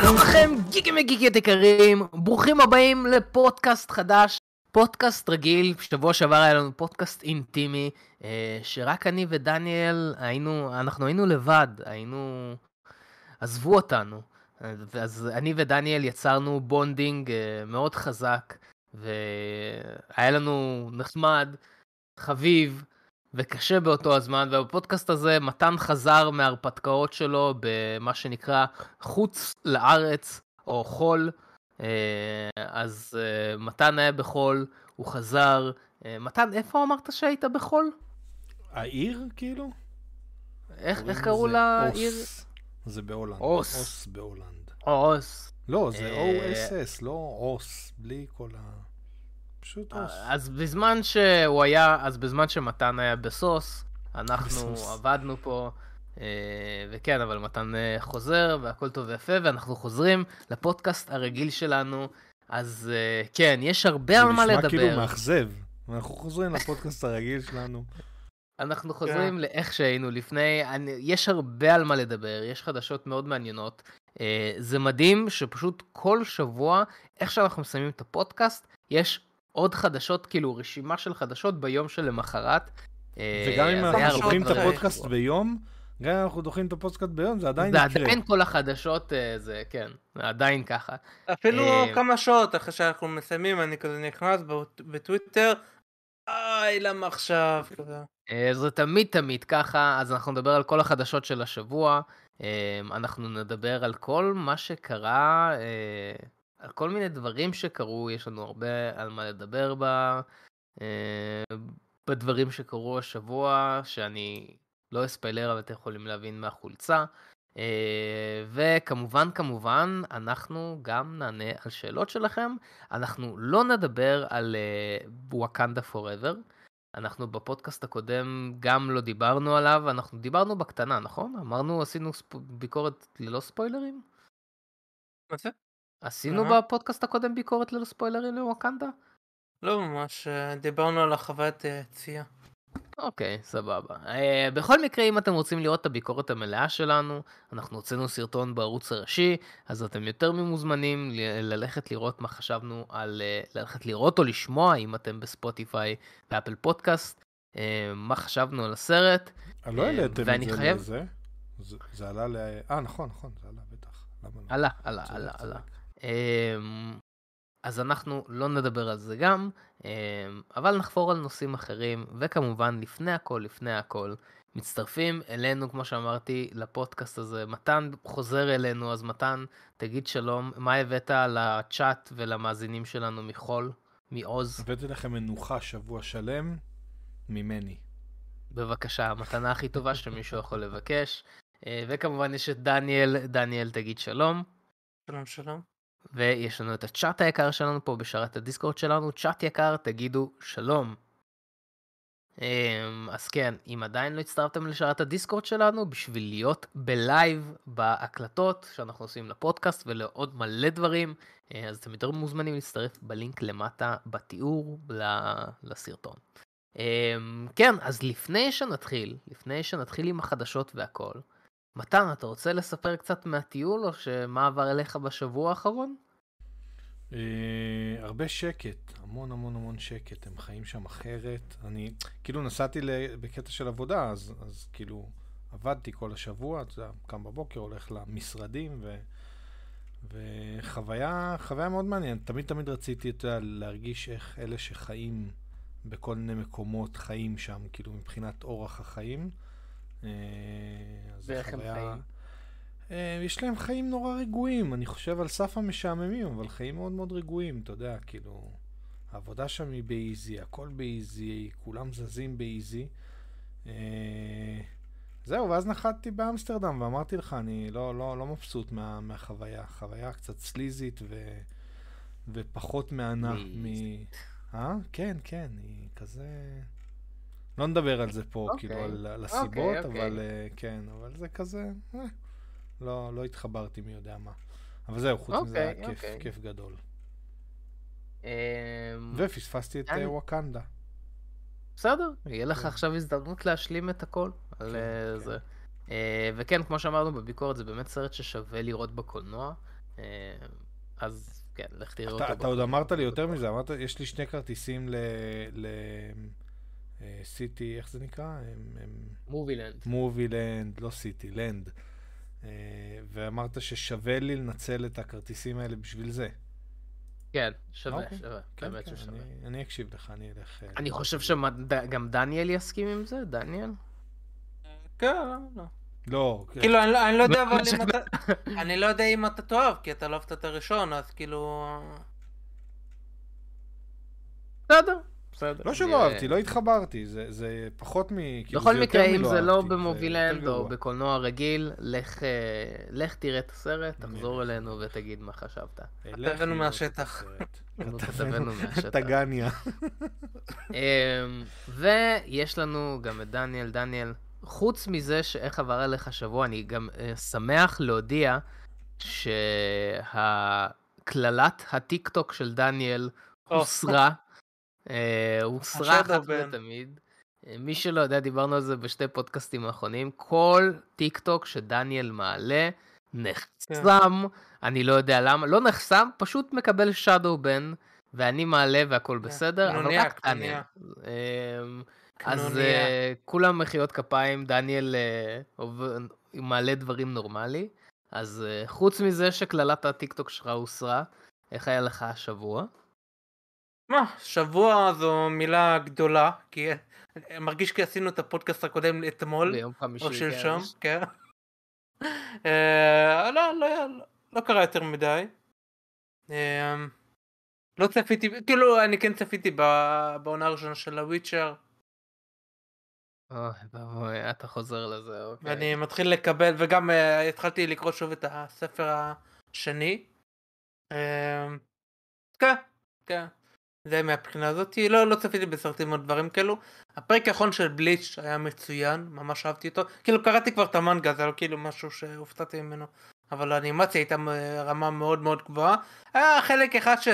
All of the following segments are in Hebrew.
שלום לכם, גיקים וגיקיות יקרים, ברוכים הבאים לפודקאסט חדש, פודקאסט רגיל, שבוע שעבר היה לנו פודקאסט אינטימי, אה, שרק אני ודניאל היינו, אנחנו היינו לבד, היינו, עזבו אותנו. אז אני ודניאל יצרנו bonding אה, מאוד חזק, והיה לנו נחמד, חביב, וקשה באותו הזמן, ובפודקאסט הזה מתן חזר מההרפתקאות שלו במה שנקרא חוץ לארץ או חול. אה, אז אה, מתן היה בחול, הוא חזר. אה, מתן, איפה אמרת שהיית בחול? העיר כאילו? איך, איך קראו לעיר? זה בהולנד. אוס. אוס בהולנד. אוס. לא, זה OSS, לא אוס, בלי כל ה... פשוט אוס. אז בזמן שהוא היה, אז בזמן שמתן היה בסוס, אנחנו בסוס. עבדנו פה, אה, וכן, אבל מתן אה, חוזר, והכל טוב ויפה, ואנחנו חוזרים לפודקאסט הרגיל שלנו. אז אה, כן, יש הרבה על מה לדבר. זה נשמע כאילו מאכזב. אנחנו חוזרים לפודקאסט הרגיל שלנו. אנחנו חוזרים yeah. לאיך שהיינו לפני, אני, יש הרבה על מה לדבר, יש חדשות מאוד מעניינות. Uh, זה מדהים שפשוט כל שבוע, איך שאנחנו מסיימים את הפודקאסט, יש עוד חדשות, כאילו רשימה של חדשות ביום שלמחרת. אה, וגם אם אנחנו דוחים את הפודקאסט ביום, גם אם אנחנו דוחים את הפודקאסט ביום, זה עדיין יקרה. זה עדיין כל החדשות, אה, זה כן, עדיין ככה. אפילו אה, כמה שעות אחרי שאנחנו מסיימים, אני כזה נכנס בטוויטר, איי, למה עכשיו? זה תמיד תמיד ככה, אז אנחנו נדבר על כל החדשות של השבוע, אנחנו נדבר על כל מה שקרה. כל מיני דברים שקרו, יש לנו הרבה על מה לדבר ב... אה, בדברים שקרו השבוע, שאני לא אספיילר, אבל אתם יכולים להבין מהחולצה. אה, וכמובן, כמובן, אנחנו גם נענה על שאלות שלכם. אנחנו לא נדבר על וואקנדה פוראבר. אנחנו בפודקאסט הקודם גם לא דיברנו עליו, אנחנו דיברנו בקטנה, נכון? אמרנו, עשינו ספ... ביקורת ללא ספוילרים? מה זה? עשינו בפודקאסט הקודם ביקורת ללא ספוילרים לוואקנדה? לא ממש, אה, דיברנו על החוויית יציאה. אוקיי, סבבה. Uh, בכל מקרה, אם אתם רוצים לראות את הביקורת המלאה שלנו, אנחנו הוצאנו סרטון בערוץ הראשי, אז אתם יותר ממוזמנים ללכת לראות מה חשבנו על... Uh, ללכת לראות או לשמוע, אם אתם בספוטיפיי ואפל פודקאסט, uh, מה חשבנו על הסרט. לא העליתם את זה חייב... לזה? זה, זה עלה ל... אה, נכון, נכון, זה עלה בטח. לא? עלה, עלה, עלה, עלה. אמ, אז אנחנו לא נדבר על זה גם, אמ, אבל נחפור על נושאים אחרים, וכמובן, לפני הכל, לפני הכל, מצטרפים אלינו, כמו שאמרתי, לפודקאסט הזה. מתן חוזר אלינו, אז מתן, תגיד שלום, מה הבאת לצ'אט ולמאזינים שלנו מחול, מעוז? הבאתי לכם מנוחה שבוע שלם ממני. בבקשה, המתנה הכי טובה שמישהו יכול לבקש. אה, וכמובן יש את דניאל, דניאל תגיד שלום. שלום שלום. ויש לנו את הצ'אט היקר שלנו פה בשרת הדיסקורד שלנו, צ'אט יקר, תגידו שלום. אמ, אז כן, אם עדיין לא הצטרפתם לשרת הדיסקורד שלנו, בשביל להיות בלייב בהקלטות שאנחנו עושים לפודקאסט ולעוד מלא דברים, אה, אז אתם יותר מוזמנים להצטרף בלינק למטה בתיאור לסרטון. אמ, כן, אז לפני שנתחיל, לפני שנתחיל עם החדשות והכל, מתן, אתה רוצה לספר קצת מהטיול, או שמה עבר אליך בשבוע האחרון? Uh, הרבה שקט, המון המון המון שקט, הם חיים שם אחרת. אני כאילו נסעתי בקטע של עבודה, אז, אז כאילו עבדתי כל השבוע, אתה יודע, קם בבוקר, הולך למשרדים, ו, וחוויה חוויה מאוד מעניינת. תמיד תמיד רציתי, אתה יודע, להרגיש איך אלה שחיים בכל מיני מקומות חיים שם, כאילו מבחינת אורח החיים. אה, ואיך הם חיים? אה, יש להם חיים נורא רגועים, אני חושב על סף המשעממים, אבל חיים מאוד מאוד רגועים, אתה יודע, כאילו, העבודה שם היא באיזי, הכל באיזי, כולם זזים באיזי. אה, זהו, ואז נחתתי באמסטרדם ואמרתי לך, אני לא, לא, לא מבסוט מה, מהחוויה. חוויה קצת סליזית ו, ופחות מהנה מ... אה? כן, כן, היא כזה... לא נדבר על זה פה, okay. כאילו, אוקיי. על, על הסיבות, okay, okay. אבל uh, כן, אבל זה כזה, אה, לא, לא התחברתי מי יודע מה. אבל זהו, חוץ okay, מזה היה okay. כיף, כיף גדול. Um, ופספסתי את uh, וואקנדה. בסדר, יהיה לך כן. עכשיו הזדמנות להשלים את הכל על כן, uh, כן. זה. Uh, וכן, כמו שאמרנו בביקורת, זה באמת סרט ששווה לראות בקולנוע. אה, אז כן, לך תראה אתה, אותו. אתה עוד. אמרת לי יותר מזה, אמרת, יש לי שני כרטיסים ל... ל... אה, סיטי, איך זה נקרא? מובילנד. מובי לנד, לא סיטי, לנד. אה, ואמרת ששווה לי לנצל את הכרטיסים האלה בשביל זה. כן, שווה, אוקיי. שווה. כן, באמת כן, ששווה. אני, אני אקשיב לך, אני אלך... אה, אני חושב שגם דניאל יסכים עם זה, דניאל? כן, לא, לא. לא, כאילו, אני לא- אני לא יודע אבל מה אם אתה... אני לא יודע אם אתה תאהב, כי אתה לא אהבת את הראשון, אז כאילו... בסדר, בסדר. לא שלא אהבתי, לא התחברתי, זה, זה פחות מ... כאילו, בכל מקרה, אם זה לא במובילנד או. בקולנוע רגיל, לך, אה, לך תראה את הסרט, תחזור. אלינו ותגיד מה חשבת. כתבנו מהשטח. כתבנו מהשטח. טגניה. אמ, ויש לנו גם את דניאל. דניאל, חוץ מזה שאיך עבר עליך שבוע, אני גם אה, שמח להודיע שהקללת הטיקטוק של דניאל. הוסרה. אה, הוסרה אחת בן. ולתמיד. אה, מי שלא יודע, דיברנו על זה בשתי פודקאסטים האחרונים. כל טיקטוק שדניאל מעלה נחסם, אני לא יודע למה, לא נחסם, פשוט מקבל shadow ban, ואני מעלה והכל בסדר, אבל רק דניאל. אמ, אז. אה, כולם מחיאות כפיים, דניאל מעלה דברים נורמלי. אז חוץ מזה שקללת הטיקטוק שלך הוסרה, איך היה לך השבוע? מה, שבוע זו מילה גדולה, כי מרגיש כי עשינו את הפודקאסט הקודם אתמול, ביום חמישי. או כן. שלשום, כן. אה, לא, לא, לא- לא קרה יותר מדי. אה, לא צפיתי, כאילו אני כן צפיתי בעונה הראשונה של הוויצ'ר, אוי, אתה חוזר לזה, אוקיי. ואני מתחיל לקבל, וגם אה, התחלתי לקרוא שוב את הספר השני. כן, כן. זה מהבחינה הזאת, לא, לא צפיתי בסרטים או דברים כאלו. הפרק האחרון של בליץ' היה מצוין, ממש אהבתי אותו. כאילו קראתי כבר את המנגה, זה לא כאילו משהו שהופתעתי ממנו. אבל האנימציה הייתה רמה מאוד מאוד גבוהה. היה חלק אחד ש...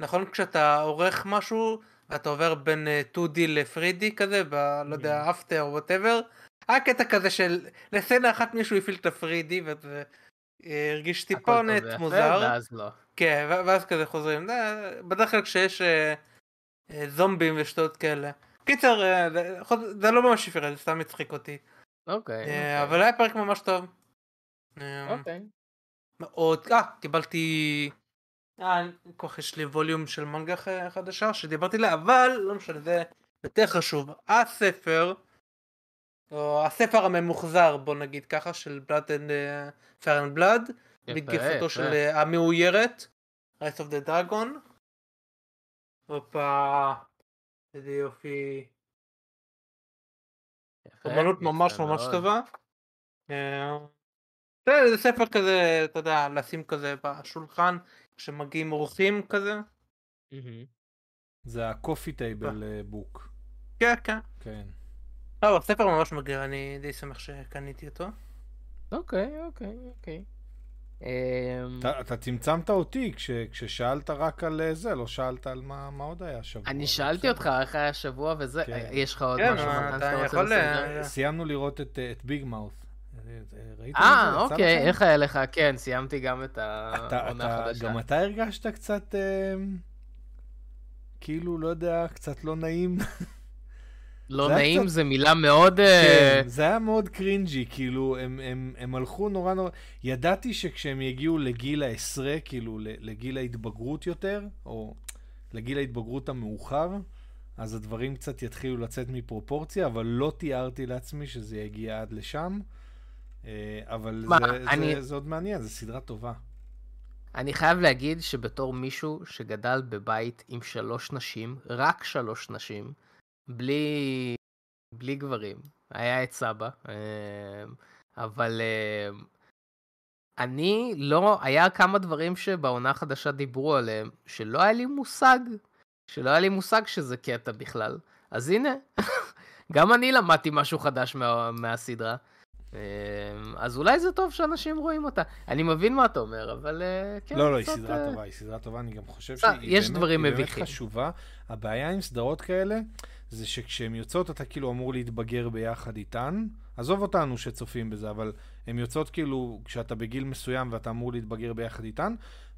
נכון כשאתה עורך משהו, ואתה עובר בין אה, 2D ל-3D כזה, ב... לא יודע, After או whatever. היה קטע כזה של לסצנה אחת מישהו הפעיל את ה-3D וזה אה, הרגיש טיפונת מוזר. ואז לא. כן, ואז כזה חוזרים. זה- בדרך כלל כשיש אה, אה, זומבים ושטויות כאלה. קיצר, אה, זה- זה לא ממש הפריע, זה סתם הצחיק אותי. אוקיי. אה, אוקיי. אבל היה פרק ממש טוב. אה, אוקיי. מאוד, אה, קיבלתי... אה, כל כך יש לי ווליום של מנגה חדשה שדיברתי עליה, אבל לא משנה, זה יותר חשוב. הספר, או הספר הממוחזר, בוא נגיד ככה, של Fair and Blood, יפה, בגרסתו. של אה, המאוירת, Rise of the Dragon. הופה, איזה יופי. אומנות יפה ממש ממש. טובה. אה, זה ספר כזה, אתה יודע, לשים כזה בשולחן, כשמגיעים אורחים כזה. זה הקופי טייבל בוק. כן, כן. כן. לא, הספר ממש מגריר, אני די שמח שקניתי אותו. אוקיי, אוקיי, אוקיי. אמ, אתה, אתה צמצמת אותי כש, כששאלת רק על אה, זה, לא שאלת על מה, מה עוד היה השבוע. אני שאלתי. אותך איך היה השבוע וזה, כן. יש לך עוד כן, משהו אתה מתן שאתה רוצה לסדר? אה, סיימנו לראות את, אה, את ביג זה? אה, אוקיי? איך היה לך? כן, סיימתי גם את העונה החדשה. גם אתה הרגשת קצת, אה, כאילו, לא יודע, קצת לא נעים. לא זה נעים, קצת- זה מילה מאוד... אה, כן, זה היה מאוד קרינג'י, כאילו, הם, הם, הם הלכו נורא נורא... ידעתי שכשהם יגיעו לגיל העשרה, כאילו, לגיל ההתבגרות יותר, או לגיל ההתבגרות המאוחר, אז הדברים קצת יתחילו לצאת מפרופורציה, אבל לא תיארתי לעצמי שזה יגיע עד לשם. אה, אבל מה, זה, אני- זה, זה עוד מעניין, זו סדרה טובה. אני חייב להגיד שבתור מישהו שגדל בבית עם שלוש נשים, רק שלוש נשים, בלי, בלי גברים, היה את סבא, אה, אבל אה, אני לא, היה כמה דברים שבעונה החדשה דיברו עליהם, שלא היה לי מושג, שלא היה לי מושג שזה קטע בכלל. אז הנה, גם אני למדתי משהו חדש מה, מהסדרה. אה, אז אולי זה טוב שאנשים רואים אותה. אני מבין מה אתה אומר, אבל אה, כן. לא, לא, היא סדרה אה, טובה, היא סדרה טובה, אני גם חושב בסדר, שהיא באמת. חשובה. הבעיה עם סדרות כאלה, זה שכשהן יוצאות אתה כאילו אמור להתבגר ביחד איתן. עזוב אותנו שצופים בזה, אבל הן יוצאות כאילו כשאתה בגיל מסוים ואתה אמור להתבגר ביחד איתן,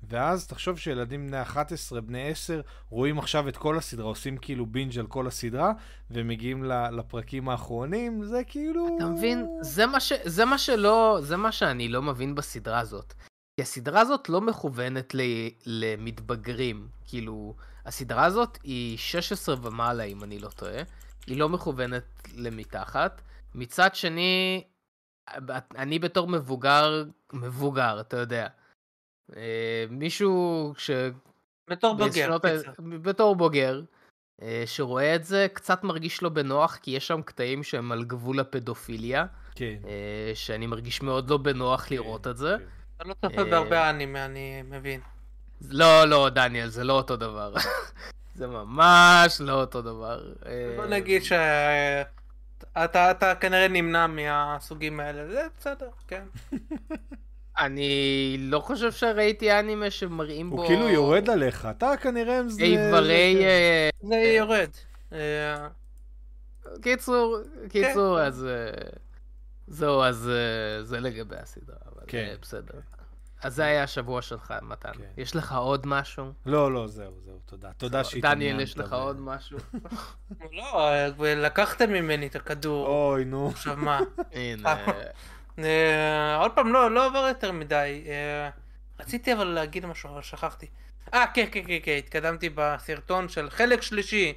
ואז תחשוב שילדים בני 11, בני 10, רואים עכשיו את כל הסדרה, עושים כאילו בינג' על כל הסדרה, ומגיעים לפרקים האחרונים, זה כאילו... אתה מבין? זה מה, ש... זה מה שלא... זה מה שאני לא מבין בסדרה הזאת. כי הסדרה הזאת לא מכוונת ל... למתבגרים. כאילו, הסדרה הזאת היא 16 ומעלה, אם אני לא טועה. היא לא מכוונת למתחת. מצד שני, אני בתור מבוגר, מבוגר, אתה יודע. אה, מישהו ש... בתור בוגר. בתור בוגר, אה, שרואה את זה, קצת מרגיש לו בנוח, כי יש שם קטעים שהם על גבול הפדופיליה. כן. אה, שאני מרגיש מאוד לא בנוח כן, לראות את זה. כן. אתה לא צופה בהרבה אנימה, אני מבין. לא, לא, דניאל, זה לא אותו דבר. זה ממש לא אותו דבר. בוא נגיד שאתה כנראה נמנע מהסוגים האלה, זה בסדר, כן. אני לא חושב שראיתי אנימה שמראים בו... הוא כאילו יורד עליך, אתה כנראה... זה... איברי... אה, זה יורד. אה, קיצור, קיצור, כן. אז... אה, זהו, אז זה לגבי הסדרה, אבל כן. בסדר. אז זה היה השבוע שלך, מתן. כן. יש לך עוד משהו? לא, לא, זהו, זהו, תודה. תודה שהתעניינת. דניאל, יש לך עוד משהו? לא, לקחתם ממני את הכדור. אוי, נו. עכשיו מה? הנה. אה, עוד פעם, לא, לא עבר יותר מדי. אה, רציתי אבל להגיד משהו, אבל שכחתי. אה, כן, כן, כן, כן, התקדמתי בסרטון של חלק שלישי.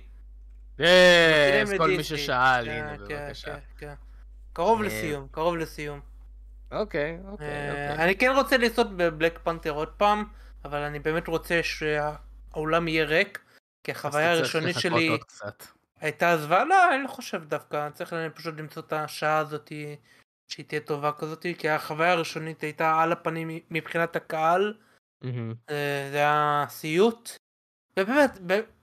אז כל מי ששאל, הנה, כן, בבקשה. כן, כן. קרוב אה, לסיום, קרוב לסיום. אוקיי, אוקיי, אוקיי. אני כן רוצה לעשות בבלק פנתר עוד פעם, אבל אני באמת רוצה שהאולם יהיה ריק, כי החוויה הראשונית שלי הייתה זוועה, לא, אני לא חושב דווקא, צריך פשוט למצוא את השעה הזאתי. שהיא תהיה טובה כזאת, כי החוויה הראשונית הייתה על הפנים מבחינת הקהל, mm-hmm. זה היה סיוט, ובאמת,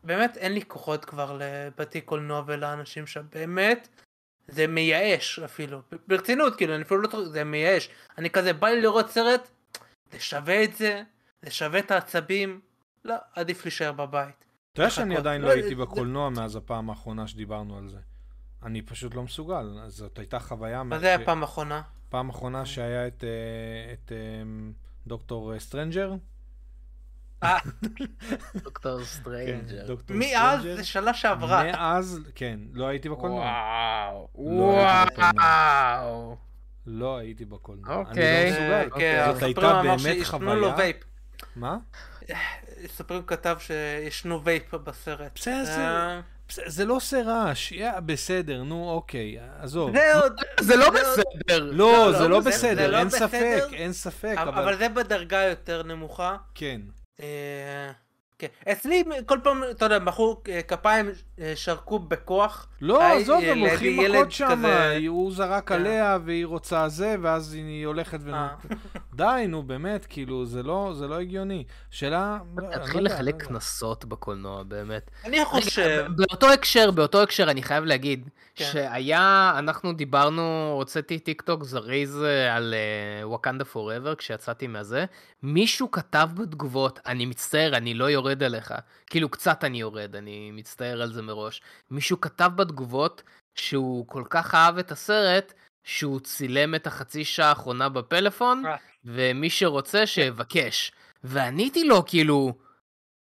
באמת אין לי כוחות כבר לבתי קולנוע ולאנשים שם, באמת, זה מייאש אפילו, ברצינות, כאילו, אני אפילו לא, זה מייאש, אני כזה בא לי לראות סרט, זה שווה את זה, זה שווה את העצבים, לא, עדיף להישאר בבית. אתה יודע שאני עדיין לא הייתי בקולנוע מאז הפעם האחרונה שדיברנו על זה. אני פשוט לא מסוגל, זאת הייתה חוויה... מה זה היה פעם אחרונה? פעם אחרונה שהיה את, אה, אמ, דוקטור סטריינג'. אה. דוקטור סטריינג'. מאז זה שנה שעברה. מאז, כן, לא הייתי בקולנוע. וואו, וואו. לא הייתי בקולנוע. אוקיי. אני לא מסוגל. אוקיי, זאת הייתה באמת חוויה. מה? ספרים כתב שישנו וייפ בסרט. בסדר. זה לא עושה רעש, בסדר, נו אוקיי, עזוב. זה לא בסדר. לא, זה לא בסדר, אין ספק, אין ספק. אבל זה בדרגה יותר נמוכה. כן. אה, כן. אצלי כל פעם, אתה יודע, בחור אה, כפיים אה, שרקו בכוח. לא, עזוב, הם הולכים מכות שם, הוא זרק כן. עליה והיא רוצה זה, ואז היא הולכת ו... די, נו, באמת, כאילו, זה לא, זה לא הגיוני. שאלה... תתחיל לא לחלק לא קנסות בקולנוע, באמת. אני חושב... באותו הקשר, באותו הקשר, אני חייב להגיד, כן. שהיה, אנחנו דיברנו, הוצאתי טיק טוק זריז על וואקנדה פוראבר כשיצאתי מהזה, מישהו כתב בתגובות, אני מצטער, אני לא יורד עליך. כאילו, קצת אני יורד, אני מצטער על זה מראש. מישהו כתב בתגובות שהוא כל כך אהב את הסרט, שהוא צילם את החצי שעה האחרונה בפלאפון, אה. ומי שרוצה שיבקש. ועניתי לו, כאילו,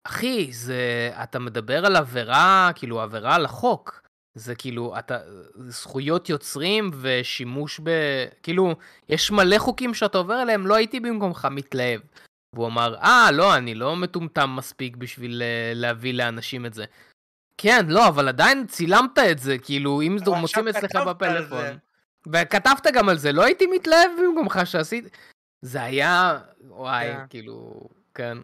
אחי, זה, אתה מדבר על עבירה, כאילו, עבירה על החוק. זה כאילו, אתה, זכויות יוצרים ושימוש ב... כאילו, יש מלא חוקים שאתה עובר עליהם, לא הייתי במקומך מתלהב. והוא אמר, אה, לא, אני לא מטומטם מספיק בשביל אה, להביא לאנשים את זה. כן, לא, אבל עדיין צילמת את זה, כאילו, אם זה מוצאים אצלך בפלאפון. וכתבת גם על זה, לא הייתי מתלהב במקומך שעשית... זה היה, וואי, yeah. כן. כאילו, כן.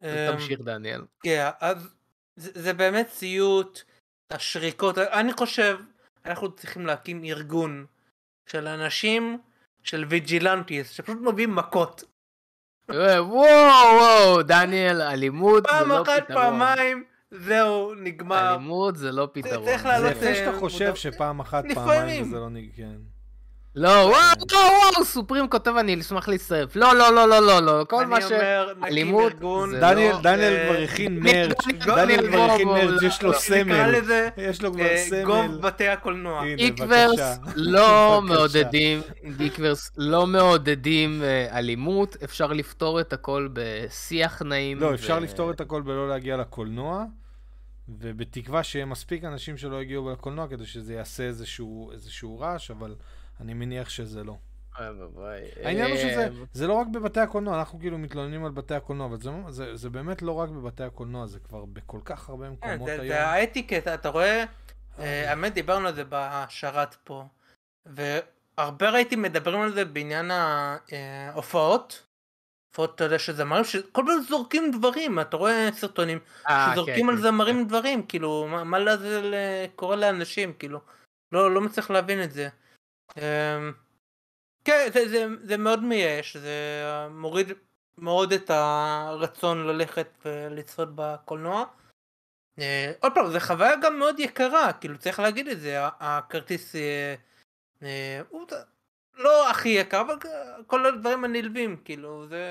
תמשיך, דניאל. כן, אז זה, זה באמת סיוט, השריקות, אני חושב, אנחנו צריכים להקים ארגון של אנשים, של vigilantes, שפשוט מביאים מכות. אה, וואו, וואו, דניאל, אלימות זה לא פתרון. פעם אחת, פעמיים, זהו, נגמר. אלימות זה לא פתרון. צריך לעלות... זה יפה שאתה חושב שפעם אחת, פעמיים זה לא נגמר. לא, וואו, וואו, וואו, סופרים כותב אני אשמח להצטרף. לא, לא, לא, לא, לא, לא, כל מה אני ש... אומר, נקים אלימות ארגון. זה דניאל, לא- דניאל אה, כבר הכין מרץ', דניאל כבר הכין מרץ', לא, יש לו סמל. יש לו כבר אה, סמל. גוב בתי הקולנוע. גיקוורס בבקשה. לא בבקשה. מעודדים, גיקוורס לא מעודדים אה, אלימות, אפשר לפתור את הכל בשיח נעים. לא, אפשר לפתור את הכל בלא להגיע לקולנוע, ובתקווה שיהיה מספיק אנשים שלא יגיעו לקולנוע כדי שזה יעשה איזשהו, איזשהו רעש, אבל אני מניח שזה לא. העניין הוא שזה אה, זה לא רק בבתי הקולנוע, אנחנו כאילו מתלוננים על בתי הקולנוע, אבל זה, זה, זה באמת לא רק בבתי הקולנוע, זה כבר בכל כך הרבה כן, מקומות היום. זה האטיקט, אתה רואה? אה, האמת, דיברנו על זה בשרת פה. והרבה ראיתי מדברים על זה בעניין ההופעות. הופעות, אתה יודע, שזמרים שכל פעם זורקים דברים, אתה רואה סרטונים אה, שזורקים כן, על כן. זמרים דברים, כאילו, מה- אה, קורה לאנשים, כאילו. לא לא מצליח להבין את זה. אמ, כן, זה- זה- זה מאוד מייאש, זה מוריד מאוד את הרצון ללכת ולצפות בקולנוע. אה, עוד פעם, זו חוויה גם מאוד יקרה, כאילו צריך להגיד את זה, הכרטיס אה, אה, הוא לא הכי יקר, אבל כל הדברים הנלווים, כאילו, זה...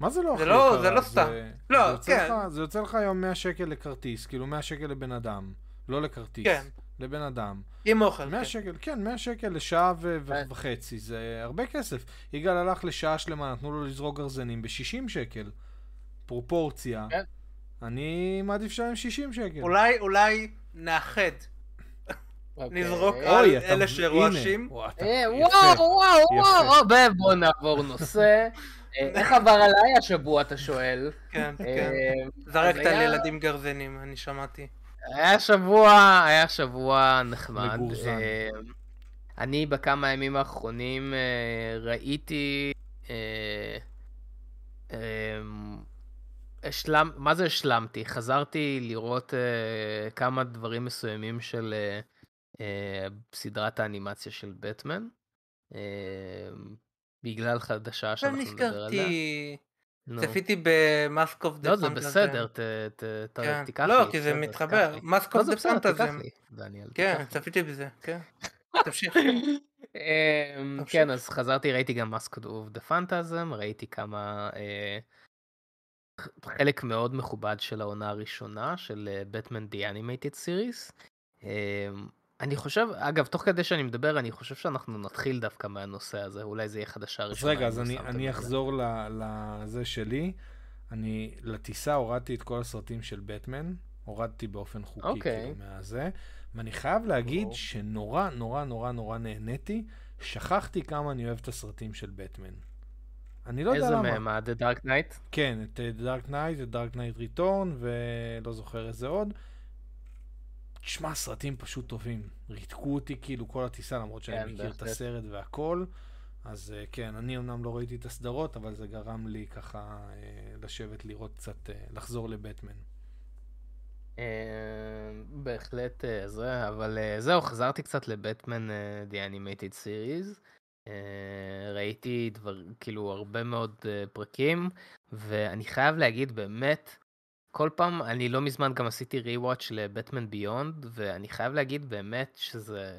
מה זה לא הכי לא- יקרה? זה לא סתם. לא, כן. זה יוצא לך היום 100 שקל לכרטיס, כאילו 100 שקל לבן אדם, לא לכרטיס. כן. לבן אדם. עם אוכל. 100 כן. שקל, כן, 100 שקל לשעה ו- ו- כן. וחצי, זה הרבה כסף. יגאל הלך לשעה שלמה, נתנו לו לזרוק גרזנים ב-60 שקל. פרופורציה. כן. אני מעדיף לשלם 60 שקל. אולי, אולי נאחד, אוקיי. נזרוק על אלה. שרועשים. וואו, אה. וואו, וואו. וואו, בוא- בוא נעבור נושא. אה, איך עבר עליי השבוע, אתה שואל? כן, כן. זרקת על ילדים גרזנים, אני שמעתי. היה שבוע, היה שבוע נחמד. מגורזן. אה, אני בכמה הימים האחרונים אה, ראיתי... אה, השלם, מה זה השלמתי? חזרתי לראות אה, כמה דברים מסוימים של אה, אה, סדרת האנימציה של בטמן. אה, בגלל חדשה שאנחנו נדבר עליה. נזכרתי. צפיתי ב Mask of the לא, זה בסדר, ת, כן. תיקח לא, לי. כי זה בסדר, מתחבר. Mask לא, of the בסדר, Phantasm. כן. צפיתי בזה, כן. תמשיך. אמ, תמשיך. כן, אז חזרתי, ראיתי גם Mask of the Phantasm, ראיתי כמה... אה, חלק מאוד מכובד של העונה הראשונה של בטמן The Animated Series. אני חושב, אגב, תוך כדי שאני מדבר, אני חושב שאנחנו נתחיל דווקא מהנושא הזה, אולי זה יהיה חדשה אז ראשונה. רגע, אז לא אני, אני. אחזור ל- לזה שלי. אני לטיסה הורדתי את כל הסרטים של בטמן, הורדתי באופן חוקי אוקיי. כאילו מהזה, ואני חייב להגיד ברור. שנורא נורא נורא נורא נהניתי, שכחתי כמה אני אוהב את הסרטים של בטמן. אני לא יודע איזה למה. מהם? ה-The Dark Knight? כן, את Dark Knight, את Dark Knight Return, ולא זוכר איזה עוד. תשמע, סרטים פשוט טובים. ריתקו אותי כאילו כל הטיסה, למרות שאני כן, מכיר את. הסרט והכל. אז אה, כן, אני אמנם לא ראיתי את הסדרות, אבל זה גרם לי ככה אה, לשבת לראות קצת, אה, לחזור לבטמן. בהחלט זה, אבל זהו, חזרתי קצת לבטמן The Animated Series. ראיתי דבר, כאילו הרבה מאוד פרקים, ואני חייב להגיד באמת, כל פעם, אני לא מזמן גם עשיתי ריוואץ' לבטמן ביונד, ואני חייב להגיד באמת שזה...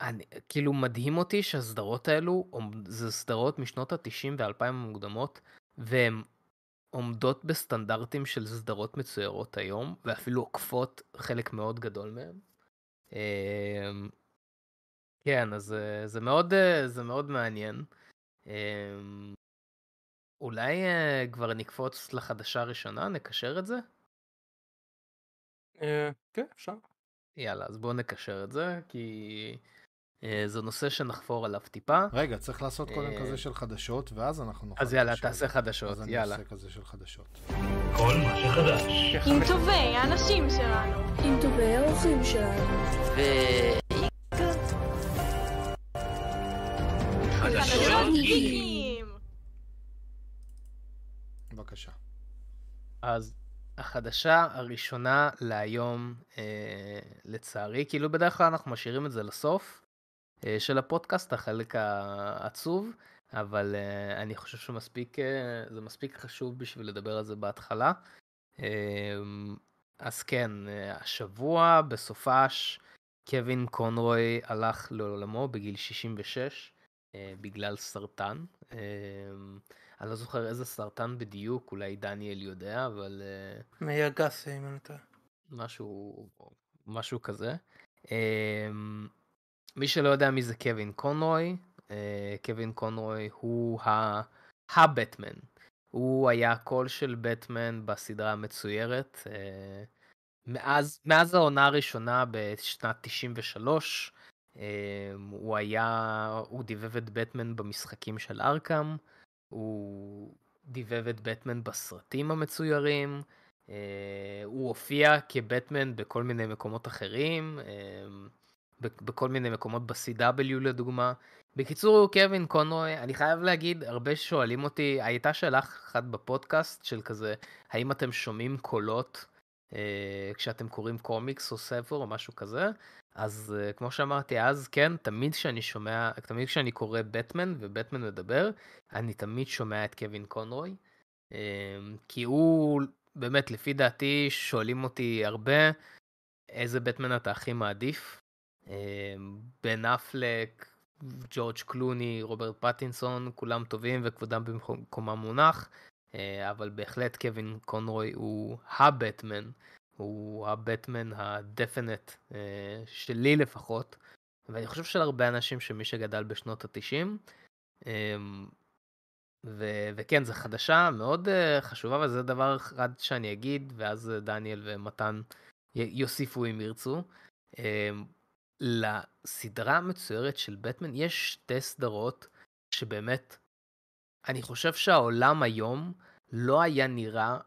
אני, כאילו מדהים אותי שהסדרות האלו, זה סדרות משנות ה-90 וה-2000 המוקדמות, והן עומדות בסטנדרטים של סדרות מצוירות היום, ואפילו עוקפות חלק מאוד גדול מהם. אמ, כן, אז אה, זה מאוד, אה, זה מאוד מעניין. אולי אה, כבר נקפוץ לחדשה הראשונה, נקשר את זה? אה, כן, אפשר. יאללה, אז בואו נקשר את זה, כי אה, זה נושא שנחפור עליו טיפה. רגע, צריך לעשות קודם כזה של חדשות, ואז אנחנו נוכל... אז יאללה. תעשה חדשות, אז אני יאללה. אעשה כזה של חדשות. כל מה שחדש. עם טובי האנשים שלנו. עם טובי האורחים שלנו. חדשות גיקים! בבקשה. אז החדשה הראשונה להיום, אה, לצערי, כאילו בדרך כלל אנחנו משאירים את זה לסוף אה, של הפודקאסט, החלק העצוב, אבל אה, אני חושב שמספיק, אה, זה מספיק חשוב בשביל לדבר על זה בהתחלה. אה, אז כן, אה, השבוע בסופש קווין קונרוי הלך לעולמו בגיל 66 אה, בגלל סרטן. אה, אני לא זוכר איזה סרטן בדיוק, אולי דניאל יודע, אבל אה, מעי הגס, אם אני טועה. משהו, משהו כזה. אה, מי שלא יודע מי זה קווין קונרוי, אה, קווין קונרוי הוא ה- הבטמן. הוא היה הקול של בטמן בסדרה המצוירת. אה, מאז, מאז העונה הראשונה בשנת 93, אה, הוא היה, הוא דיבב את בטמן במשחקים של ארקאם, הוא דיבב את בטמן בסרטים המצוירים, אה, הוא הופיע כבטמן בכל מיני מקומות אחרים, אה, בכל מיני מקומות ב-CW לדוגמה. בקיצור, קווין קונרוי, אני חייב להגיד, הרבה שואלים אותי, הייתה שאלה אחת בפודקאסט של כזה, האם אתם שומעים קולות אה, כשאתם קוראים קומיקס או ספר או משהו כזה? אז אה, כמו שאמרתי אז, כן, תמיד כשאני שומע, תמיד כשאני קורא בטמן ובטמן מדבר, אני תמיד שומע את קווין קונרוי. אה, כי הוא, באמת, לפי דעתי, שואלים אותי הרבה, איזה בטמן אתה הכי מעדיף? בן אפלק, ג'ורג' קלוני, רוברט פטינסון, כולם טובים וכבודם במקומם מונח, אה, אבל בהחלט קווין קונרוי הוא הבטמן, הוא הבטמן הדפנט אה, שלי לפחות, ואני חושב של הרבה אנשים שמי שגדל בשנות התשעים, ו- וכן, זו חדשה מאוד אה, חשובה, וזה דבר אחד שאני אגיד, ואז אה, דניאל ומתן יוסיפו אם ירצו. אה, לסדרה המצוירת של בטמן יש שתי סדרות שבאמת, אני חושב שהעולם היום לא היה נראה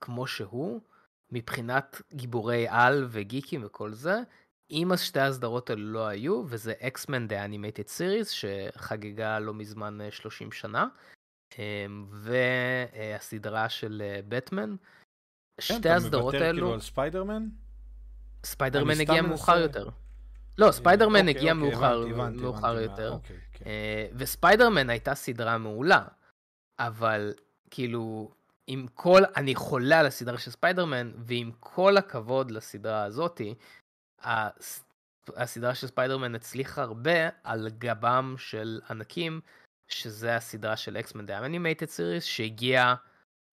כמו שהוא מבחינת גיבורי על וגיקים וכל זה, אם שתי הסדרות האלו לא היו, וזה X-Men The Animated Series שחגגה לא מזמן אה, 30 שנה, אה, והסדרה של בטמן. שתי הסדרות כן, אתה מוותר האלו... כאילו על ספיידרמן? ספיידרמן הגיע מאוחר יותר. לא, ספיידרמן הגיע מאוחר יותר. כן. אה, וספיידרמן הייתה סדרה מעולה, אבל כאילו, עם כל, אני חולה על הסדרה של ספיידרמן, ועם כל הכבוד לסדרה הזאתי, הס- הסדרה של ספיידרמן הצליחה הרבה על גבם של ענקים, שזה הסדרה של X-Men The Animated Series, שהגיעה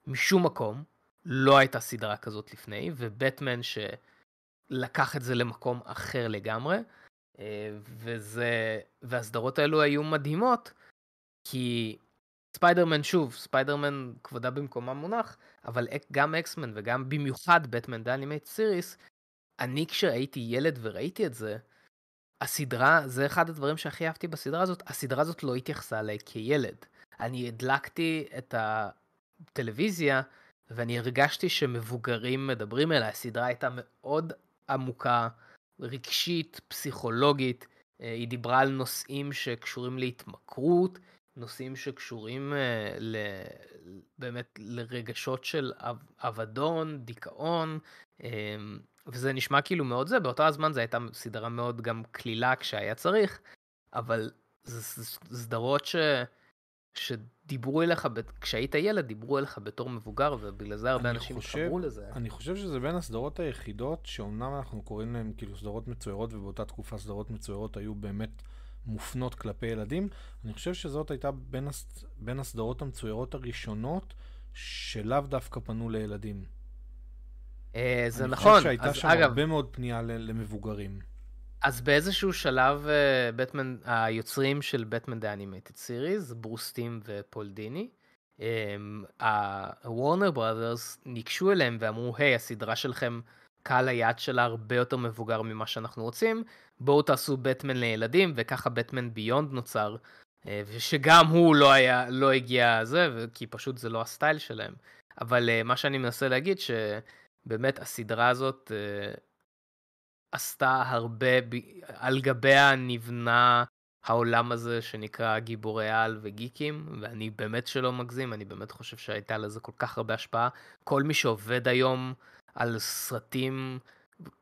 משום מקום, לא הייתה סדרה כזאת לפני, ובטמן שלקח את זה למקום אחר לגמרי, אה, וזה, והסדרות האלו היו מדהימות, כי ספיידרמן שוב, ספיידרמן כבודה במקומה מונח, אבל גם X-Men וגם במיוחד בטמן The Animated Series, אני כשהייתי ילד וראיתי את זה, הסדרה, זה אחד הדברים שהכי אהבתי בסדרה הזאת, הסדרה הזאת לא התייחסה אליי כילד. אני הדלקתי את הטלוויזיה ואני הרגשתי שמבוגרים מדברים אליי, הסדרה הייתה מאוד עמוקה, רגשית, פסיכולוגית, אה, היא דיברה על נושאים שקשורים להתמכרות, נושאים שקשורים אה, ל... באמת לרגשות של אב- אבדון, דיכאון, אה, וזה נשמע כאילו מאוד זה, באותו הזמן זו הייתה סדרה מאוד גם קלילה כשהיה צריך, אבל זה סדרות ש... שדיברו אליך, ב- כשהיית ילד, דיברו אליך בתור מבוגר, ובגלל זה הרבה אנשים התחברו לזה. אני חושב שזה בין הסדרות היחידות שאומנם אנחנו קוראים להן כאילו סדרות מצוירות ובאותה תקופה סדרות מצוירות היו באמת מופנות כלפי ילדים. אני חושב שזאת הייתה בין, הס... בין הסדרות המצוירות הראשונות שלאו דווקא פנו לילדים. אה, זה אני נכון, חושב שהייתה אז שם אגב, הרבה מאוד פנייה ל... למבוגרים. אז באיזשהו שלב אה, בטמן, היוצרים של בטמן The Animated Series, ברוס טים ופול דיני, הוורנר בראדרס ניגשו אליהם ואמרו, היי, הסדרה שלכם, קהל היעד שלה הרבה יותר מבוגר ממה שאנחנו רוצים, בואו תעשו בטמן לילדים, וככה Batman Beyond נוצר, אה, ושגם הוא לא היה, לא הגיע זה, כי פשוט זה לא הסטייל שלהם. אבל אה, מה שאני מנסה להגיד, שבאמת הסדרה הזאת, אה, עשתה הרבה. על גביה נבנה העולם הזה שנקרא גיבורי על וגיקים, ואני באמת שלא מגזים, אני באמת חושב שהייתה לזה כל כך הרבה השפעה. כל מי שעובד היום על סרטים,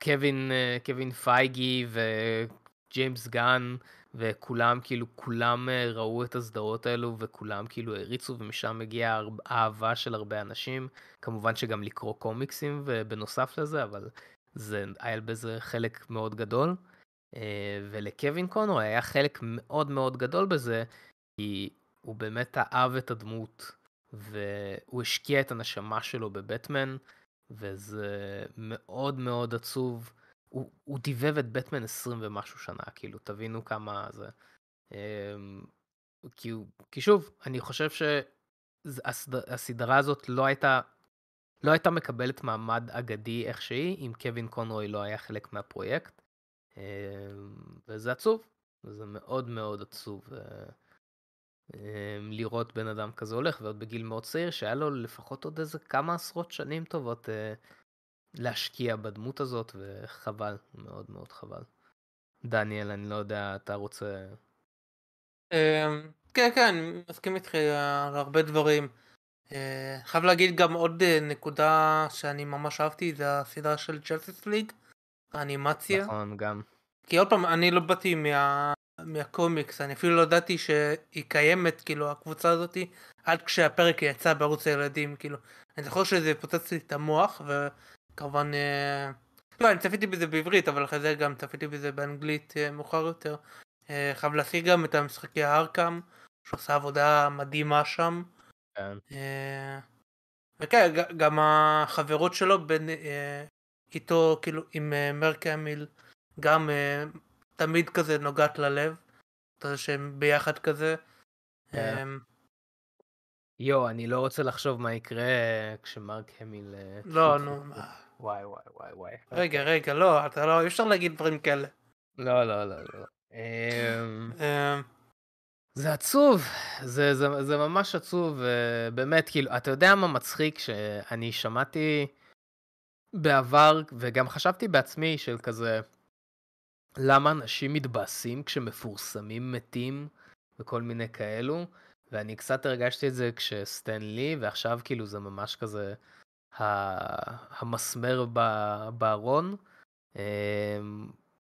קווין, אה, קווין פייגי וג'יימס גן, וכולם, כאילו, כולם אה, ראו את הסדרות האלו, וכולם כאילו העריצו, ומשם מגיעה הר- אהבה של הרבה אנשים. כמובן שגם לקרוא קומיקסים, ובנוסף לזה, אבל זה היה בזה חלק מאוד גדול. אה, ולקווין קונרוי היה חלק מאוד מאוד גדול בזה, כי הוא באמת אהב את הדמות, והוא השקיע את הנשמה שלו בבטמן, וזה מאוד מאוד עצוב. הוא, הוא דיבב את בטמן 20 ומשהו שנה, כאילו, תבינו כמה זה. אמ, כי, כי שוב, אני חושב שהסדרה הזאת לא הייתה, לא הייתה מקבלת מעמד אגדי איך שהיא, אם קווין קונרוי לא היה חלק מהפרויקט. אמ, וזה עצוב, זה מאוד מאוד עצוב אה, לראות בן אדם כזה הולך, ועוד בגיל מאוד צעיר, שהיה לו לפחות עוד איזה כמה עשרות שנים טובות אה, להשקיע בדמות הזאת, וחבל, מאוד מאוד חבל. דניאל, אני לא יודע, אתה רוצה... אמ, כן, כן, אני מסכים איתך על הרבה דברים. אה, חייב להגיד גם עוד אה, נקודה שאני ממש אהבתי, זה הסדרה של ג'לסיס ליג, האנימציה. נכון, גם. כי עוד פעם, אני לא באתי מה... מהקומיקס, אני אפילו לא ידעתי שהיא קיימת, כאילו, הקבוצה הזאתי, עד כשהפרק יצא בערוץ הילדים, כאילו. אני זוכר שזה פוצץ לי את המוח, וכמובן... אה... לא, אני צפיתי בזה בעברית, אבל אחרי זה גם צפיתי בזה באנגלית אה, מאוחר יותר. אה, חייב להשיג גם את המשחקי הארקאם, שעושה עבודה מדהימה שם. כן. וכן, גם החברות שלו בין, איתו, כאילו, עם מרק המיל, גם תמיד כזה נוגעת ללב. אתה יודע שהם ביחד כזה. אה, יו, אני לא רוצה לחשוב מה יקרה כשמרק המיל... אה, לא, נו. וואי, וואי, וואי, וואי. רגע, רגע, לא, אתה לא, אי אפשר להגיד דברים כאלה. לא, לא, לא, לא. אמ, אה, זה עצוב, זה, זה, זה ממש עצוב, אה, באמת, כאילו, אתה יודע מה מצחיק? שאני שמעתי בעבר, וגם חשבתי בעצמי, של כזה, למה אנשים מתבאסים כשמפורסמים מתים וכל מיני כאלו, ואני קצת הרגשתי את זה כשסטן לי, ועכשיו כאילו זה ממש כזה המסמר בארון. אמ,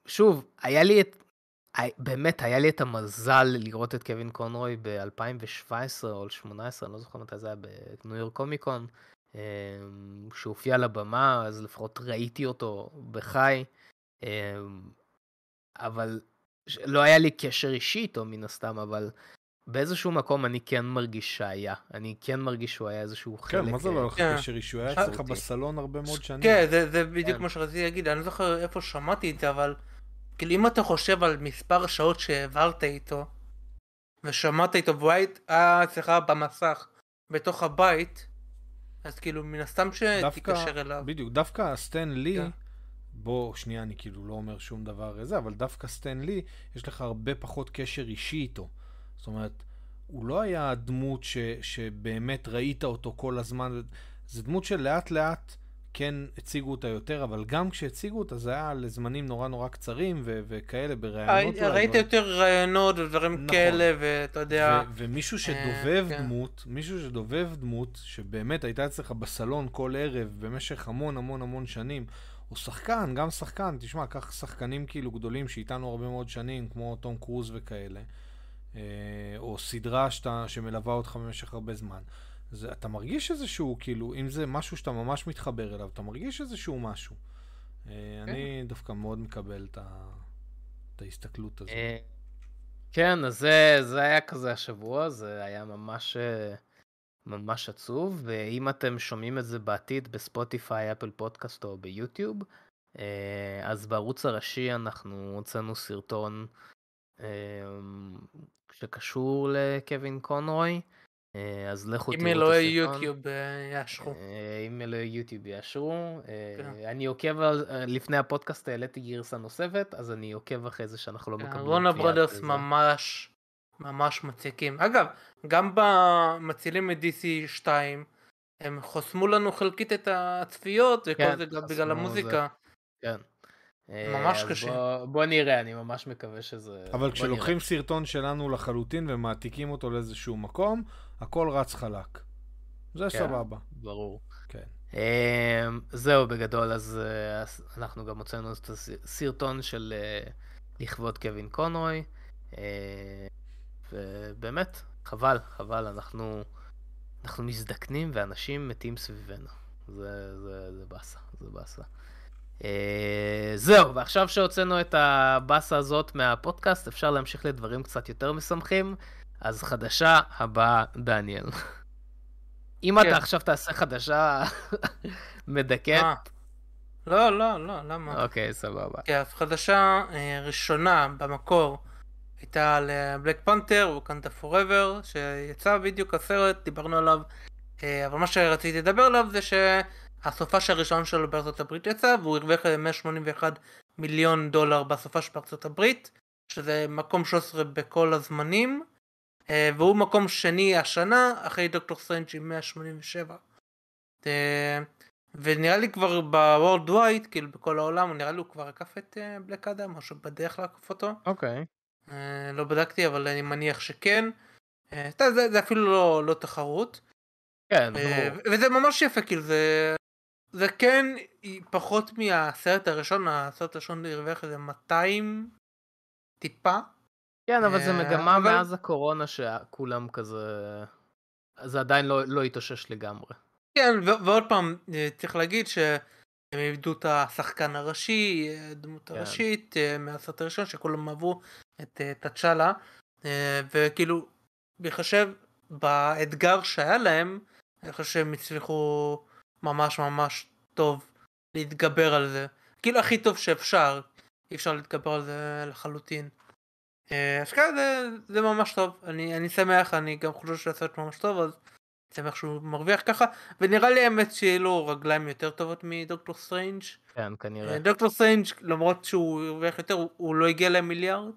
שוב, היה לי את, באמת היה לי את המזל לראות את קווין קונרוי ב-2017 או 2018, אני לא זוכר מתי זה היה, בניו יורק קומיקון, אמ, שהופיע על הבמה, אז לפחות ראיתי אותו בחי. אבל לא היה לי קשר אישי איתו מן הסתם, אבל באיזשהו מקום אני כן מרגיש שהיה. אני כן מרגיש שהוא היה איזשהו חלק. כן, מה זה לא היה לך כן. קשר אישו? היה שאל אצלך. בסלון הרבה מאוד שנים. כן, זה, זה בדיוק כן. מה שרציתי להגיד, אני לא זוכר איפה שמעתי את זה, אבל כאילו אם אתה חושב על מספר השעות שהעברת איתו, ושמעת איתו והוא היה- היה אצלך במסך בתוך הבית, אז כאילו מן הסתם שתתקשר אליו. בדיוק, דווקא סטן לי, כן. בוא, שנייה, אני כאילו לא אומר שום דבר זה, אבל דווקא סטן לי, יש לך הרבה פחות קשר אישי איתו. זאת אומרת, הוא לא היה דמות ש, שבאמת ראית אותו כל הזמן, זה דמות שלאט לאט כן הציגו אותה יותר, אבל גם כשהציגו אותה זה היה לזמנים נורא נורא קצרים ו- וכאלה בראיונות. ראית דברים- יותר רעיונות ודברים נכון. כאלה, ואתה יודע, ו- ומישהו שדובב כן. דמות, מישהו שדובב דמות, שבאמת הייתה אצלך בסלון כל ערב במשך המון המון המון שנים, או שחקן, גם שחקן, תשמע, קח שחקנים כאילו גדולים שאיתנו הרבה מאוד שנים, כמו תום קרוז וכאלה, אה, או סדרה שאתה, שמלווה אותך במשך הרבה זמן. זה, אתה מרגיש איזשהו, כאילו, אם זה משהו שאתה ממש מתחבר אליו, אתה מרגיש איזשהו משהו. אה, אני דווקא מאוד מקבל את, ה, את ההסתכלות הזאת. אה, כן, אז זה, זה היה כזה השבוע, זה היה ממש, אה, ממש עצוב, ואם אתם שומעים את זה בעתיד בספוטיפיי, אפל פודקאסט או ביוטיוב, אה, אז בערוץ הראשי אנחנו הוצאנו סרטון אה, שקשור לקווין קונרוי, אה, אז לכו אם תראו את אלוהי הסרטון. יוטיוב יאשרו. אם אלוהי יוטיוב יאשרו. כן. אני עוקב, לפני הפודקאסט העליתי גרסה נוספת, אז אני עוקב אחרי זה שאנחנו לא מקבלים רונה ברודרס. ממש ממש מציקים. אגב, גם במצילים מ-DC 2, הם חוסמו לנו חלקית את הצפיות, וכל כן, זה גם בגלל זה. המוזיקה. כן. אה, ממש אז קשה. בוא, בוא נראה, אני ממש מקווה שזה... אבל כשלוקחים סרטון שלנו לחלוטין ומעתיקים אותו לאיזשהו מקום, הכל רץ חלק. זה כן. סבבה. נראה. ברור. כן. אמ, זהו בגדול, אז אה, אז אנחנו גם הוצאנו את הסרטון של אה, לכבוד קווין קונרוי, אה, ובאמת, חבל, חבל, אנחנו, אנחנו מזדקנים ואנשים מתים סביבנו. זה, זה, זה באסה, זה באסה. אה, זהו, ועכשיו שהוצאנו את הבאסה הזאת מהפודקאסט, אפשר להמשיך לדברים קצת יותר משמחים. אז חדשה הבאה, דניאל. אם כן. אתה עכשיו תעשה חדשה מדכאת, מה? לא, לא, לא, למה? אוקיי, סבבה. כן, אז חדשה אה, ראשונה במקור הייתה על Black Panther, Wakanda Forever, שיצא בדיוק הסרט, דיברנו עליו, אה, אבל מה שרציתי לדבר עליו זה שהסופש הראשון שלו בארצות הברית יצא, והוא הרוויח אה, 181 מיליון דולר בסופש בארצות הברית, שזה מקום 13 בכל הזמנים, אה, והוא מקום שני השנה, אחרי דוקטור סטריינג' עם 187. אה, ונראה לי כבר בוורד ווייד, כאילו בכל העולם, נראה לי הוא כבר עקף את בלק אדם, או שבדרך לעקוף אותו. אוקיי. אה, לא בדקתי, אבל אני מניח שכן. אה, אתה זה, זה אפילו לא, לא תחרות. כן, אה, ברור. וזה ממש יפה, כאילו זה... זה כן פחות מהסרט הראשון, הסרט הראשון הרוויח איזה 200 טיפה. כן, אבל זה אה, מגמה אבל- מאז הקורונה שכולם כזה... זה עדיין לא לא התאושש לגמרי. כן, ו- ועוד פעם, אה, צריך להגיד שהם איבדו את השחקן הראשי, אה, הדמות כן. הראשית, אה, מהסרט הראשון, שכולם אהבו את אה, תצ'אלה, אה, וכאילו, בהתחשב באתגר שהיה להם, אני חושב שהם הצליחו ממש ממש טוב להתגבר על זה. כאילו הכי טוב שאפשר, אי אפשר להתגבר על זה לחלוטין. אה, אז כן, זה, זה ממש טוב, אני, אני שמח, אני גם חושב שהסרט ממש טוב, אז שמח שהוא מרוויח ככה, ונראה לי האמת שיהיה לו רגליים יותר טובות מדוקטור סטרנג'. כן, כנראה. אה, דוקטור סטרנג' למרות שהוא הרוויח יותר, הוא, הוא לא הגיע למיליארד.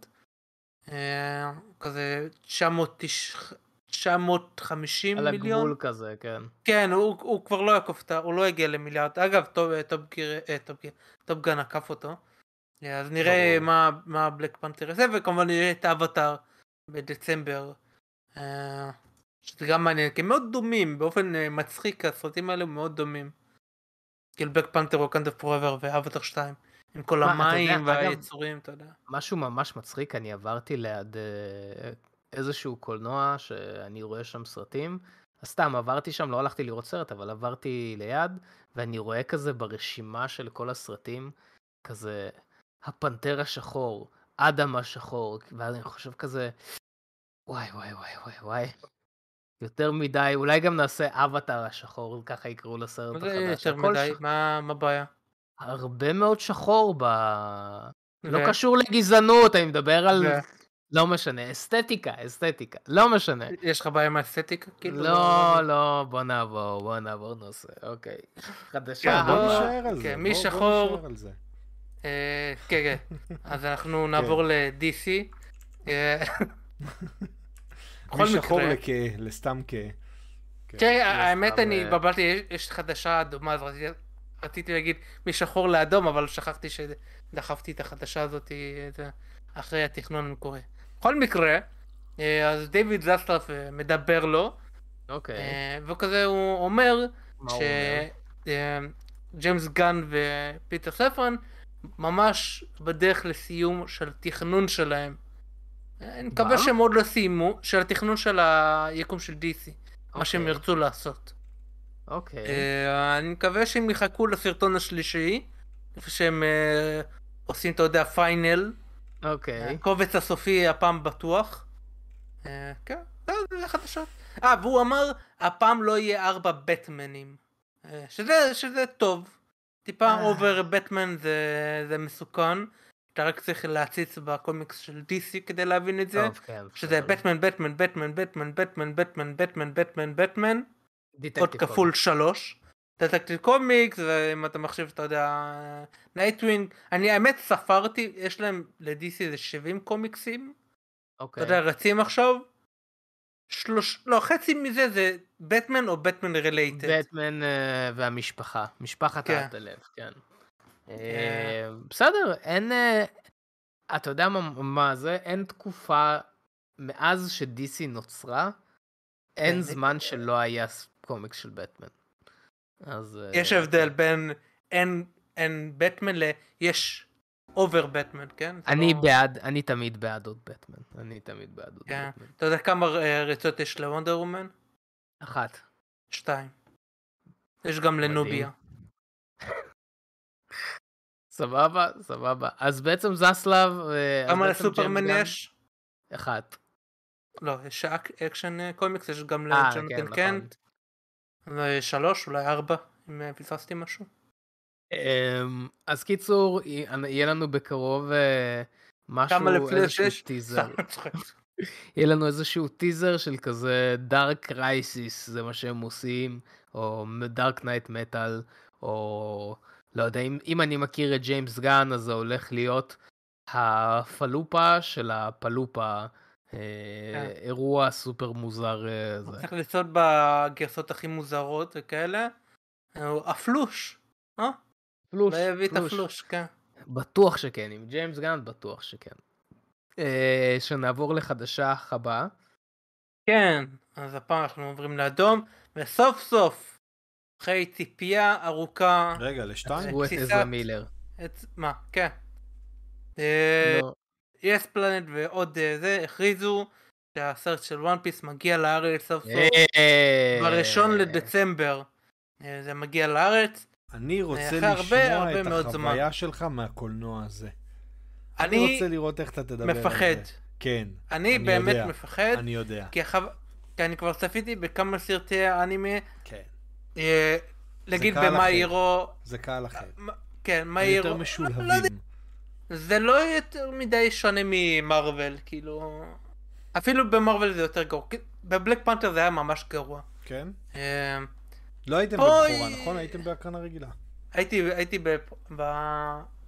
כזה 990 950 על מיליון. הגבול כזה, כן. כן, הוא, הוא כבר לא יעקוף את ה... הוא לא יגיע למיליארד. אגב, טופ, אה, גיר, אה, גיר, טופ גן עקף אותו. אה, אז נראה. מה, מה בלק פנתר יעשה, וכמובן נראה את האבטאר בדצמבר. שזה גם מעניין, כי הם מאוד דומים, באופן מצחיק, הסרטים האלה מאוד דומים. כאילו בלק פנתר ווקנדה פוראבר ואבטאר 2. עם כל מה, יודע, המים אגב- והיצורים, אתה יודע. משהו ממש מצחיק, אני עברתי ליד אה, איזשהו קולנוע שאני רואה שם סרטים. אז סתם עברתי שם, לא הלכתי לראות סרט, אבל עברתי ליד, ואני רואה כזה ברשימה של כל הסרטים, כזה הפנתר השחור, אדם השחור, ואז אני חושב כזה, וואי וואי וואי וואי וואי. יותר מדי, אולי גם נעשה אבטאר השחור, ככה יקראו לסרט החדש. יותר מדי? ש- מה הבעיה? הרבה מאוד שחור ב... לא קשור לגזענות, אני מדבר על... לא משנה, אסתטיקה, אסתטיקה, לא משנה. יש לך בעיה עם האסתטיקה? כאילו? לא, לא, בוא נעבור, בוא נעבור נושא, אוקיי. חדשה כן, בוא. נשאר על זה. כן, מי שחור- נשאר על זה. אה, כן, כן. אז אנחנו נעבור ל-DC. אה, משחור מקרה, לכ... לסתם כ... כן. כן, האמת אני אה, התבלבלתי, יש- חדשה אדומה, אז רציתי- להגיד משחור לאדום, אבל שכחתי שדחפתי את החדשה הזאת אחרי התכנון המקורי. בכל מקרה, אה, אז דיוויד זסטרף אה, מדבר לו, אוקיי, אה, וכזה הוא אומר? שג'יימס גן ופיטר ספרן ממש בדרך לסיום של תכנון שלהם. אני מקווה? שהם עוד לא סיימו, של התכנון של היקום של DC, מה שהם אוקיי, ירצו לעשות. אוקיי, אה, אני מקווה שהם יחכו לסרטון השלישי, איפה שהם אה, עושים, אתה יודע, final, אוקיי. הקובץ הסופי הפעם בטוח. אה, כן, זה- זה חדשות. אה, והוא אמר, הפעם לא יהיה ארבע בטמנים. אה, שזה, שזה טוב. טיפה. over בטמן זה, זה מסוכן. אתה רק צריך להציץ בקומיקס של DC כדי להבין את זה. טוב, כן. שזה בסדר. בטמן, בטמן, בטמן, בטמן, בטמן, בטמן, בטמן, בטמן, בטמן. עוד כפול שלוש. דטקטיב קומיקס, ואם אתה מחשיב, אתה יודע, נייטווינג. אני האמת ספרתי, יש להם ל-DC איזה 70 קומיקסים. אוקיי. אתה יודע, רצים עכשיו. שלוש, לא, חצי מזה זה בטמן או בטמן רילייטד. בטמן והמשפחה, משפחת כן. האטלב, כן. אה, בסדר, אין... אה, אתה יודע מה- מה זה? אין תקופה מאז שדיסי נוצרה, אין כן. זמן שלא היה קומיקס של בטמן. אז... אה, יש הבדל בין אין, אין בטמן ל... יש over בטמן, כן? אני לא- בעד, אני תמיד בעד עוד בטמן. אני תמיד בעד עוד כן. בטמן. אתה יודע כמה אה, ריצות יש לוונדר וומן? אחת. שתיים. יש גם. לנוביה. סבבה, סבבה. אז בעצם זסלב... אה, כמה לסופרמן יש? אחת. לא, יש אק- אקשן קומיקס, יש גם אה, כן, לג'ונתן נכון. קנט. אה, שלוש, אולי ארבע, אם אה, פספסתי משהו. אמ, אז קיצור, יהיה לנו בקרוב אה, משהו, איזשהו? טיזר. יהיה לנו איזשהו טיזר של כזה דארק קרייסיס, זה מה שהם עושים, או דארק נייט מטאל, או לא יודע, אם, אם אני מכיר את ג'יימס גן, אז זה הולך להיות הפלופה של הפלופה. אירוע סופר מוזר אה, זה. צריך לצעוד בגרסות הכי מוזרות וכאלה. אה, הפלוש, אה? פלוש, יביא את פלוש. הפלוש, כן. בטוח שכן, עם ג'יימס גן בטוח שכן. אה, שנעבור לחדשה הבאה. כן, אז הפעם אנחנו עוברים לאדום, וסוף סוף, אחרי ציפייה ארוכה, רגע, לשתיים? עצרו את עזרא מילר. את... מה, כן. לא, יס פלנט ועוד אה, זה, הכריזו שהסרט של וואן פיס מגיע לארץ סוף סוף, אה, בראשון לדצמבר. אה, זה מגיע לארץ. אני רוצה לשמוע את. החוויה שלך מהקולנוע הזה. אני רוצה לראות איך אתה תדבר על מפחד. זה. כן, אני באמת. מפחד, אני יודע. כי אני כבר צפיתי בכמה סרטי אנימה, כן. נגיד במה אחר. הירו, זה קהל אחר. כן, מה הם הירו, יותר לא משולהבים. זה לא יותר מדי שונה ממרוויל, כאילו, אפילו במרוויל זה יותר גרוע, בבלק פנתר זה היה ממש גרוע. כן? אה, לא הייתם. בבחורה, נכון? הייתם בהקרנה רגילה. הייתי הייתי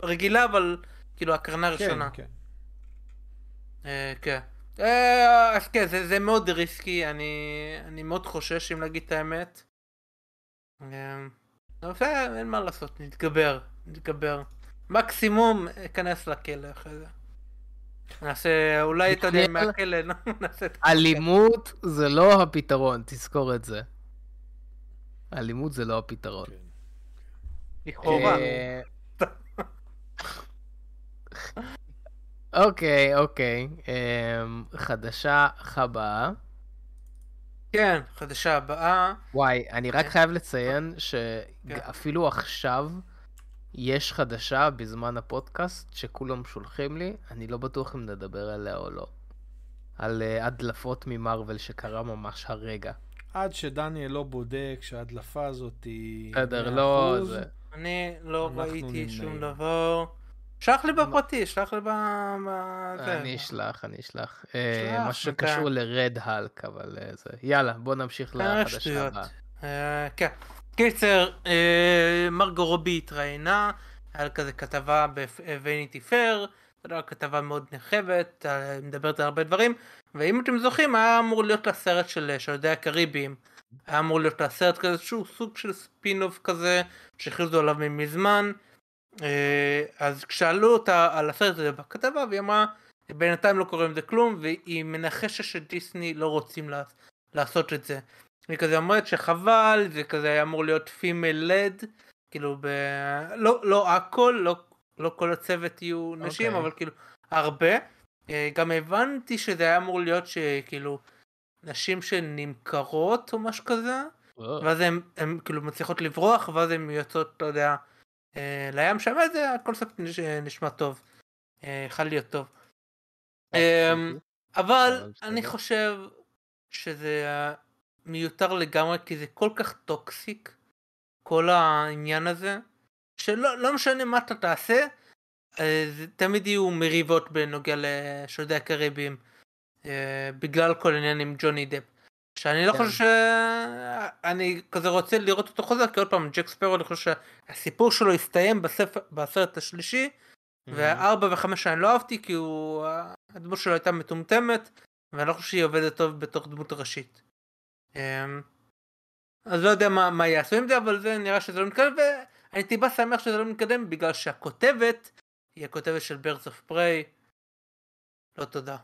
ברגילה, אבל כאילו הקרנה הראשונה. כן, כן. אה, כן. אה, אז כן, זה, זה מאוד ריסקי, אני, אני מאוד חושש אם להגיד את האמת. אבל אין מה לעשות, נתגבר, נתגבר. מקסימום אכנס לכלא אחרי זה. נעשה, אולי אתה יודע, מהכלא, נו, נעשה את אלימות זה לא הפתרון, תזכור את זה. אלימות זה לא הפתרון. כן. לכאורה. אה, אוקיי, אוקיי. אמ, חדשה הבאה. כן, חדשה הבאה. וואי, אני רק כן. חייב לציין כן. שאפילו עכשיו יש חדשה בזמן הפודקאסט שכולם שולחים לי, אני לא בטוח אם נדבר עליה או לא. על אה, הדלפות ממרוויל שקרה ממש הרגע. עד שדניאל לא בודק שההדלפה הזאת היא... בסדר, 100%, לא... זה... אני לא ראיתי נמנעים. שום דבר. שלח לי בפרטי, שלח לי ב... אני אשלח, אני אשלח. אה, אתה- שקשור לרד האלק, אבל אה, זה... יאללה, בוא נמשיך לחדשה. הבאה. אה, כן. קיצר, אה, מרגו רובי התראיינה, היה לה כזה כתבה בווייניטי פייר, זו כתבה מאוד נרחבת, אה, מדברת על הרבה דברים, ואם אתם זוכרים, היה אמור להיות לה סרט של שודדי הקריביים. היה אמור להיות לה סרט כזה, שהוא סוג של ספין-אוף כזה, שהכריזו עליו מזמן. אה, אז כשאלו אותה על הסרט הזה בכתבה, והיא אמרה, בינתיים לא קורה עם זה כלום, והיא מנחשת שדיסני לא רוצים. לעשות את זה. היא כזה אומרת שחבל, זה כזה היה אמור להיות פימייל לד, כאילו ב... לא, לא הכל, לא, לא כל הצוות יהיו נשים, אוקיי. אבל כאילו הרבה. אה, גם הבנתי שזה היה אמור להיות שכאילו נשים שנמכרות או משהו כזה, או, ואז הן כאילו מצליחות לברוח, ואז הן יוצאות, לא יודע, אה, לים שם, זה הקונספט נש- נשמע טוב. אה, יכול להיות טוב. אמ, אבל אבל אני. חושב שזה אה, מיותר לגמרי כי זה כל כך toxic כל העניין הזה שלא לא משנה מה אתה תעשה אה, זה תמיד יהיו מריבות בנוגע לשודדי הקריביים אה, בגלל כל העניין עם ג'וני דפ. שאני לא כן. חושב שאני כזה רוצה לראות אותו חוזר כי עוד פעם ג'ק ספרו אני חושב שהסיפור שלו הסתיים בספר, בסרט השלישי וארבע וחמש אני לא אהבתי כי הוא הדמות שלו הייתה מטומטמת ואני לא חושב שהיא עובדת טוב בתור דמות ראשית. אמ, אז לא יודע מה, מה יעשו עם זה אבל זה נראה שזה לא מתקדם ואני טיפה שמח שזה לא מתקדם בגלל שהכותבת היא הכותבת של ברדס אוף פריי. לא תודה.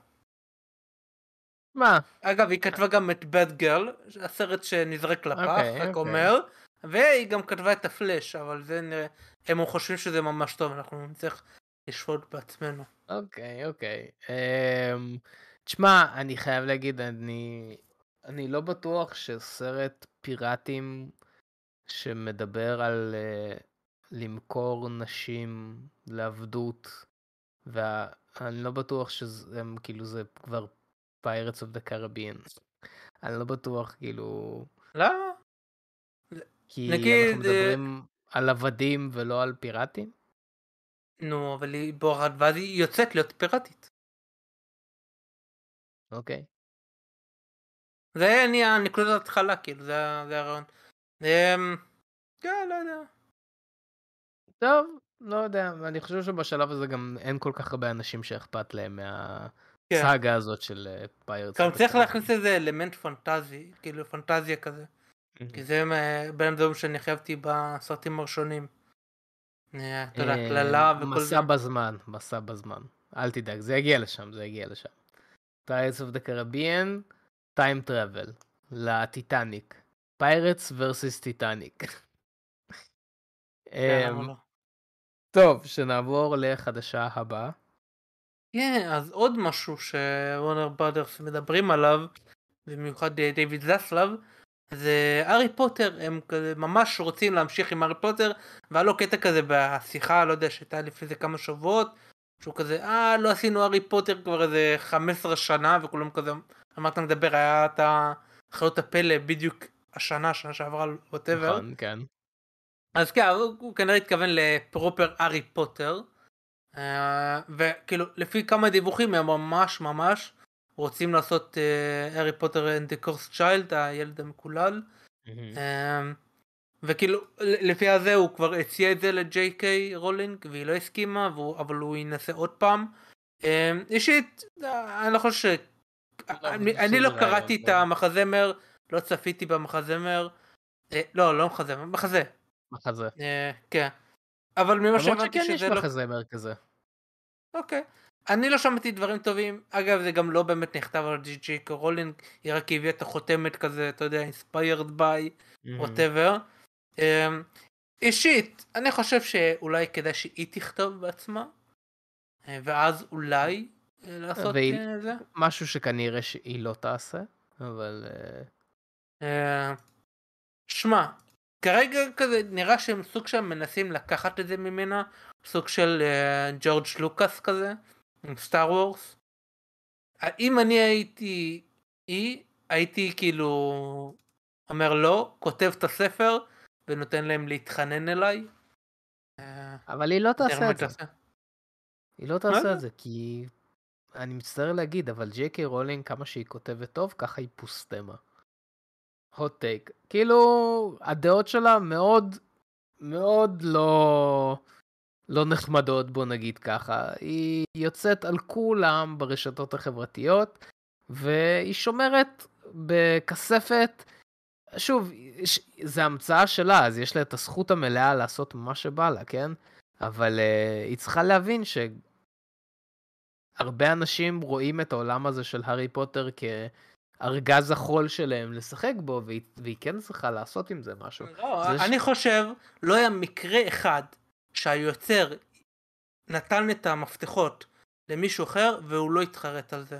מה? אגב היא כתבה גם את בד גרל הסרט שנזרק לפח אוקיי, רק אוקיי. אומר והיא גם כתבה את הפלאש אבל זה נראה הם חושבים שזה ממש טוב אנחנו נצטרך לשפוט בעצמנו. אוקיי, אוקיי. אמ, תשמע, אני חייב להגיד, אני, אני לא בטוח שסרט פיראטים שמדבר על... אה, למכור נשים לעבדות, ואני לא בטוח שזה הם, כאילו זה כבר Pirates of the Caribbean. אני לא בטוח כאילו, למה? כי נגיד, אנחנו מדברים על עבדים ולא על פיראטים. נו, אבל היא בורחת ואז היא יוצאת להיות פיראטית. אוקיי. זה נהיה נקודת התחלה, כאילו, זה הרעיון. אמ, כן, לא יודע. טוב, לא יודע, אני חושב שבשלב הזה גם אין כל כך הרבה אנשים שאכפת להם כן. מהסאגה הזאת של אה, פיירטס. גם צריך להכניס איזה אלמנט פנטזי, כאילו פנטזיה כזה. כי זה מה- בין הדברים שאני חייבתי בסרטים הראשונים. אה, אתה יודע, קללה וכל זה. מסע בזמן, מסע בזמן. אל תדאג, זה יגיע לשם, זה יגיע לשם. Pirates of the Caribbean, time travel, לטיטניק. Pirates versus טיטניק. טוב, שנעבור לחדשה הבאה. כן, אז עוד משהו שוורנר ברודרס מדברים עליו, במיוחד אה, דיוויד זסלב, זה הארי פוטר, הם כזה ממש רוצים להמשיך עם הארי פוטר, והיה לו קטע כזה בשיחה, לא יודע, שהייתה לפני זה כמה שבועות, שהוא כזה, אה, לא עשינו הארי פוטר כבר איזה 15 שנה, וכולם כזה, על מה אתה מדבר, היה את החיות הפלא בדיוק השנה, שנה שעברה, ווטאבר. נכון, כן. אז כן, הוא, הוא כנראה התכוון לפרופר הארי פוטר. Uh, וכאילו לפי כמה דיווחים הם ממש ממש רוצים לעשות אה, הארי פוטר and the Cursed Child הילד המקולל אה, וכאילו לפי הזה הוא כבר הציע את זה לג'יי קיי רולינג והיא לא הסכימה והוא, אבל הוא ינסה עוד פעם. אה, אישית אה, אני לא חושב. אני, אני לא קראתי את. המחזמר לא צפיתי במחזמר אה, לא לא מחזמר מחזה מחזה. אה, כן. אבל ממה למרות שהבנתי שכן יש שזה לא... מחזמר כזה. אוקיי. אני לא שמעתי דברים טובים. אגב, זה גם לא באמת נכתב על ג'יי קיי רולינג, היא רק הביאה את החותמת כזה, אתה יודע, inspired by, whatever. אמ, אישית, אני חושב שאולי כדאי שהיא תכתוב בעצמה, אה, ואז אולי לעשות והיא- אה, זה. משהו שכנראה שהיא לא תעשה, אבל אה, אה, שמע, כרגע כזה נראה שהם סוג של מנסים לקחת את זה ממנה, סוג של ג'ורג' לוקאס כזה, עם סטאר וורס. אם אני הייתי היא, הייתי כאילו אומר לא, כותב את הספר ונותן להם להתחנן אליי. אבל היא לא תעשה את זה. היא לא תעשה? את זה, כי אני מצטער להגיד, אבל ג'יי קיי רולינג, כמה שהיא כותבת טוב, ככה היא פוסטמה. hot take. כאילו, הדעות שלה מאוד, מאוד לא, לא נחמדות, בוא נגיד ככה. היא יוצאת על כולם ברשתות החברתיות, והיא שומרת בכספת. שוב, ש- זה המצאה שלה, אז יש לה את הזכות המלאה לעשות מה שבא לה, כן? אבל uh, היא צריכה להבין שהרבה אנשים רואים את העולם הזה של הארי פוטר כארגז החול שלהם לשחק בו, והיא, והיא כן צריכה לעשות עם זה משהו. לא, זה ש- אני חושב לא היה מקרה אחד שהיוצר נתן את המפתחות למישהו אחר והוא לא התחרט על זה.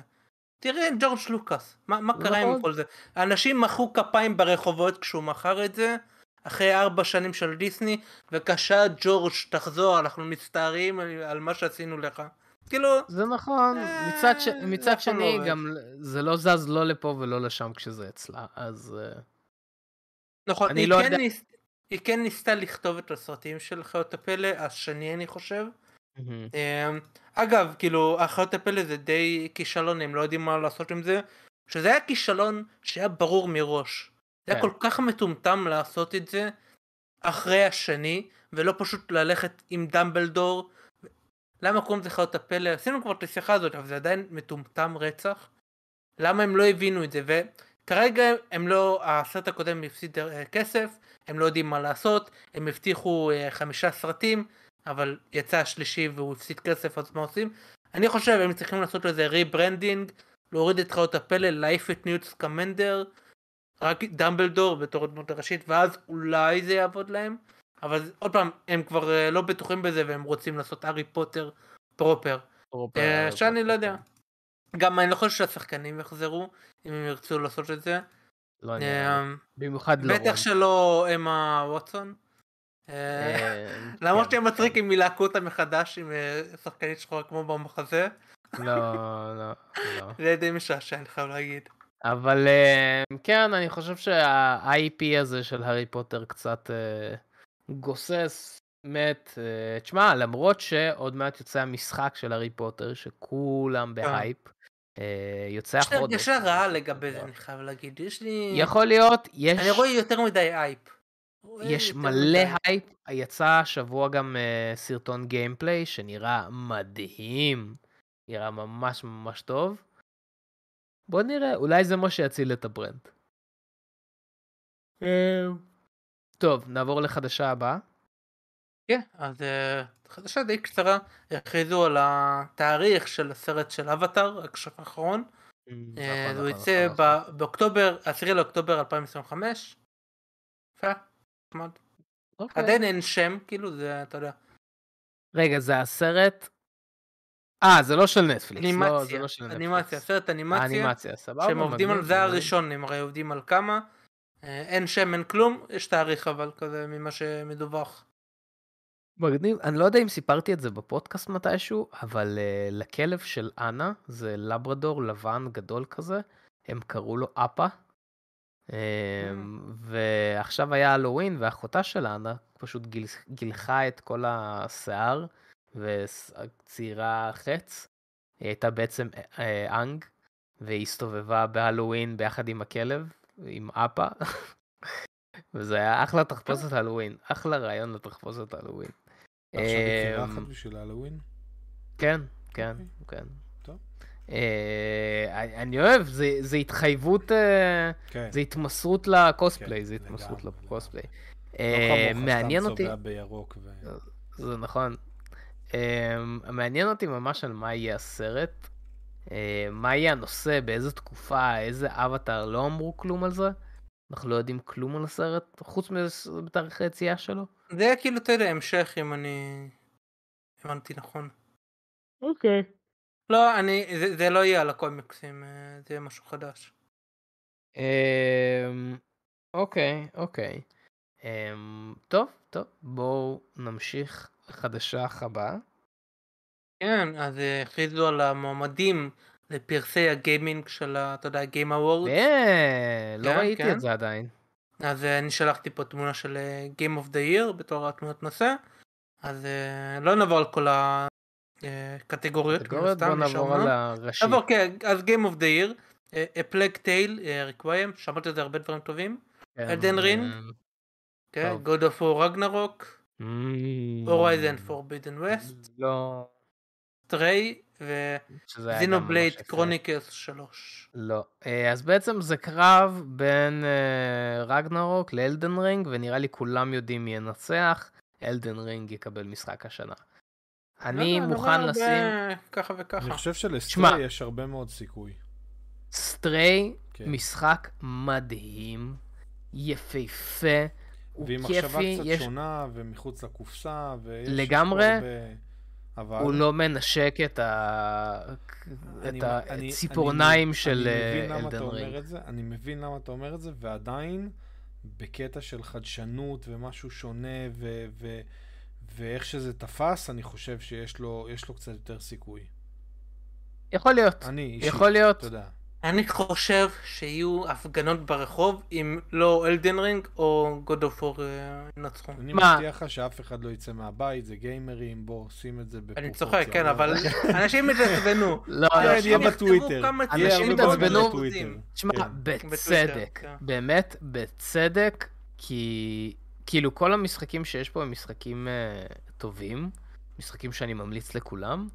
תראה את ג'ורג' לוקאס, מה, מה קרה עם. כל זה? אנשים מחאו כפיים ברחובות כשהוא מכר את זה אחרי ארבע שנים של דיסני ובבקשה ג'ורג' תחזור אנחנו מצטערים על, על מה שעשינו לך. כאילו, זה נכון, אה, מצד, ש... מצד לא שני. גם זה לא זז לא לפה ולא לשם כשזה אצלה, אז אה, נכון, אני היא, לא כן יודע- ניס... היא כן ניסתה לכתוב את הסרטים של חיות הפלא, השני אני חושב. אמ, אגב, כאילו, החיות הפלא זה די כישלון, הם לא יודעים מה לעשות עם זה. שזה היה כישלון שהיה ברור מראש. זה היה כן. כל כך מטומטם לעשות את זה אחרי השני, ולא פשוט ללכת עם דמבלדור. למה קוראים לזה חיות הפלא? עשינו כבר את השיחה הזאת, אבל זה עדיין מטומטם רצח. למה הם לא הבינו את זה? וכרגע הם לא, הסרט הקודם הפסיד אה, כסף, הם לא יודעים מה לעשות, הם הבטיחו אה, חמישה סרטים, אבל יצא השלישי והוא הפסיד כסף, אז מה עושים? אני חושב הם צריכים לעשות לזה rebranding, להוריד את חיות הפלא, להעיף את ניוט סקמנדר, רק דמבלדור בתור הדמות הראשית, ואז אולי זה יעבוד להם. אבל עוד פעם, הם כבר אה, לא בטוחים בזה והם רוצים לעשות הארי פוטר פרופר. פרופר, שאני לא יודע. פרופר. גם אני לא חושב שהשחקנים יחזרו, אם הם ירצו לעשות את זה. לא לי. אה, במיוחד לא בטח שלא אמה ווטסון. אה, למרות כן, שהם מצחיק אם ילהקו אותה מחדש עם שחקנית שחורה כמו במחזה, לא, לא, לא. זה די משעשע אני חייב להגיד. אבל כן, אני חושב שה-IP הזה של הארי פוטר קצת גוסס, מת. אה, תשמע, למרות שעוד מעט יוצא המשחק של הארי פוטר, שכולם בהייפ, אה, יוצא יש לי החודש. הרגשה רעה לגבי זה אני חייב להגיד, יש לי... יכול להיות, יש... אני רואה יותר מדי אייפ. יש מלא. הייפ, יצא השבוע גם אה, סרטון gameplay שנראה מדהים, נראה ממש ממש טוב. בוא נראה, אולי זה מה שיציל את ה brand. אה, טוב, נעבור לחדשה הבאה. כן, אז אה, חדשה די קצרה, הכריזו על התאריך של הסרט של אבטאר, הקשף האחרון. אה, נכון, הוא נכון, יצא נכון. ב- באוקטובר, 10 לאוקטובר 2025. יפה, נחמד. אוקיי. עדיין אין שם, כאילו זה, אתה יודע, רגע, זה הסרט... אה, זה לא של נטפליקס. לא, אנימציה, לא אנימציה. סרט אנימציה, אנימציה, סבבה. שהם עובדים על זה. הראשון, הם הרי עובדים על כמה. אה, אין שם, אין כלום, יש תאריך אבל כזה ממה שמדווח. מגניב, אני לא יודע אם סיפרתי את זה בפודקאסט מתישהו, אבל uh, לכלב של אנה, זה לברדור לבן גדול כזה, הם קראו לו אפה. Um, ועכשיו היה הלואוין, ואחותה של אנה פשוט גיל, גילחה את כל השיער, וציירה חץ. היא הייתה בעצם אה, אנג, והיא הסתובבה בהלואוין ביחד עם הכלב, עם אפה. וזה היה אחלה תחפושת הלואוין, אחלה רעיון לתחפושת הלואוין. עכשיו היא אמ, קירחת בשביל הלואוין? כן, כן, אוקיי. כן. אה, אני- אוהב, זה- זה התחייבות, אה, כן. זה התמסרות לקוספליי, כן, זה התמסרות לקוספליי. לא אה, מעניין אותי. זה נכון. מעניין אותי ממש על מה יהיה הסרט, מה יהיה הנושא, באיזה תקופה, איזה אבטאר, לא אמרו כלום על זה. אנחנו לא יודעים כלום על הסרט, חוץ מתאריך היציאה שלו. זה היה כאילו, אתה יודע, המשך אם אני הבנתי נכון. אוקיי. לא, אני, זה, זה לא יהיה על הקומיקסים, אה, זה יהיה משהו חדש. אמ, אוקיי, אוקיי. אמ, טוב, טוב, בואו נמשיך לחדשה הבאה. כן, אז אה, הכריזו על המועמדים לפרסי הגיימינג של, ה- אתה יודע, Game Awards. אה, לא כן, ראיתי כן. את זה עדיין. אז אה, אני שלחתי פה תמונה של אה, Game of the Year בתור התמונת נושא. אז אה, לא נעבור על כל הקטגוריות. קטגוריות, בוא נעבור. על הראשי. נעבור, כן, אז Game of the Year, A Plague Tale, Requiem, שמעתי על זה הרבה דברים טובים. כן, Ring? אמ, כן, טוב. God of War Ragnarok, אמ, Horizon Forbidden West, לא, ממש ו Xenoblade יפה. Chronicles 3. לא. אה, אז בעצם זה קרב בין אה, Ragnarok ל Elden Ring, ונראה לי כולם יודעים מי ינצח, Elden Ring יקבל משחק השנה. אני לא, מוכן לשים ככה אני וככה. חושב שמע. שלסטרי יש הרבה מאוד סיכוי. סטריי, כן. משחק מדהים, יפהפה, הוא ועם מחשבה קצת יש... שונה ומחוץ לקופסה, ויש... לגמרי. אבל... הוא לא מנשק את, ה... אני- את הציפורניים אני- של אה, למה אתה אלדן אומר רינג. אני מבין למה אתה אומר את זה, ועדיין, בקטע של חדשנות ומשהו שונה, ו- ו- ואיך שזה תפס, אני חושב שיש לו, יש לו קצת יותר סיכוי. יכול להיות, אני אישית, יכול להיות. יודע. אני חושב שיהיו הפגנות ברחוב אם לא אלדן רינג או God of War אה, ינצחו. אני מה? מבטיח לך שאף אחד לא יצא מהבית, זה גיימרים, בוא, שים את זה בפרופורציה. אני צוחק, כן? אבל אנשים יתעצבנו. לא, כן, לא, יהיה אבל- בטוויטר. יהיה אנשים יתעצבנו. תשמע, כן. בצדק, כן. באמת בצדק, כי כאילו כל המשחקים שיש פה הם משחקים אה, טובים, משחקים שאני ממליץ לכולם,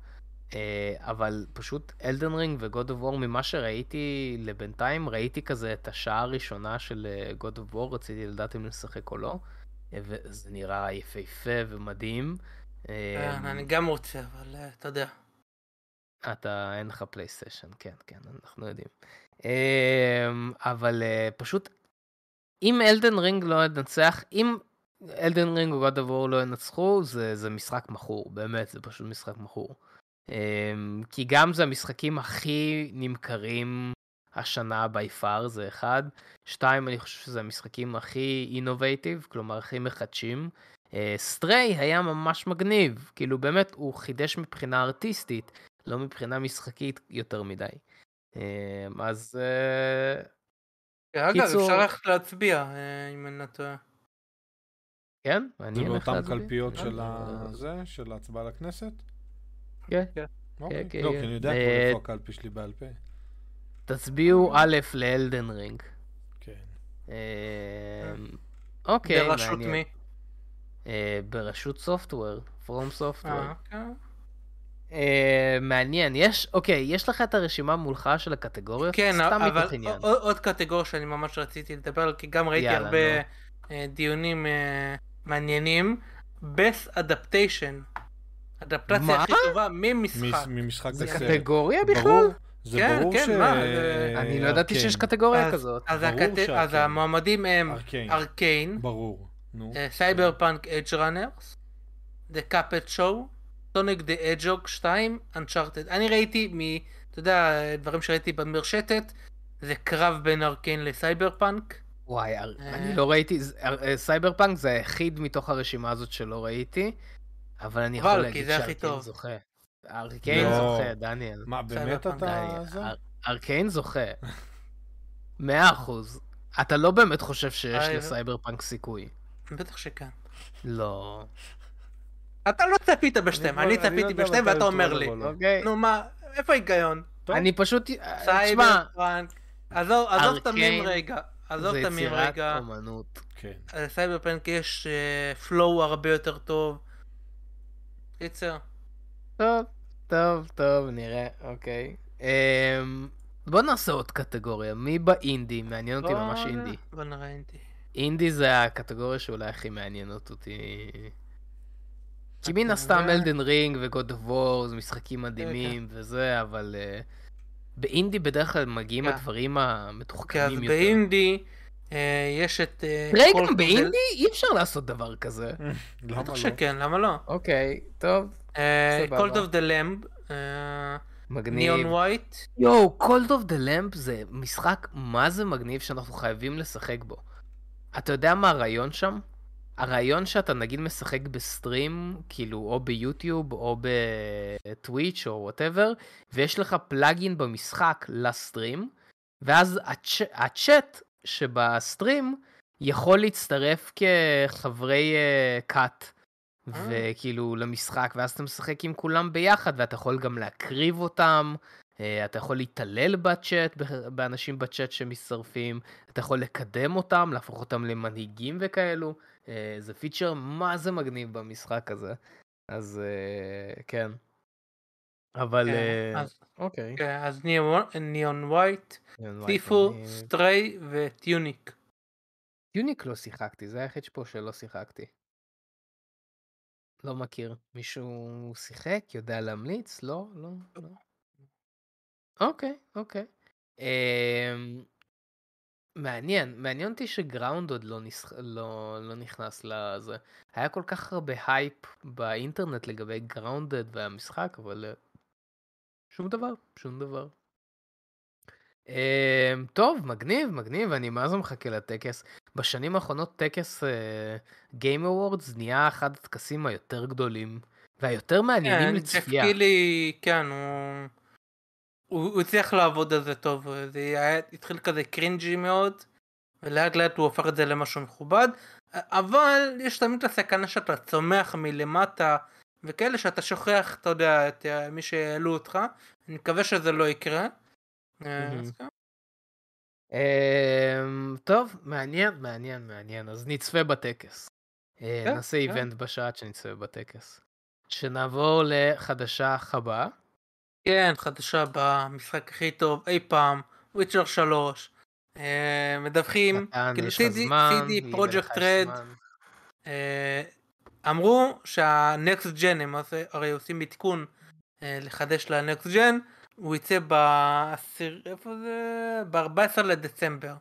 אבל פשוט Elden Ring ו God of War, ממה שראיתי לבינתיים, ראיתי כזה את השעה הראשונה של God of War, רציתי לדעת אם לשחק או לא, אה, וזה נראה יפהפה ומדהים. אה, אני גם רוצה, אבל אה, אתה יודע. אתה, אין לך פלייסטיישן, כן, כן, אנחנו יודעים. אבל אה, פשוט, אם Elden Ring לא ינצח, אם Elden Ring או God of War לא ינצחו, זה, זה משחק מכור, באמת, זה פשוט משחק מכור. אמ, כי גם זה המשחקים הכי נמכרים השנה by far, זה אחד. שתיים, אני חושב שזה המשחקים הכי innovative, כלומר הכי מחדשים. Stray היה ממש מגניב, כאילו באמת הוא חידש מבחינה ארטיסטית, לא מבחינה משחקית יותר מדי. אה, אז אה, אגב, קיצור- אפשר ללכת להצביע, אה, אם אני לא טועה. כן, זה מעניין איך באותן להצביע. קלפיות אה, של אה, הזה, של ההצבעה לכנסת? כן. אוקיי. כן, לא, כן. כי אני יודע כבר אה, איפה הקלפי שלי בעל פה. תצביעו א' לאלדן רינג. כן. אה, אוקיי, בראשות. מי? אה, ברשות סופטוור, פרום סופטוור. אה, כן. אה, מעניין, יש, אוקיי, יש לך את הרשימה מולך של הקטגוריות? כן, סתם אבל. עוד- עוד קטגוריה שאני ממש רציתי לדבר עליה, כי גם ראיתי יאללה, הרבה אה, דיונים אה, מעניינים. Best Adaptation. אדפטציה מה? הכי טובה ממשחק. מש- ממשחק זה. קטגוריה בכלל? ברור, זה כן, ברור כן, ש... מה, זה- אני לא ידעתי שיש. קטגוריה אז- כזאת. אז הקט-. אז המועמדים הם Arcane. ברור. נו. Cyberpunk Edgerunners, The Cuphead Show, Sonic the Hedgehog 2, Uncharted. אני ראיתי מ... אתה יודע, דברים שראיתי במרשתת, זה קרב בין Arcane ל Cyberpunk. וואי, אה. אני לא ראיתי, אה, סייבר פאנק זה היחיד מתוך הרשימה הזאת שלא ראיתי, אבל אני יכול להגיד זה ש Arcane. זוכה. Arcane לא. זוכה, דניאל. מה, באמת. אתה זה? אר- Arcane זוכה. מאה אחוז. אתה לא באמת חושב שיש אה, לסייבר פאנק סיכוי. בטח שכן. לא. אתה לא צפית בשתיהם, אני צפיתי בשתיהם ואתה אומר לי. לא. אוקיי. נו מה, איפה ההיגיון? אני פשוט... אה, סייבר פאנק. עזוב עזוב Arcane רגע. עזוב זה את המים יצירת רגע. אומנות. כן. לסייבר פאנק יש flow הרבה יותר טוב. קיצר. טוב, טוב, טוב, נראה, אוקיי. אמ, בוא נעשה עוד קטגוריה, מי באינדי? מעניין אותי ממש אינדי. בוא נראה אינדי. אינדי זה הקטגוריה שאולי הכי מעניינת אותי. כי מן הסתם אלדן רינג וגוד וור זה משחקים מדהימים וזה, אבל אה, באינדי בדרך כלל מגיעים כן. הדברים המתוחכמים יותר. באינדי יש את... אה, רגע, באינדי אי אפשר לעשות דבר כזה. למה בטח לא? שכן, למה לא? אוקיי, טוב, אה, of the Lamb, אה, מגניב. Neon White. יואו, Cult of the Lamb זה משחק מה זה מגניב שאנחנו חייבים לשחק בו. אתה יודע מה הרעיון שם? הרעיון שאתה נגיד משחק ב stream, כאילו או ביוטיוב או בטוויץ' או whatever, ויש לך plugin במשחק ל stream, ואז הצ'... הצ'אט שב stream יכול להצטרף כחברי קאט. אה. וכאילו למשחק, ואז אתה משחק עם כולם ביחד, ואתה יכול גם להקריב אותם, אה, אתה יכול להתעלל בצ'אט, באנשים בצ'אט שמצטרפים, אתה יכול לקדם אותם, להפוך אותם למנהיגים וכאלו. אה, זה פיצ'ר מה זה מגניב במשחק הזה. אז אה, כן. אבל כן, אה, אוקיי. כן, אז Neon White, Sifu, Stray ו Tunic. Tunic לא שיחקתי, זה היחיד פה שלא שיחקתי. לא מכיר. מישהו שיחק? יודע להמליץ? לא? לא? לא. אוקיי, אוקיי. אמ, מעניין, מעניין אותי ש Grounded לא, נס... לא, לא נכנס לזה. היה כל כך הרבה הייפ באינטרנט לגבי Grounded והמשחק, אבל אה, שום דבר, שום דבר. אמ, טוב, מגניב, מגניב, אני מה זה מחכה לטקס. בשנים האחרונות טקס Game Awards נהיה אחד הטקסים היותר גדולים והיותר מעניינים כן, לצפייה. ג'ף קילי, כן, הוא... הוא הוא הצליח לעבוד על זה טוב, זה היה, התחיל כזה קרינג'י מאוד, ולאט לאט הוא הופך את זה למשהו מכובד, אבל יש תמיד את הסכנה שאתה צומח מלמטה, וכאלה שאתה שוכח, אתה יודע, את אה, מי שהעלו אותך, אני מקווה שזה לא יקרה. אה, כן. אמ, טוב, מעניין, מעניין, מעניין, אז נצפה בטקס. אה, כן, נעשה כן. איבנט בשעה שנצפה בטקס. שנעבור לחדשה חבה. כן, חדשה במשחק הכי טוב אי פעם, וויצ'ר 3. מדווחים, כאילו CD יש רד, אמרו שהנקסט ג'ן, הם עושה- הרי עושים עדכון אה, לחדש לנקסט ג'ן, הוא יצא בעשיר, איפה זה? ב-14 לדצמבר.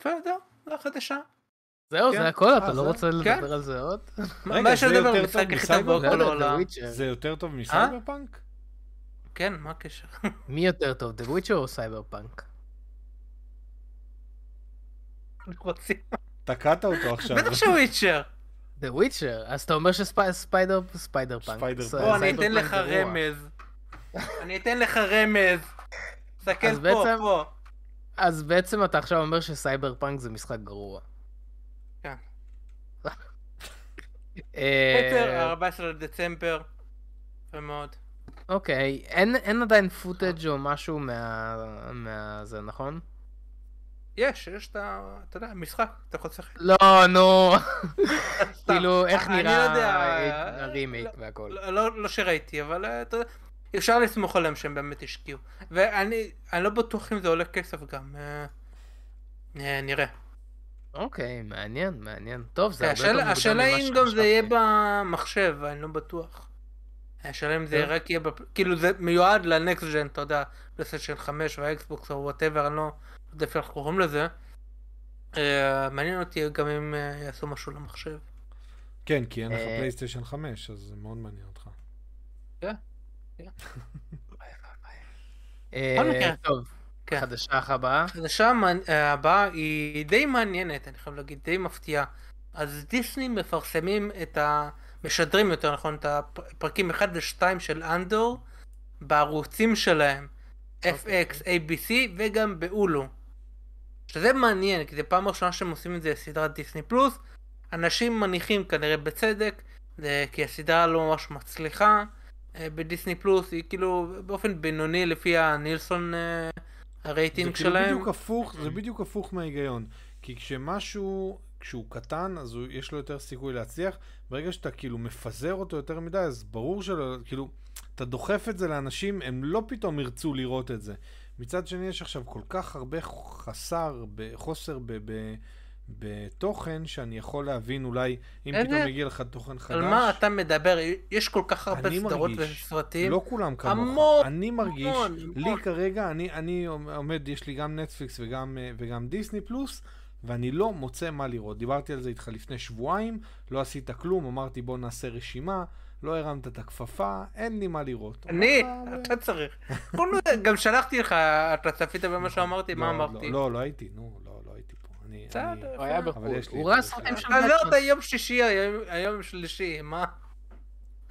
בסדר, זו החדשה. זהו, כן. זה הכל, אתה אה, לא זה? רוצה כן. לדבר על זה עוד? מה יש זה לדבר יותר במשחק טוב הכי טוב? לא בכל יודע, העולם? זה יותר טוב מסייבר פאנק? כן, מה הקשר? מי יותר טוב, The Witcher או סייבר פאנק? רוצים- תקעת אותו עכשיו. בטח ש Witcher. The Witcher, אז אתה אומר ש Cyber Cyberpunk. Cyberpunk. בוא, אני אתן לך. רמז. אני אתן לך רמז. תסתכל אז פה, פה. אז בעצם אתה עכשיו אומר שסייבר פאנק זה משחק גרוע. כן. קיצר, 14 לדצמבר. יפה מאוד. אוקיי, אין עדיין footage או משהו מה... מהזה, נכון? יש, יש את ה... אתה יודע, משחק, אתה יכול לשחק. לא, נו. כאילו, איך נראה לא יודע, ה- הרימייק לא- והכל. לא- לא לא שראיתי, אבל אה, אתה יודע, אפשר לסמוך עליהם שהם באמת השקיעו. ואני אני לא בטוח אם זה עולה כסף גם. אה, אה, נראה. אוקיי, מעניין, מעניין. טוב, זה כן, הרבה יותר השאלה- מוקדם השאלה ממה אם גם זה יהיה שחשבתי. במחשב, אני לא בטוח. השאלה אם זה. רק יהיה, כאילו זה מיועד ל next gen, אתה יודע, פלייסטיישן 5 וה Xbox או whatever, אני לא יודע איך אנחנו קוראים לזה. אה, מעניין אותי גם אם אה, יעשו משהו למחשב. כן, כי אין לך אה, פלייסטיישן 5, אז זה מאוד מעניין אותך. אה, בכל מקרה. טוב, כן. חדשה הבאה. החדשה המעני- הבאה היא די מעניינת, אני חייב להגיד, די מפתיעה. אז דיסני מפרסמים את ה... משדרים יותר נכון את הפרקים 1 ו-2 של אנדור בערוצים שלהם, FX, ABC וגם באולו. שזה מעניין, כי זה פעם ראשונה שהם עושים את זה לסדרת דיסני פלוס. אנשים מניחים כנראה בצדק, זה כי הסדרה לא ממש מצליחה אה, בדיסני פלוס, היא כאילו באופן בינוני לפי הנילסון אה, הרייטינג זה כאילו שלהם. בדיוק הפוך, זה בדיוק הפוך מההיגיון. כי כשמשהו, כשהוא קטן, אז הוא, יש לו יותר סיכוי להצליח. ברגע שאתה כאילו מפזר אותו יותר מדי, אז ברור שלא, כאילו, אתה דוחף את זה לאנשים, הם לא פתאום ירצו לראות את זה. מצד שני, יש עכשיו כל כך הרבה חסר, חוסר ב... ב בתוכן שאני יכול להבין אולי אם איזה- פתאום מגיע לך תוכן חדש. על מה אתה מדבר? יש כל כך הרבה סדרות מרגיש, וסרטים. לא כולם כמוך. המון, אני מרגיש, המון, לי המון. כרגע, אני, אני עומד, יש לי גם נטפליקס וגם, אה, וגם דיסני פלוס, ואני לא מוצא מה לראות. דיברתי על זה איתך לפני שבועיים, לא עשית כלום, אמרתי בוא נעשה רשימה, לא הרמת את הכפפה, אין לי מה לראות. אני, אתה צריך. בוא נו, גם שלחתי לך, אתה צפית במה שאמרתי, מה לא, אמרתי? לא, לא, לא הייתי, נו, לא, לא הייתי פה. אני, בסדר. היה בחו"ל. הוא את ראה. סרטים של בטמן. יום שישי, היום- היום יום שלישי, מה?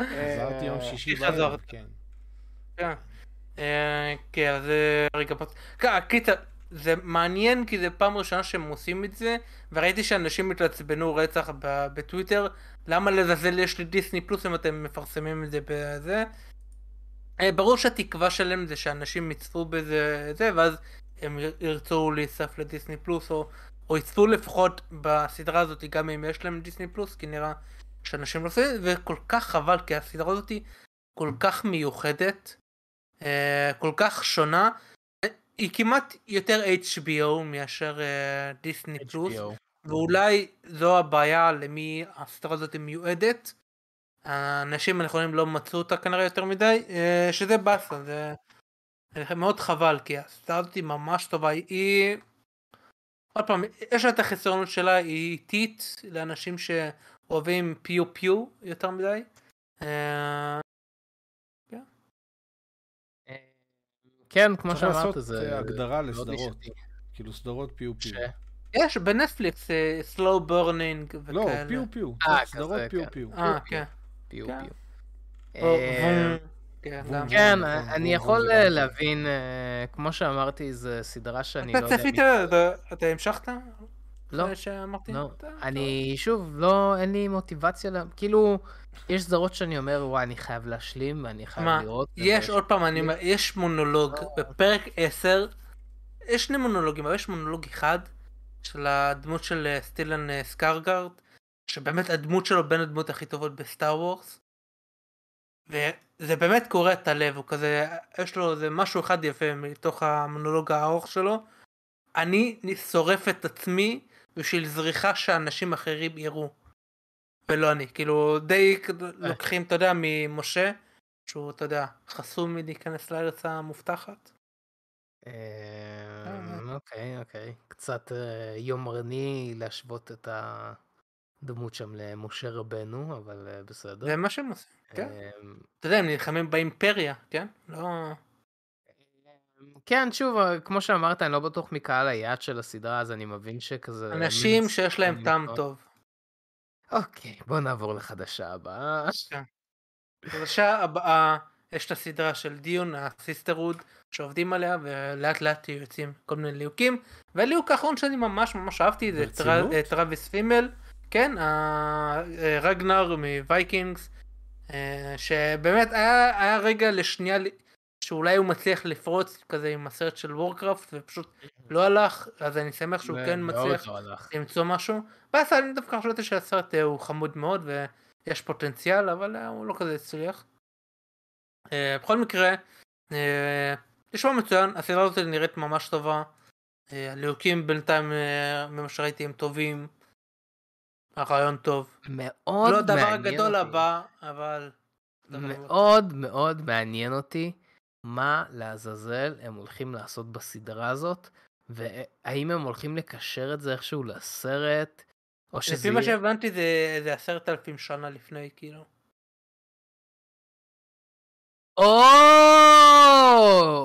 חזרתי יום אה, שישי. בערב, כן. כן. אה, כן, אז אה, רגע, קיצר, זה מעניין כי זה פעם ראשונה שהם עושים את זה, וראיתי שאנשים התעצבנו רצח בטוויטר, למה לזלזל יש לי דיסני פלוס אם אתם מפרסמים את זה בזה. אה, ברור שהתקווה שלהם זה שאנשים יצפו בזה, זה, ואז הם יר- ירצו להיסף לדיסני פלוס, או, או יצפו לפחות בסדרה הזאת גם אם יש להם דיסני פלוס, כי נראה שאנשים לא עושים את זה, וכל כך חבל, כי הסדרה הזאת כל כך מיוחדת, אה, כל כך שונה, היא כמעט יותר HBO מאשר דיסני פלוס, HBO. ואולי זו הבעיה למי הסדרה הזאת מיועדת. האנשים הנכונים לא מצאו אותה כנראה יותר מדי, אה, שזה באסה, זה מאוד חבל, כי הסדרה הזאת היא ממש טובה, היא... עוד פעם, יש לה את החסרונות שלה, היא איטית לאנשים שאוהבים פיו פיו יותר מדי. אה, כן, כמו צריך שאמרת, לעשות זה... אה, הגדרה מאוד לסדרות. כאילו סדרות פיו פיו. ש- יש בנטפליקס אה, slow burning לא, וכאלה. פיו פיו. אה, צריך סדרות פיו. פיו. אה, כן. פיו כן. פיו. אה, וום. כן, אני יכול אה. להבין, אה, כמו שאמרתי, זו סדרה שאני לא אתה יודע... צפית? מי- אתה- אתה המשכת? לא, אחרי שאמרתי? לא. אתה- אני, שוב, לא, אין לי מוטיבציה, ל- כאילו, יש סדרות שאני אומר, וואי, אני חייב להשלים, ואני חייב מה, לראות. יש ויש- עוד פעם, אני אומר, יש מונולוג לא. בפרק 10, יש שני מונולוגים, אבל יש מונולוג אחד של הדמות של אה, סטילן אה, סקרגרד, שבאמת הדמות שלו בין הדמות הכי טובות בסטאר וורס. וזה באמת קורע את הלב, הוא כזה, יש לו איזה משהו אחד יפה מתוך המונולוג הארוך שלו. אני שורף את עצמי בשביל זריחה שאנשים אחרים יראו. ולא אני, כאילו די לוקחים, אתה יודע, ממשה, שהוא, אתה יודע, חסום מלהיכנס לארץ המובטחת. אה, אוקיי, אוקיי. קצת אה, יומרני להשוות את הדמות שם למשה רבנו, אבל אה, בסדר. זה מה שהם עושים, כן. אה, אתה יודע, הם נלחמים באימפריה, כן? לא... כן, שוב, אה, כמו שאמרת, אני לא בטוח מקהל היעד של הסדרה, אז אני מבין שכזה... אנשים שיש להם טעם טוב. אוקיי, בוא נעבור לחדשה הבאה. חדשה הבאה, יש את הסדרה של Dune, ה Sisterhood, שעובדים עליה, ולאט לאט יוצאים כל מיני ליהוקים. והליהוק האחרון שאני ממש ממש אהבתי זה ברצינות? טר- טרוויס פימל, כן, ה- רגנר מווייקינגס, אה, שבאמת היה, היה רגע לשנייה שאולי הוא מצליח לפרוץ כזה עם הסרט של וורקראפט ופשוט לא הלך, אז אני שמח שהוא כן מצליח לא. למצוא משהו. ואז אני דווקא חשבתי שהסרט אה, הוא חמוד מאוד ויש פוטנציאל, אבל אה, הוא לא כזה הצליח. אה, בכל מקרה, אה, נשמע מצוין, הסדרה הזאת נראית ממש טובה. אה, הליהוקים בינתיים ממה שראיתי הם טובים. הרעיון טוב. מאוד לא הדבר הגדול. הבא, אבל... מאוד מאוד מעניין אותי מה לעזאזל הם הולכים לעשות בסדרה הזאת, והאם הם הולכים לקשר את זה איכשהו לסרט, או שזה לפי מה. שהבנתי זה עשרת אלפים שנה לפני, כאילו. או,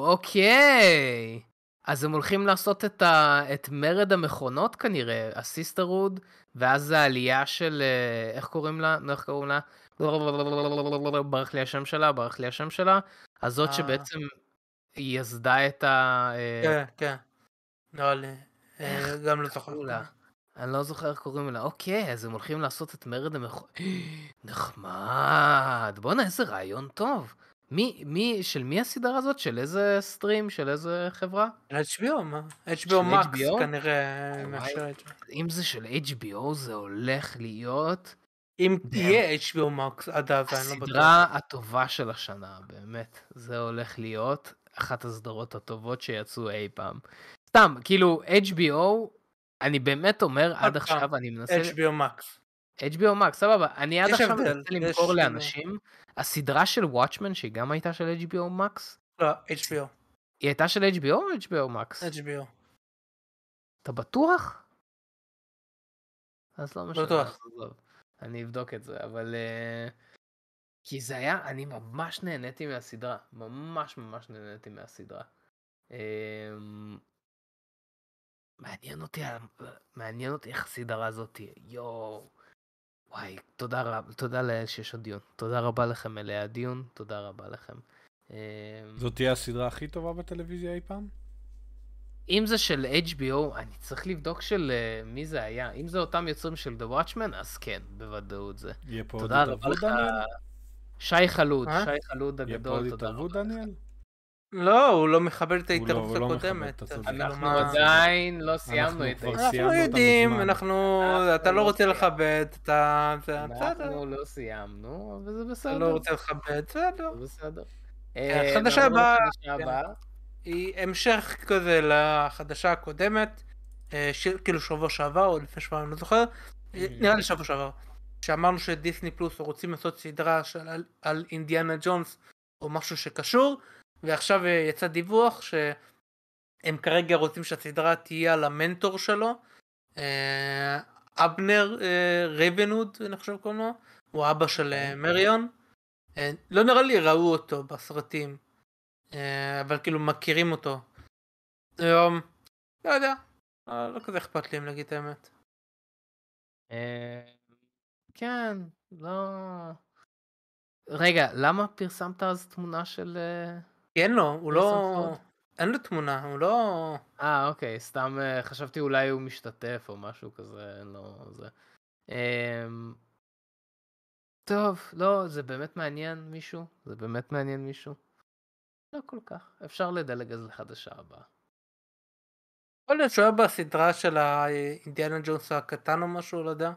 אוקיי. אז הם הולכים לעשות את, ה... את מרד המכונות כנראה, הסיסטרוד, ואז העלייה של, אה, איך קוראים לה? נו, איך קוראים לה? ברח לי השם שלה, ברח לי השם שלה. הזאת אה. שבעצם היא יסדה את ה... אה, כן, כן. נראה לי. גם לא זוכר. אני לא זוכר איך קוראים לה. אוקיי, אז הם הולכים לעשות את מרד המכונות. נחמד. בואנה, איזה רעיון טוב. מי, מי, של מי הסדרה הזאת? של איזה סטרים? של איזה חברה? HBO, מה? HBO של Max? כנראה. אם זה של HBO זה הולך להיות אם תהיה HBO Max עד אז, אני לא בטוח. הסדרה הטובה של השנה, באמת. זה הולך להיות אחת הסדרות הטובות שיצאו אי פעם. סתם, כאילו, HBO, אני באמת אומר, עד עכשיו אני מנסה... HBO Max. HBO Max, סבבה. אני עד עכשיו מנסה למכור. לאנשים. הסדרה של וואטשמן, שהיא גם הייתה של HBO Max, לא, HBO. היא הייתה של HBO או HBO Max? HBO. אתה בטוח? אז לא משנה, בטוח. אני אבדוק את זה, אבל... אה, כי זה היה, אני ממש נהניתי מהסדרה. ממש ממש נהניתי מהסדרה. אמ, מעניין אותי, מעניין אותי איך הסדרה הזאת. יואו. וואי, תודה רבה, תודה לאל שיש עוד דיון. תודה רבה לכם אלה הדיון, תודה רבה לכם. אמ, זאת תהיה הסדרה הכי טובה בטלוויזיה אי פעם? אם זה של HBO, אני צריך לבדוק של אה, מי זה היה. אם זה אותם יוצרים של The Watchmen, אז כן, בוודאות זה. יהיה פה עוד התערבות, דניאל? שי חלוד, אה? שי חלוד יהיה פה הגדול, עוד תודה רבה. התערבות, דניאל? לא, הוא לא מכבד את לא- ההתערבות לא הקודמת. אתה אנחנו מה- עדיין לא סיימנו את זה. אנחנו יודעים. אנחנו... אתה לא לא רוצה. לכבד את ה... זה בסדר. אנחנו לא סיימנו, וזה אתה בסדר. לא רוצה לכבד, בסדר. זה בסדר. כן, אה, חדשה. הבאה. היא המשך כזה לחדשה הקודמת, אה, ש... כאילו שבוע שעבר או לפני שבוע, אני לא זוכר, אה, נראה לי שבוע שעבר, שאמרנו שדיסני פלוס רוצים לעשות סדרה של על, על אינדיאנה ג'ונס או משהו שקשור, ועכשיו אה, יצא דיווח שהם כרגע רוצים שהסדרה תהיה על המנטור שלו, אבנר רייבנווד, אני חושב קוראים לו, הוא אבא של אה, מריון. לא נראה לי ראו אותו בסרטים. אה, אבל כאילו מכירים אותו. היום, לא יודע, אה, לא כזה אכפת לי אם להגיד את האמת. אה, כן, לא... רגע, למה פרסמת אז תמונה של... כי אין לו, הוא יש לא... אין לו תמונה, הוא לא... אה, אוקיי, סתם חשבתי אולי הוא משתתף או משהו כזה, אין לו זה. אמ, טוב, לא, זה באמת מעניין מישהו? זה באמת מעניין מישהו? לא כל כך, אפשר לדלג אז לחדשה הבאה. יכול להיות שהוא היה בסדרה של האינדיאנה ג'ונס הקטן או משהו, לא יודע.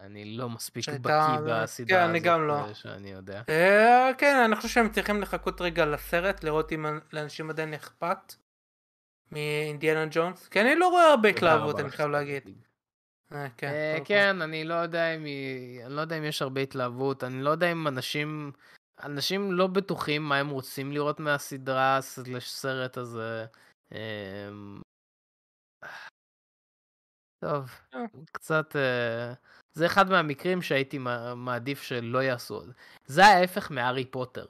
אני לא מספיק בקיא בסדרה כן, הזאת, אני גם לא. שאני יודע. אה, כן, אני חושב שהם צריכים לחכות רגע לסרט, לראות אם לאנשים עדיין אכפת מאינדיאנה ג'ונס. כי אני לא רואה הרבה התלהבות, אני חייב להגיד. אה, כן, אה. כן, לא. אני לא יודע אם יש הרבה התלהבות, אני לא יודע אם אנשים... אנשים לא בטוחים מה הם רוצים לראות מהסדרה סלש סרט הזה. אמ, טוב, אה. קצת... אה, זה אחד מהמקרים שהייתי מע- מעדיף שלא יעשו עוד. זה ההפך מהארי פוטר.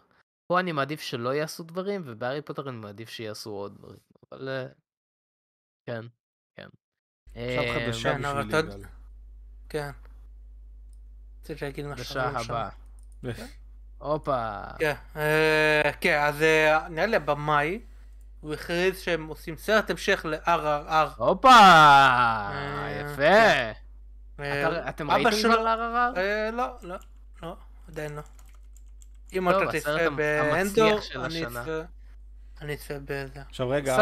פה אני מעדיף שלא יעשו דברים, ובהארי פוטר אני מעדיף שיעשו עוד דברים. אבל... אה, כן, כן. עכשיו חדשה כן, אבל בשביל אתה יודע- יגאל. כן. רציתי להגיד משהו. בשעה אבל לא הבאה. הופה. כן, אה, כן, אז אה, נראה לי הבמאי, הוא הכריז שהם עושים סרט המשך ל-RRR. הופה! אה, יפה. כן. אתה- אתם ראיתם כבר RRR? אה, לא, לא, לא, עדיין לא. אם אתה תצפה באנדור, אני השנה. אצפה. אני אצפה בזה. עכשיו רגע,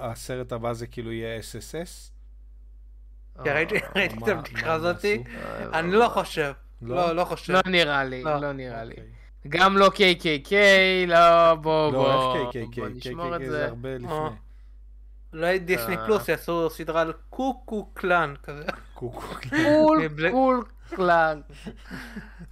הסרט הבא זה כאילו יהיה SSS? כן, ראיתי את הבדיחה הזאתי. אני לא חושב. לא? לא, לא חושב. לא נראה לי, לא. לא נראה לי. גם לא KKK, לא, בוא, לא, בוא. איך KKK? בוא נשמור את KKK זה זה. הרבה אה. לפני. אולי דיסני אה. פלוס יעשו סדרה על קוקו קלאן כזה. קוקו. קול, מבלי- קול, קלאן.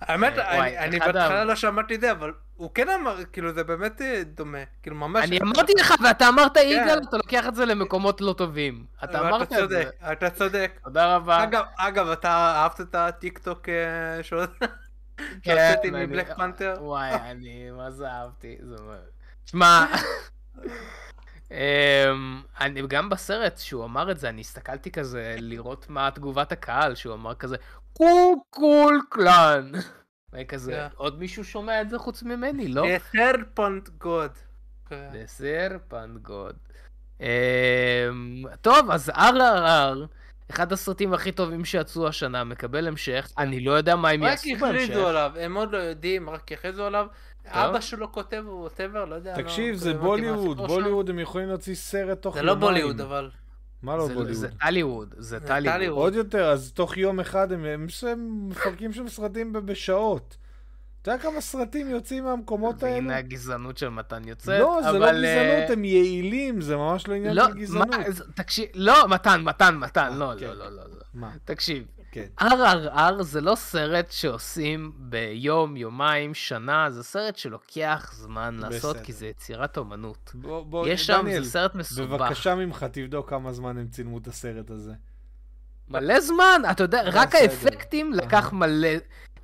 האמת, אה, אני- בהתחלה לא שמעתי את זה, אבל הוא כן אמר, כאילו זה באמת אה, דומה. כאילו ממש. אני אמרתי לך, ואתה אמרת, יגאל, אתה לוקח את זה למקומות לא טובים. אתה אמרת את זה. צודק, אתה צודק. תודה רבה. אגב, אתה אהבת את הטיק טוק אה, של- כן, ואני- מבלק פנתר? וואי, אני, מה זה אהבתי. שמע, אמ, אני גם בסרט שהוא אמר את זה, אני הסתכלתי כזה לראות מה תגובת הקהל, שהוא אמר כזה, קוקול קלאן. וכזה, כן. עוד מישהו שומע את זה חוץ ממני, לא? סרפונט גוד. בסר פנגוד. אמ, טוב, אז RRR, אחד הסרטים הכי טובים שיצאו השנה, מקבל המשך. אני לא יודע מה הם רק יעשו בהמשך. הכריזו עליו, הם עוד לא יודעים, רק הכריזו עליו. אבא שלו כותב או ווטאבר, לא יודע. תקשיב, לא- זה לא מה בוליווד. בוליווד הם יכולים להוציא סרט תוך זה יומיים. לא בוליווד, אבל. מה לא זה- בוליווד? זה טליווד, זה זה טליווד. עוד יותר, אז תוך יום אחד הם, מפרקים שם סרטים בשעות. אתה יודע כמה סרטים יוצאים מהמקומות האלה? והנה הגזענות של מתן יוצאת. לא, זה לא אבל, אה, גזענות, הם יעילים, זה ממש לא עניין לא, של גזענות. תקשיב, לא, מתן, מתן, מתן, לא, כן, לא, לא, כן. לא, לא. מה? תקשיב, כן. RRR זה לא סרט שעושים ביום, יומיים, שנה, זה סרט שלוקח זמן לעשות. כי זה יצירת אומנות. יש שם, זה סרט מסובך. בבקשה ממך, תבדוק כמה זמן הם צילמו את הסרט הזה. מלא זמן, אתה יודע, רק. האפקטים לקח אהה. מלא,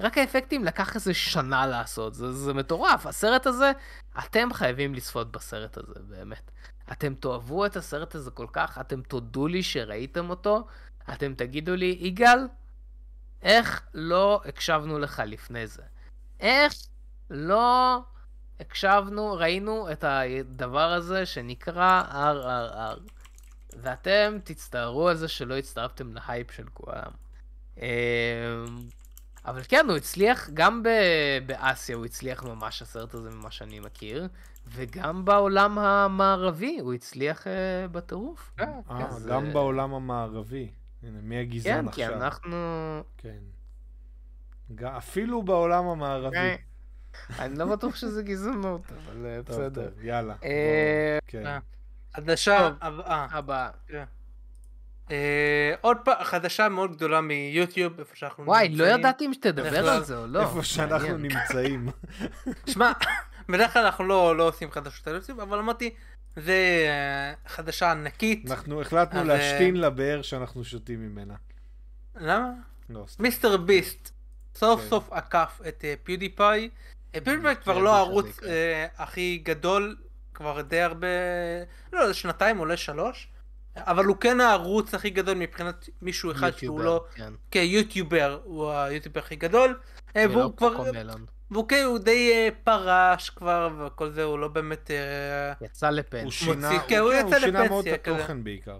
רק האפקטים לקח איזה שנה לעשות, זה, זה מטורף. הסרט הזה, אתם חייבים לצפות בסרט הזה, באמת. אתם תאהבו את הסרט הזה כל כך, אתם תודו לי שראיתם אותו, אתם תגידו לי, יגאל, איך לא הקשבנו לך לפני זה? איך לא הקשבנו, ראינו את הדבר הזה שנקרא RRR. ואתם תצטערו על זה שלא הצטרפתם להייפ של כולם. אבל כן, הוא הצליח, גם ב- באסיה הוא הצליח ממש הסרט הזה ממה שאני מכיר, וגם בעולם המערבי הוא הצליח uh, בטירוף. אה, אה, אז, גם אה, בעולם המערבי. הנה, מי הגזען כן, כי עכשיו? אנחנו... כן. ג- אפילו בעולם המערבי. כן. אני לא בטוח שזה גזענות, אבל טוב, בסדר. טוב, יאללה. אה. כן. אה. חדשה טוב. הבאה. אה, עוד פעם, חדשה מאוד גדולה מיוטיוב, איפה שאנחנו וואי, לא נמצאים. ידעתי אם שתדבר על זה או לא. איפה שאנחנו מעניין. נמצאים. שמע, בדרך כלל אנחנו לא לא עושים חדשות על יוטיוב, אבל אמרתי, זה אה, חדשה ענקית. אנחנו החלטנו אז, להשתין לבאר שאנחנו שותים ממנה. למה? לא, סתם. מיסטר ביסט סוף כן. סוף עקף את אה, פיודיפיי. אה, פיודיפיי כבר כן, לא הערוץ. אה, הכי גדול, כבר די הרבה, לא, שנתיים, אולי שלוש, אבל הוא כן הערוץ הכי גדול מבחינת מישהו אחד שהוא יוטיובר, לא, כן. כיוטיובר, הוא היוטיובר הכי גדול, אה, והוא כבר. והוא כן, הוא די אה, פרש כבר, וכל זה, הוא לא באמת... אה, יצא הוא לפנסיה. שינה, מוציא- כן, הוא כן, יצא שינה מאוד את. התוכן בעיקר.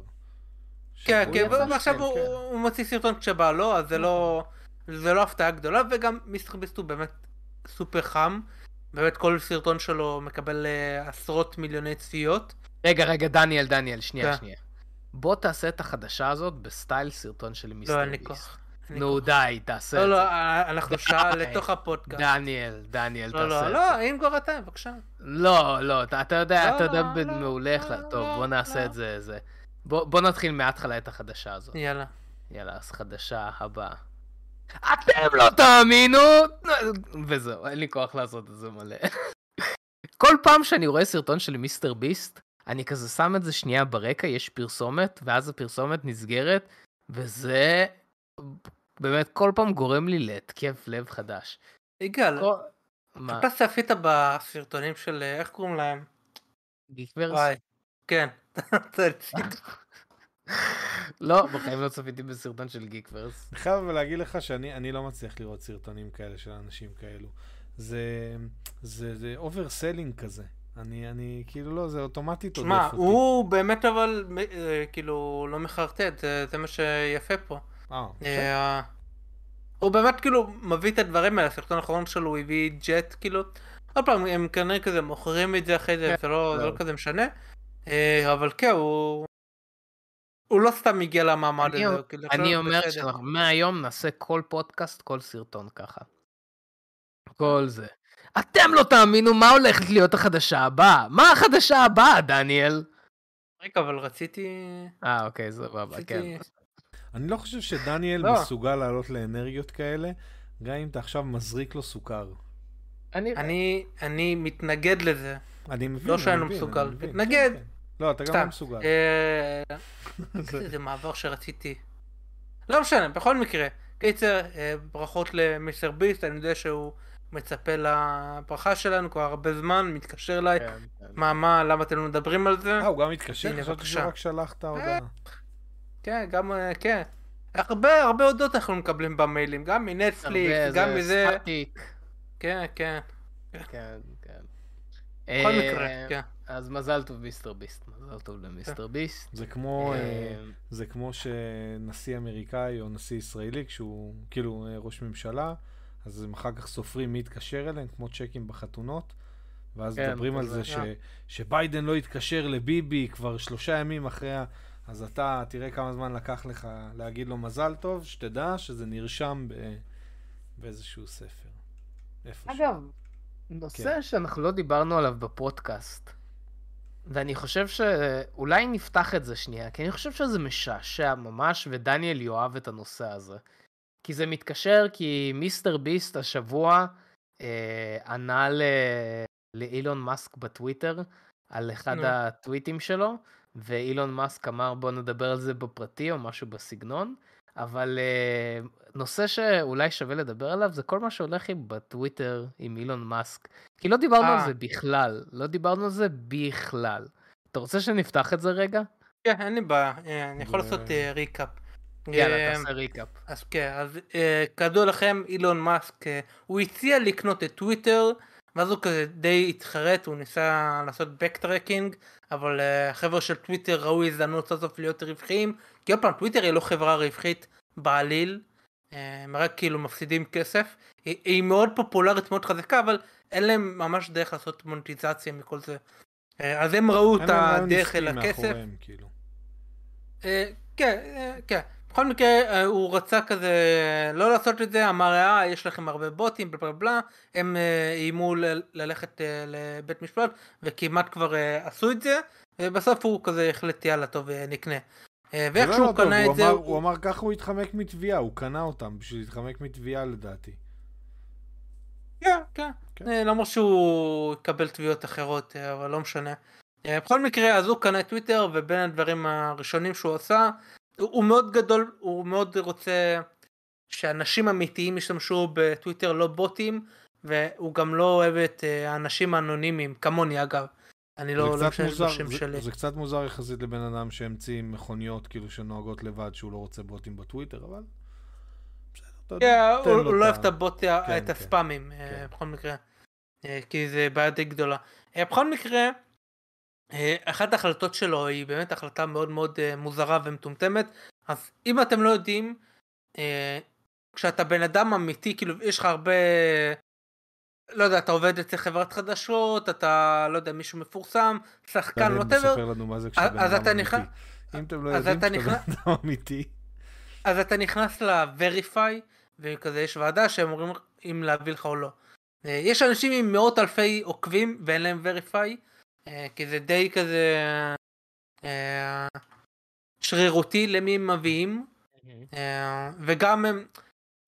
כן, כן, ועכשיו כן, הוא כן. הוא מוציא סרטון כשבא לו, אז זה לא זה לא הפתעה גדולה, וגם מיסטר ביסט הוא באמת סופר חם. באמת כל סרטון שלו מקבל עשרות מיליוני צפיות. רגע, רגע, דניאל, דניאל, שנייה, כן. שנייה. בוא תעשה את החדשה הזאת בסטייל סרטון של מיסטר לא, אין לי. כוח. נו. די, תעשה לא, את לא, זה. אה, אנחנו די. שעה לתוך הפודקאסט. דניאל, דניאל, לא, תעשה לא, את לא, זה. אם כבר אתה, בבקשה. לא, לא, אתה יודע, לא, אתה יודע לא, לא, מעולה איך... לא, טוב, לא, בוא נעשה לא. את זה, זה. בוא נתחיל מההתחלה את החדשה הזאת. יאללה. יאללה, אז חדשה הבאה. אתם לא תאמינו! וזהו, אין לי כוח לעשות את זה מלא. כל פעם שאני רואה סרטון של מיסטר ביסט, אני כזה שם את זה שנייה ברקע, יש פרסומת, ואז הפרסומת נסגרת, וזה באמת כל פעם גורם לי להתקף לב חדש. יגאל, כל... אתה צפית בסרטונים של, אה, איך קוראים להם? גיקברס? כן. לא, בחיים לא צפיתי בסרטון של גיקוורס. אני חייב אבל להגיד לך שאני אני לא מצליח לראות סרטונים כאלה של אנשים כאלו. זה זה זה overselling כזה. אני אני כאילו לא זה אוטומטית עודף שמע, אותי. הוא באמת אבל אה, כאילו לא מחרטט, זה- זה מה שיפה פה. אה, אה, הוא באמת כאילו מביא את הדברים האלה, הסרטון האחרון שלו הוא הביא ג'ט כאילו, עוד פעם הם כנראה כזה מוכרים את זה אחרי זה, כן, זה לא זה לא זהו. כזה משנה, אה, אבל כן הוא הוא לא סתם הגיע למעמד אני- הזה, הוא כאילו אני אומר. שאנחנו מהיום נעשה כל פודקאסט, כל סרטון ככה. כל זה. אתם לא תאמינו מה הולכת להיות החדשה הבאה. מה החדשה הבאה, דניאל? רגע אבל רציתי, אה, אוקיי, סבבה, כן. רציתי, אני לא חושב שדניאל לא. מסוגל לעלות לאנרגיות כאלה, גם אם אתה עכשיו מזריק לו סוכר. אני... אני אני מתנגד לזה, אני מבין, לא אני שאני מבין, מסוגל, אני מבין. מתנגד. כן, כן. לא, אתה גם. לא מסוגל. אה, איזה מעבר שרציתי. לא משנה, בכל מקרה. קיצר, אה, ברכות למיסטר ביסט, אני יודע שהוא מצפה לברכה שלנו כבר הרבה זמן, מתקשר אליי, כן, כן. מה, מה, למה אתם לא מדברים על זה? אה, הוא גם התקשר? הנה, חשבתי. שהוא רק שלח את ההודעה. כן, גם, אה, כן. הרבה, הרבה הודות אנחנו מקבלים במיילים, גם מנטפליקס, הרבה, גם זה מזה. כן, כן, כן, כן. בכל אה, מקרה, כן. אז מזל טוב מיסטר ביסט, מזל טוב למיסטר ביסט. זה כמו, אה, אה, זה כמו שנשיא אמריקאי או נשיא ישראלי, כשהוא כאילו אה, ראש ממשלה, אז הם אחר כך סופרים מי יתקשר אליהם, כמו צ'קים בחתונות, ואז כן, מדברים על זה ש. שביידן לא יתקשר לביבי כבר שלושה ימים אחרי ה... אז אתה תראה כמה זמן לקח לך להגיד לו מזל טוב, שתדע שזה נרשם ב... באיזשהו ספר. איפשהו. אגב, נושא שאנחנו לא דיברנו עליו בפודקאסט, ואני חושב שאולי נפתח את זה שנייה, כי אני חושב שזה משעשע ממש, ודניאל יאהב את הנושא הזה. כי זה מתקשר, כי מיסטר ביסט השבוע אה, ענה ל... לאילון מאסק בטוויטר על אחד נו. הטוויטים שלו, ואילון מאסק אמר בוא נדבר על זה בפרטי או משהו בסגנון, אבל אה, נושא שאולי שווה לדבר עליו זה כל מה שהולך עם בטוויטר עם אילון מאסק. כי לא דיברנו על אה. זה בכלל, לא דיברנו על זה בכלל. אתה רוצה שנפתח את זה רגע? כן, אין לי בעיה, אה, אני יכול לעשות recap. יאללה, תעשה recap. אז כן, אז אה, כידוע לכם, אילון מאסק, אה, הוא הציע לקנות את טוויטר, ואז הוא כזה די התחרט, הוא ניסה לעשות backtracking, אבל אה, החבר'ה של טוויטר ראו הזדמנות סוף סוף להיות רווחיים, כי עוד פעם, טוויטר היא לא חברה רווחית בעליל, אה, הם רק כאילו מפסידים כסף, היא, היא מאוד פופולרית, מאוד חזקה, אבל אין להם ממש דרך לעשות מוניטיזציה מכל זה. אז הם ראו את הדרך אל הכסף. מאחוריהם, כאילו. אה, כן, כן. בכל מקרה, אה, הוא רצה כזה לא לעשות את זה, אמר, אה, יש לכם הרבה בוטים, בלה בלה בלה, הם אה, איימו ל- ללכת אה, לבית משפט, וכמעט כבר עשו את זה, ובסוף הוא כזה החליט, יאללה, טוב, נקנה. ואיך לא שהוא לא טוב, קנה הוא את זה, אמר- הוא- הוא אמר ככה הוא התחמק מתביעה, הוא קנה אותם בשביל להתחמק מתביעה לדעתי. כן, כן. כן. למרות שהוא יקבל תביעות אחרות, אבל לא משנה. בכל מקרה, אז הוא קנה טוויטר, ובין הדברים הראשונים שהוא עשה, הוא, הוא מאוד גדול, הוא מאוד רוצה שאנשים אמיתיים ישתמשו בטוויטר, לא בוטים, והוא גם לא אוהב את אה, האנשים האנונימיים, כמוני אגב. אני לא, לא משתמש בשם זה- שלי. זה קצת מוזר יחסית לבן אדם שהמציא מכוניות כאילו שנוהגות לבד שהוא לא רוצה בוטים בטוויטר, אבל... בסדר, יודע, כן, הוא הוא לא את אוהב את הבוט, כן, את כן. הספאמים, אה, כן. בכל מקרה. אה, כי זה בעיה די גדולה. בכל מקרה, אחת ההחלטות שלו היא באמת החלטה מאוד מאוד אה, מוזרה ומטומטמת. אז אם אתם לא יודעים, אה, כשאתה בן אדם אמיתי, כאילו יש לך הרבה... לא יודע, אתה עובד אצל חברת חדשות, אתה, לא יודע, מישהו מפורסם, שחקן, ווטאבר, אז אתה. נכנס- אם אתם לא אז יודעים אתה כשאתה נכנס- בן אדם אמיתי, אז אתה נכנס ל-verify, וכזה יש ועדה שהם אומרים אם להביא לך או לא. אה, יש אנשים עם מאות אלפי עוקבים ואין להם verify, אה, כי זה די כזה אה, שרירותי למי הם מביאים, אה, וגם הם,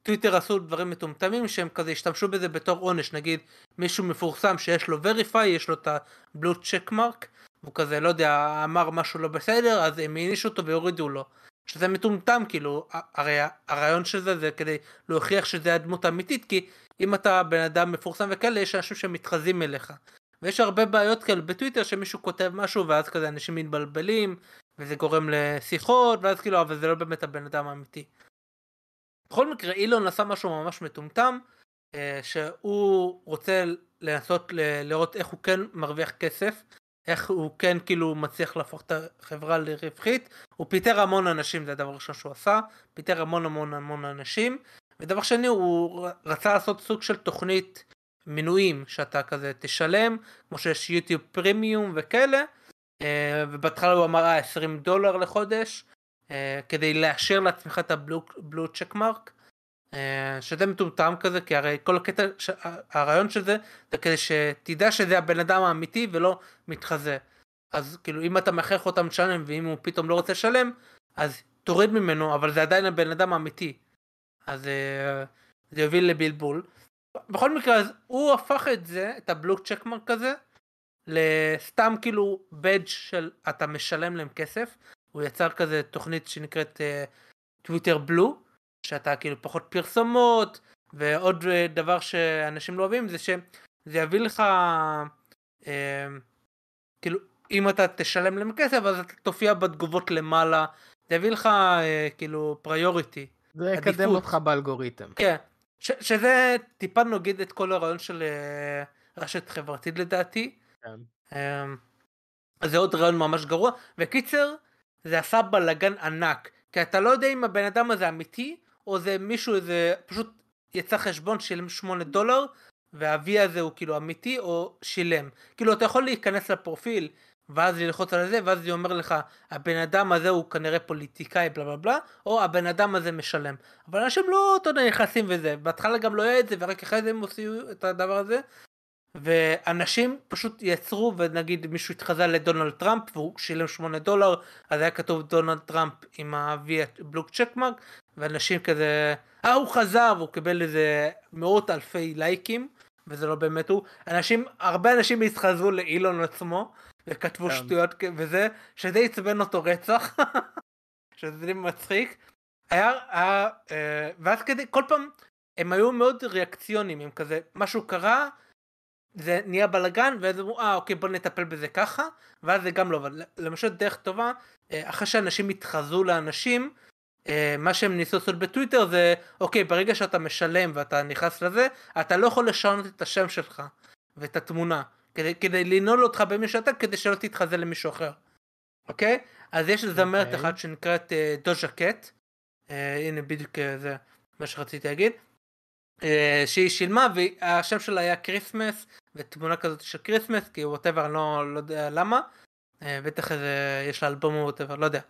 טוויטר עשו דברים מטומטמים שהם כזה השתמשו בזה בתור עונש, נגיד מישהו מפורסם שיש לו verify, יש לו את הבלו צ'ק מרק, הוא כזה, לא יודע, אמר משהו לא בסדר, אז הם הענישו אותו והורידו לו. שזה מטומטם, כאילו, הרי הרעיון של זה זה כדי להוכיח שזה הדמות האמיתית, כי אם אתה בן אדם מפורסם וכאלה, יש אנשים שמתחזים אליך. ויש הרבה בעיות כאלה בטוויטר שמישהו כותב משהו ואז כזה אנשים מתבלבלים, וזה גורם לשיחות, ואז כאילו, אבל זה לא באמת הבן אדם האמיתי. בכל מקרה, אילון עשה משהו ממש מטומטם, אה, שהוא רוצה לנסות לראות איך הוא כן מרוויח כסף, איך הוא כן כאילו מצליח להפוך את החברה לרווחית. הוא פיטר המון אנשים, זה הדבר הראשון שהוא עשה, פיטר המון המון המון אנשים. ודבר שני, הוא רצה לעשות סוג של תוכנית מנויים, שאתה כזה תשלם, כמו שיש יוטיוב פרימיום וכאלה. אה, ובהתחלה הוא אמר אה, 20 דולר לחודש, אה, כדי לאשר לעצמך את הבלו צ'ק מרק. אה, שזה מטומטם כזה, כי הרי כל הקטע, הרעיון של זה, זה כדי שתדע שזה הבן אדם האמיתי ולא מתחזה. אז כאילו אם אתה מכריח אותם לשלם ואם הוא פתאום לא רוצה לשלם, אז תוריד ממנו, אבל זה עדיין הבן אדם האמיתי. אז אה, זה יוביל לבלבול. בכל מקרה, אז הוא הפך את זה, את הבלו צ'קמרק הזה, לסתם כאילו בדג' של אתה משלם להם כסף. הוא יצר כזה תוכנית שנקראת טוויטר בלו, שאתה כאילו פחות פרסומות, ועוד אה, דבר שאנשים לא אוהבים זה שזה יביא לך, אה, כאילו, אם אתה תשלם להם כסף אז אתה תופיע בתגובות למעלה, זה יביא לך אה, כאילו פריוריטי. זה יקדם. אותך באלגוריתם. כן, ש- שזה טיפה נוגד את כל הרעיון של אה, רשת חברתית לדעתי. כן. אמ, זה עוד רעיון ממש גרוע. וקיצר, זה עשה בלאגן ענק. כי אתה לא יודע אם הבן אדם הזה אמיתי, או זה מישהו איזה, פשוט יצא חשבון שילם 8 דולר, והאבי הזה הוא כאילו אמיתי, או שילם. כאילו אתה יכול להיכנס לפרופיל, ואז ללחוץ על זה, ואז זה אומר לך, הבן אדם הזה הוא כנראה פוליטיקאי בלה בלה בלה, או הבן אדם הזה משלם. אבל אנשים לא, אתה יודע, נכנסים וזה. בהתחלה גם לא היה את זה, ורק אחרי זה הם עושים את הדבר הזה. ואנשים פשוט יצרו ונגיד מישהו התחזה לדונלד טראמפ והוא שילם 8 דולר אז היה כתוב דונלד טראמפ עם ה-V בלוק צ'קמרק ואנשים כזה אה הוא חזר והוא קיבל איזה מאות אלפי לייקים וזה לא באמת הוא אנשים הרבה אנשים התחזו לאילון עצמו וכתבו כן. שטויות וזה שזה עצבן אותו רצח שזה מצחיק היה, היה אה, ואז כדי כל פעם הם היו מאוד ריאקציונים הם כזה משהו קרה זה נהיה בלאגן ואז אמרו אה אוקיי בוא נטפל בזה ככה ואז זה גם לא אבל למשל דרך טובה אה, אחרי שאנשים התחזו לאנשים אה, מה שהם ניסו לעשות בטוויטר זה אוקיי ברגע שאתה משלם ואתה נכנס לזה אתה לא יכול לשנות את השם שלך ואת התמונה כדי, כדי לנעול אותך במי שאתה כדי שלא תתחזה למישהו אחר. אוקיי? אז יש זמרת אוקיי. אחת שנקראת אה, דוז'ה קט אה, הנה בדיוק אה, זה מה שרציתי להגיד. אה, שהיא שילמה והשם שלה היה Christmas ותמונה כזאת של Christmas כי whatever אני לא, לא יודע למה. אה, בטח איזה יש לה אלבום או whatever לא יודע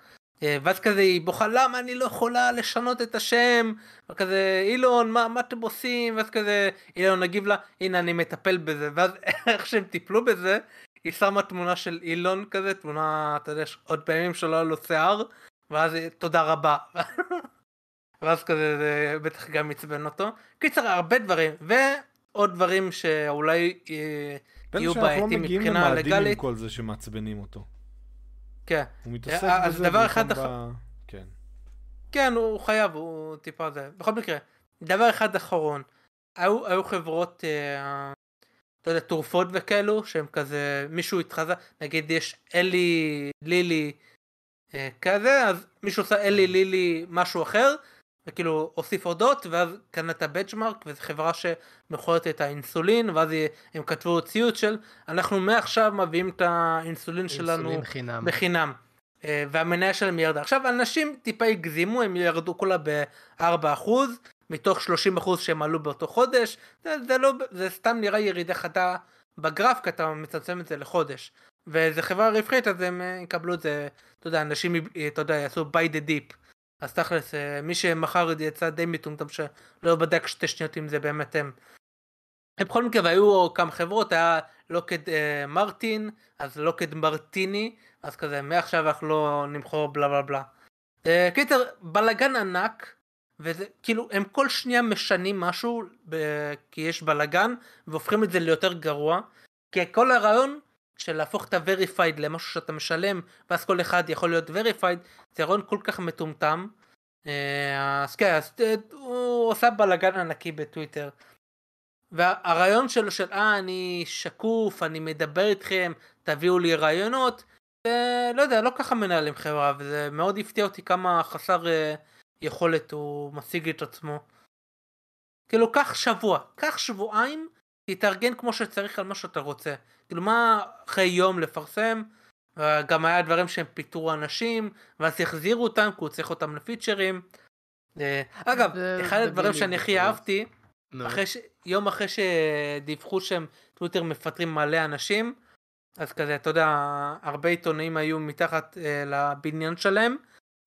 ואז כזה היא בוכה למה אני לא יכולה לשנות את השם? וכזה אילון מה, מה אתם עושים? ואז כזה אילון נגיב לה הנה אני מטפל בזה. ואז איך שהם טיפלו בזה היא שמה תמונה של אילון כזה תמונה אתה יודע עוד פעמים שלא היה לו שיער ואז תודה רבה. ואז כזה זה בטח גם עצבן אותו. קיצר הרבה דברים ועוד דברים שאולי אה, יהיו לא בעייתיים מגיעים מבחינה לגלית. כל זה שמעצבנים אותו. כן הוא מתעסק אה, אז בזה. דבר במקום אחד ב- אח- כן. כן, הוא חייב, הוא טיפה זה. בכל מקרה, דבר אחד אחרון, היו, היו חברות, אה, אתה יודע, תרופות וכאלו, שהם כזה, מישהו התחזה, נגיד יש אלי לילי אה, כזה, אז מישהו עושה אלי לילי משהו אחר, וכאילו הוסיף הודות, ואז קנה את הבנצ'מרק, וזו חברה שמוכרת את האינסולין, ואז הם כתבו ציוץ של, אנחנו מעכשיו מביאים את האינסולין שלנו חינם. בחינם. אה, והמניה שלהם ירדה. עכשיו אנשים טיפה הגזימו, הם ירדו כולה ב-4% מתוך 30% שהם עלו באותו חודש. זה, זה, לא, זה סתם נראה ירידה חדה בגרף, כי אתה מצמצם את זה לחודש. וזה חברה רווחית אז הם אה, יקבלו את זה, אתה יודע, אנשים, אה, אתה יודע, יעשו by the deep. אז תכלס, אה, מי שמכר את זה יצא די מטומטם שלא בדק שתי שניות אם זה באמת הם. בכל מקרה והיו כמה חברות היה לוקד אה, מרטין אז לוקד מרטיני אז כזה מעכשיו אנחנו לא נמכור בלה בלה בלה. אה, קיצר בלאגן ענק וזה כאילו הם כל שנייה משנים משהו ב, כי יש בלאגן והופכים את זה ליותר גרוע כי כל הרעיון של להפוך את ה-verified למשהו שאתה משלם ואז כל אחד יכול להיות verified זה רעיון כל כך מטומטם. אה, אז כן אז אה, הוא עושה בלאגן ענקי בטוויטר. והרעיון שלו של אה אני שקוף אני מדבר איתכם תביאו לי רעיונות אה, לא יודע, לא ככה מנהלים חברה, וזה מאוד הפתיע אותי כמה חסר אה, יכולת הוא משיג את עצמו. כאילו, קח שבוע, קח שבועיים, תתארגן כמו שצריך על מה שאתה רוצה. כאילו, מה אחרי יום לפרסם? גם היה דברים שהם פיטרו אנשים, ואז החזירו אותם, כי הוא צריך אותם לפיצ'רים. אה, אגב, אחד הדברים שאני הכי. אהבתי. אחרי ש... יום אחרי שדיווחו שהם טוויטר מפטרים מלא אנשים, אז כזה, אתה יודע, הרבה עיתונאים היו מתחת אה, לבניין שלהם,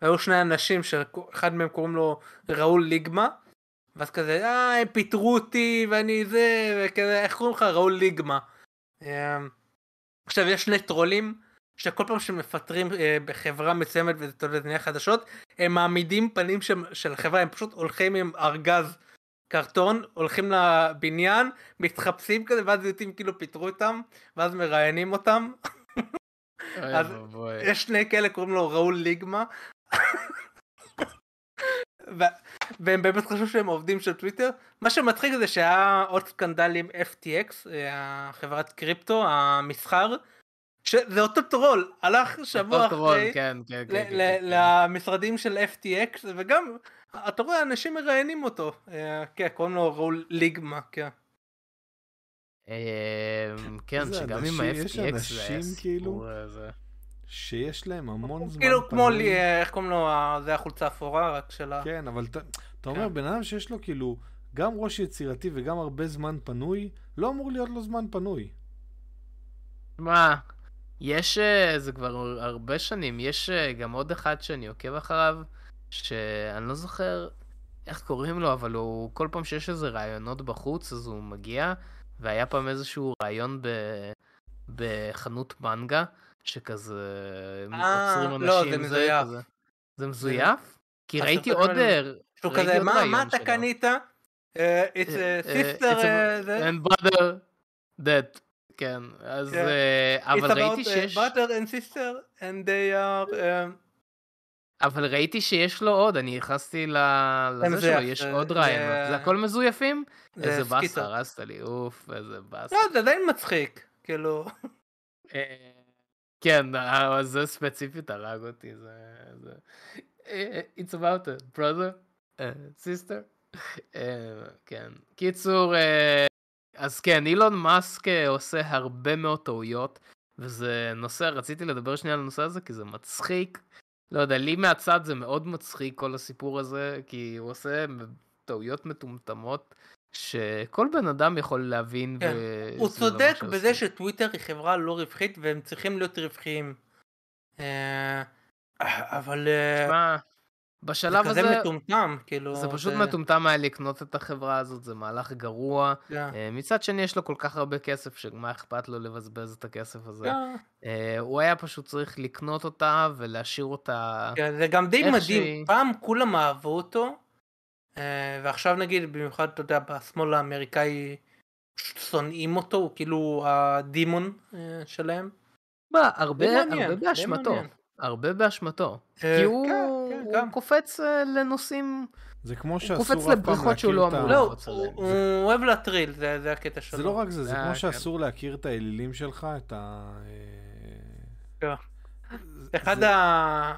והיו שני אנשים שאחד מהם קוראים לו ראול ליגמה, ואז כזה, אה, הם פיטרו אותי ואני זה, וכזה, איך קוראים לך? ראול ליגמה. אה, עכשיו, יש שני טרולים, שכל פעם שמפטרים אה, בחברה מסוימת, וזה נהיה חדשות, הם מעמידים פנים של, החברה, הם פשוט הולכים עם ארגז קרטון, הולכים לבניין, מתחפשים כזה, ואז יודעים כאילו פיטרו אותם, ואז מראיינים אותם. אז. יש שני כאלה, קוראים לו ראול ליגמה. והם באמת חשבו שהם עובדים של טוויטר. מה שמצחיק זה שהיה עוד סקנדל עם FTX, אה, החברת קריפטו, המסחר, שזה אותו טרול, הלך שבוע אחרי כן, כן, כן, כן, כן. למשרדים של FTX, וגם, אתה רואה, אנשים מראיינים אותו. אה, כן, קוראים לו ראול ליגמה, כן. אמ, כן, שגם עם ה-FTX זה היה כאילו, סיפור, אה. שיש להם המון זמן כאילו כמו. לי, איך קוראים לו, זה החולצה האפורה, רק של ה... כן, אבל אתה- אתה אומר, כן. בן אדם שיש לו כאילו גם ראש יצירתי וגם הרבה זמן פנוי, לא אמור להיות לו זמן פנוי. מה, יש, אה, זה כבר הרבה שנים, יש אה, גם עוד אחד שאני עוקב אחריו, שאני לא זוכר איך קוראים לו, אבל הוא, כל פעם שיש איזה רעיונות בחוץ, אז הוא מגיע, והיה פעם איזשהו רעיון ב, בחנות מנגה, שכזה אה, עוצרים לא, אנשים, זה מזויף. כזה. זה מזויף? כי ראיתי עוד... אה, שהוא כזה, מה, רעיון אתה שלו." קנית? אה, It's a sister, it's זה. and brother dead, כן, אז... אבל It's ראיתי about uh, שיש... brother and sister and they are... אה, אבל ראיתי שיש לו עוד, אני נכנסתי לזה שלו, יש זה- עוד זה- רעיונות. זה הכל מזויפים? זה איזה באסה. הרסת לי, אוף, איזה באסה. לא, זה עדיין מצחיק, כאילו. כן, זה ספציפית הרג אותי, זה... זה- אה, It's about a brother, אה, sister. אה, כן. קיצור, אה, אז כן, אילון מאסק עושה הרבה מאוד טעויות, וזה נושא, רציתי לדבר שנייה על הנושא הזה, כי זה מצחיק. לא יודע, לי מהצד זה מאוד מצחיק כל הסיפור הזה, כי הוא עושה טעויות מטומטמות, שכל בן אדם יכול להבין. כן. ו- הוא מה צודק שעושים. בזה שטוויטר היא חברה לא רווחית והם צריכים להיות רווחיים. אה, אבל אה, שמע, זה בשלב כזה הזה, מטומטם, כאילו. זה פשוט מטומטם היה לקנות את החברה הזאת, זה מהלך גרוע. כן. אה, מצד שני, יש לו כל כך הרבה כסף, שמה אכפת לו לבזבז את הכסף הזה. כן. אה, הוא היה פשוט צריך לקנות אותה ולהשאיר אותה. כן, זה גם די מדהים, שהיא- פעם כולם אהבו אותו, ועכשיו נגיד, במיוחד, אתה יודע, בשמאל האמריקאי שונאים אותו, הוא כאילו הדימון אה, שלהם. מה, הרבה, הרבה באשמתו. מעניין. הרבה באשמתו. אה, כי הוא, כן, כן, הוא. קופץ אה, לנושאים, זה כמו קופץ שאסור אף פעם לבריכות שהוא להכיר לא את ה... אמור. לא, קופץ הוא עליהם. הוא אוהב להטריל, זה זה הקטע שלו. זה לא רק זה, זה אה, כמו כן. שאסור להכיר את האלילים שלך, את ה... אה, אחד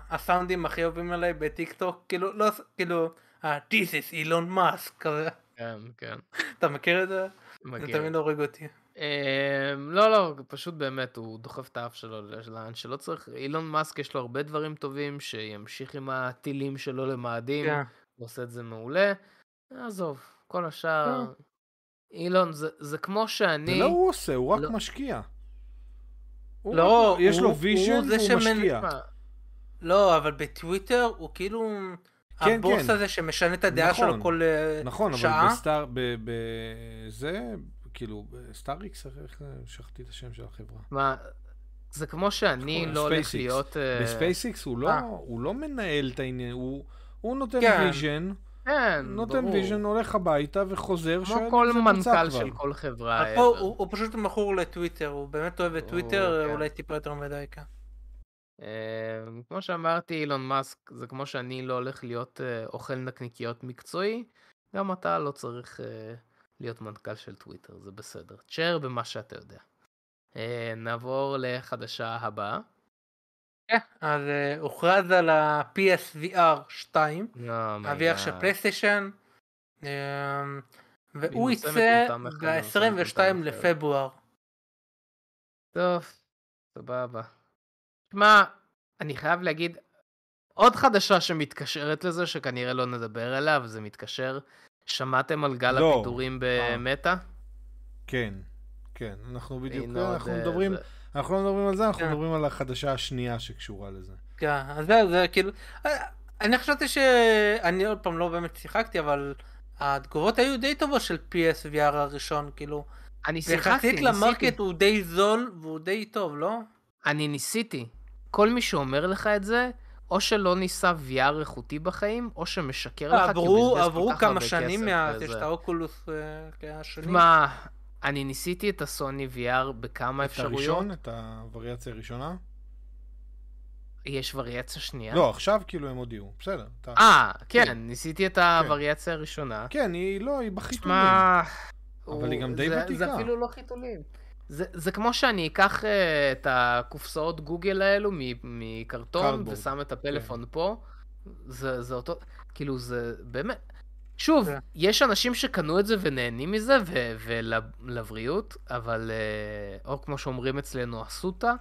הסאונדים הכי אוהבים עליי בטיק טוק, כאילו, לא, כאילו, This is אילון מאסק, כזה, כן, כן, אתה מכיר את זה? זה מכיר. תמיד הורג אותי. אה, לא, לא, פשוט באמת, הוא דוחף את האף שלו לאן שלא צריך. אילון מאסק יש לו הרבה דברים טובים, שימשיך עם הטילים שלו למאדים, כן. הוא עושה את זה מעולה. עזוב, כל השאר... אילון, זה, זה כמו זה שאני... לא הוא עושה, הוא רק לא. משקיע. הוא לא, רק- יש הוא- לו הוא vision זה והוא שמנ- משקיע. לא, אבל בטוויטר הוא כאילו כן, הבוס כן. הזה שמשנה את הדעה נכון. שלו כל אה, נכון, אבל שעה. בסטאר... ב- ב- זה, כאילו, בספייס איקס, איך שכחתי את השם של החברה. מה, זה כמו שאני קוראים? לא הולך SpaceX. להיות... אה, בספייסיקס הוא לא, אה. הוא לא מנהל את העניין, הוא, הוא נותן כן. vision, כן, נותן ברור. vision, הולך הביתה וחוזר, כמו כל מנכ"ל. של כל חברה. הוא הוא פשוט מכור לטוויטר, הוא באמת אוהב את טוויטר, כן. אולי טיפה יותר מדי כן. אה, כמו שאמרתי, אילון מאסק, זה כמו שאני לא הולך להיות אה, אוכל נקניקיות מקצועי, גם אתה לא צריך אה, להיות מנכ"ל של טוויטר, זה בסדר. תשאר במה שאתה יודע. אה, נעבור לחדשה הבאה. כן, אז הוכרז על ה-PSVR 2, ה-VR של פלייסטיישן, אמ, והוא יצא מטומטם אחד לנושא ב-22 מטומטם אחר. לפברואר. טוב, סבבה. שמע, אני חייב להגיד, עוד חדשה שמתקשרת לזה, שכנראה לא נדבר עליה, וזה מתקשר. שמעתם על גל לא. הפיטורים במטא? כן, כן, אנחנו בדיוק, אנחנו אה, מדברים, זה- אנחנו לא מדברים על זה, אנחנו כן. מדברים על החדשה השנייה שקשורה לזה. כן, אז זהו, זה כאילו, אה, אני חשבתי ש... אני עוד פעם לא באמת שיחקתי, אבל התגובות היו די טובות של PSVR הראשון, כאילו, אני שיחקתי, ניסיתי. למרקט הוא די זול והוא די טוב, לא? אני ניסיתי. כל מי שאומר לך את זה, או שלא ניסה VR איכותי בחיים, או שמשקר לך כי הוא עברו בזבז כל עברו כמה שנים מאז. יש את האוקולוס אה, השני. תשמע, אני ניסיתי את הסוני VR בכמה את אפשרויות. הראשון, את הווריאציה הראשונה? יש וריאציה שנייה? לא, עכשיו כאילו הם הודיעו, בסדר. אתה- אה, כן, ניסיתי את הווריאציה הראשונה. כן, היא לא, היא בחיתולים. אבל היא גם די זה- ותיקה. זה אפילו לא חיתולים. זה, זה כמו שאני אקח uh, את הקופסאות גוגל האלו מקרטון cardboard, ושם את הפלאפון פה. זה, זה אותו, כאילו זה באמת. שוב, כן. יש אנשים שקנו את זה ונהנים מזה ו- ולבריאות, אבל, uh, או כמו שאומרים אצלנו, אסותא,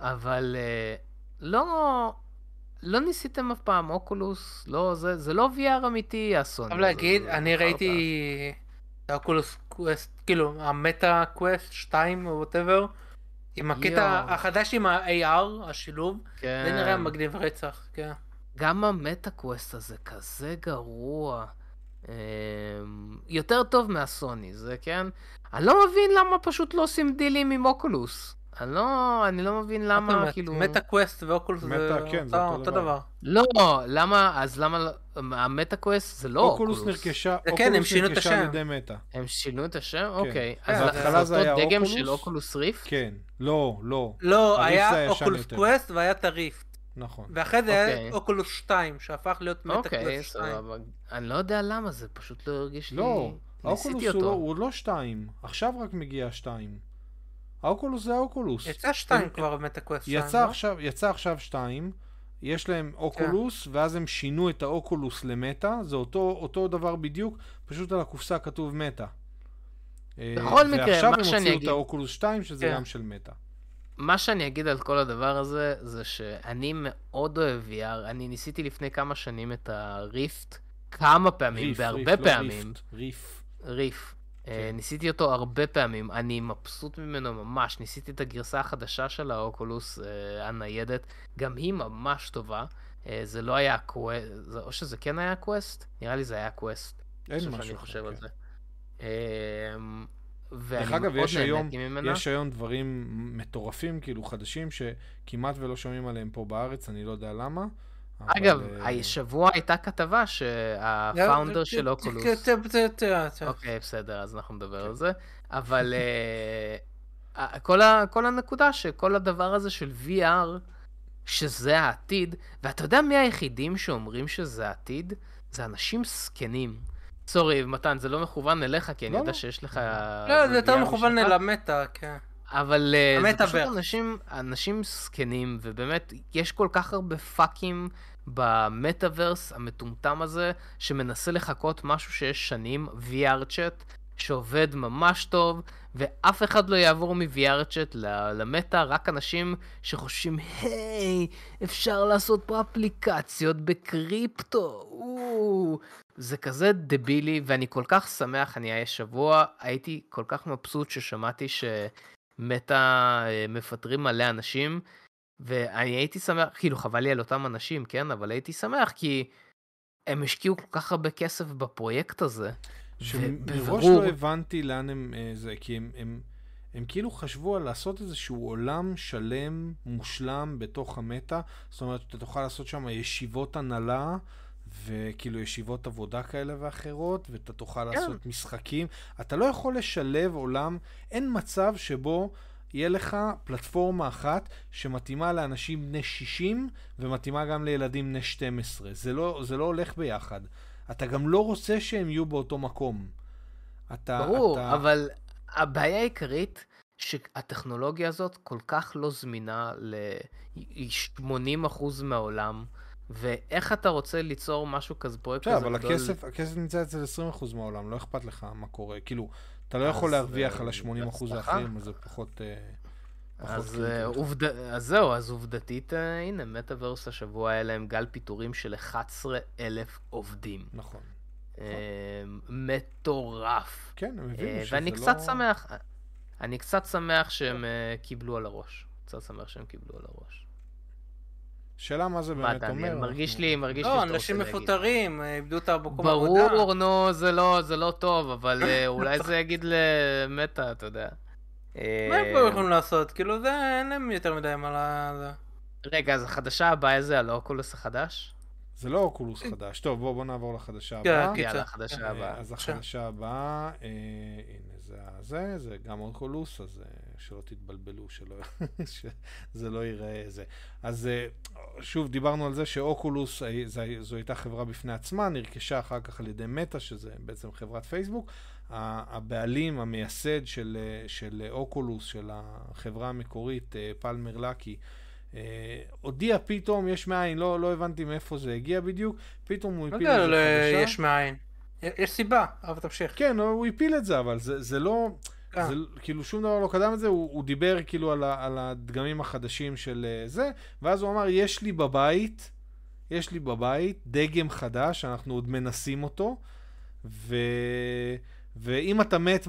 אבל uh, לא, לא ניסיתם אף פעם אוקולוס, לא, זה, זה לא VR אמיתי, הסוני. חייב להגיד, אני. ראיתי את האוקולוס קווסט, כאילו, המטה קווסט 2 או whatever, עם הקטע. החדש עם ה-AR, השילוב, כן. זה נראה מגניב רצח, כן. גם המטה קווסט הזה כזה גרוע. אמ, יותר טוב מהסוני, זה כן? אני לא מבין למה פשוט לא עושים דילים עם אוקולוס. אני לא, אני לא מבין למה, כאילו... מטה קווסט ואוקולוס זה מטה, כן, אותו- אותו דבר. לא, למה, אז למה, לא- המטה קווסט זה לא אוקולוס אוקולוס. נרכשה, כן, הם אוקולוס שינו את נרכשה השם. על ידי מטא. הם שינו את השם? אוקיי. כן, אז בהתחלה זה זה היה אותו דגם אוקולוס? של אוקולוס ריפט? כן, לא, לא, לא, היה אוקולוס. קווסט והיה את הריפט. נכון. ואחרי זה אוקיי. היה אוקולוס 2, שהפך להיות מטה אוקיי, קווסט 2. סבבה. אני לא יודע למה, זה פשוט לא הרגיש לי... לא, האוקולוס הוא לא- אותו. הוא לא שתיים, עכשיו רק מגיע שתיים. האוקולוס זה האוקולוס. יצא 2 הם- כבר במטה קווסט 2, יצא לא? עכשיו, יצא עכשיו שתיים, יש להם אוקולוס, ואז הם שינו את האוקולוס למטה, זה אותו, אותו דבר בדיוק, פשוט על הקופסה כתוב מטה. אה, בכל מקרה, ועכשיו מה הם שאני הוציאו אגיד- את האוקולוס 2, שזה כן. גם של מטה. מה שאני אגיד על כל הדבר הזה, זה שאני מאוד אוהב VR. אני ניסיתי לפני כמה שנים את הריפט כמה פעמים, ריף, והרבה ריף, לא פעמים. ריפט, ריף. ריף. אה, כן. ניסיתי אותו הרבה פעמים, אני מבסוט ממנו ממש. ניסיתי את הגרסה החדשה של האוקולוס אה, הניידת, גם היא ממש טובה. אה, זה לא היה קווסט, או שזה כן היה קווסט? נראה לי זה היה קווסט. אין משהו אחר, חושב על כן. זה. אמ, דרך אגב, יש היום. יש היום דברים מטורפים, כאילו חדשים, שכמעט ולא שומעים עליהם פה בארץ, אני לא יודע למה. אבל, אגב, אה, השבוע הייתה כתבה שה founder של אוקולוס... אוקיי, בסדר, אז אנחנו נדבר על זה. אבל אה, כל הנקודה שכל הדבר הזה של VR, שזה העתיד, ואתה יודע מי היחידים שאומרים שזה העתיד? זה אנשים זקנים. סורי, מתן, זה לא מכוון אליך, כי אני לא, יודע לא. שיש לך... לא, זה יותר מכוון משלך. למטה, כן. אבל אה, זה פשוט. אנשים, אנשים זקנים, ובאמת, יש כל כך הרבה פאקים במטאברס המטומטם הזה, שמנסה לחקות משהו שיש שנים, VR צ'אט, שעובד ממש טוב, ואף אחד לא יעבור מ-VR צ'אט ל- למטה, רק אנשים שחושבים, היי, אפשר לעשות פה אפליקציות בקריפטו, או, זה כזה דבילי, ואני כל כך שמח, אני השבוע הייתי כל כך מבסוט ששמעתי שמטה אה, מפטרים מלא אנשים, ואני הייתי שמח, כאילו חבל לי על אותם אנשים, כן? אבל הייתי שמח כי הם השקיעו כל כך הרבה כסף בפרויקט הזה. שמראש ובבירור- לא הבנתי לאן הם אה, זה, כי הם, הם, הם כאילו חשבו על לעשות איזשהו עולם שלם, מושלם, בתוך המטה. זאת אומרת, אתה תוכל לעשות שם ישיבות הנהלה, וכאילו ישיבות עבודה כאלה ואחרות, ואתה תוכל כן. לעשות משחקים. אתה לא יכול לשלב עולם, אין מצב שבו יהיה לך פלטפורמה אחת שמתאימה לאנשים בני 60 ומתאימה גם לילדים בני 12. זה לא, זה לא הולך ביחד. אתה גם לא רוצה שהם יהיו באותו מקום. אתה, ברור, אתה... אבל הבעיה העיקרית, שהטכנולוגיה הזאת כל כך לא זמינה ל-80% מהעולם, ואיך אתה רוצה ליצור משהו כזה, פרויקט בסדר, כזה אבל גדול? הכסף, הכסף נמצא אצל 20% מהעולם, לא אכפת לך מה קורה. כאילו, אתה לא יכול להרוויח אה, על ה-80% בהצלחה. האחרים, אז זה פחות... אה, אז, קריטי אה. עובד... אז זהו, אז עובדתית, הנה, מטאוורס השבוע היה להם גל פיטורים של 11,000 עובדים. נכון. אה, מטורף. כן, הם הבינו שזה לא... ואני קצת שמח, אני קצת שמח שהם קיבלו על הראש. קצת שמח שהם קיבלו על הראש. שאלה מה זה באמת אומר. מרגיש לי, מרגיש לי לא, שאתה רוצה אנשים. מפוטרים, אה, איבדו את המקום העבודה. ברור, נו, זה לא, זה לא טוב, אבל אה, אולי זה יגיד למטה, אתה יודע. אה, מה הם כבר יכולים לעשות? כאילו זה, אין להם יותר מדי מה ל... זה. רגע, אז החדשה הבאה זה על האוקולוס החדש? זה לא אוקולוס חדש. טוב, בואו בוא נעבור לחדשה כן, הבאה. קיצר. יאללה, החדשה אה, הבאה. אז החדשה הבאה, אה, הנה זה הזה, זה גם אוקולוס, אז אה, שלא תתבלבלו, שלא, שזה לא ייראה זה. אז אה, שוב, דיברנו על זה שאוקולוס, אה, זה- זו הייתה חברה בפני עצמה, נרכשה אחר כך על ידי מטא, שזה בעצם חברת פייסבוק. הבעלים, המייסד של, אה, של אוקולוס, של החברה המקורית, פלמר לקי, אה, הודיע פתאום, יש מאין, לא, לא הבנתי מאיפה זה הגיע בדיוק, פתאום הוא לא הפיל יודע, איזה ל- חדשה. יש מאין. יש סיבה, אבל תמשיך. כן, הוא הפיל את זה, אבל זה, זה לא... אה. זה כאילו שום דבר לא קדם את זה, הוא, הוא דיבר כאילו על, ה, על הדגמים החדשים של אה, זה, ואז הוא אמר, יש לי בבית, יש לי בבית דגם חדש, אנחנו עוד מנסים אותו, ו... ואם אתה מת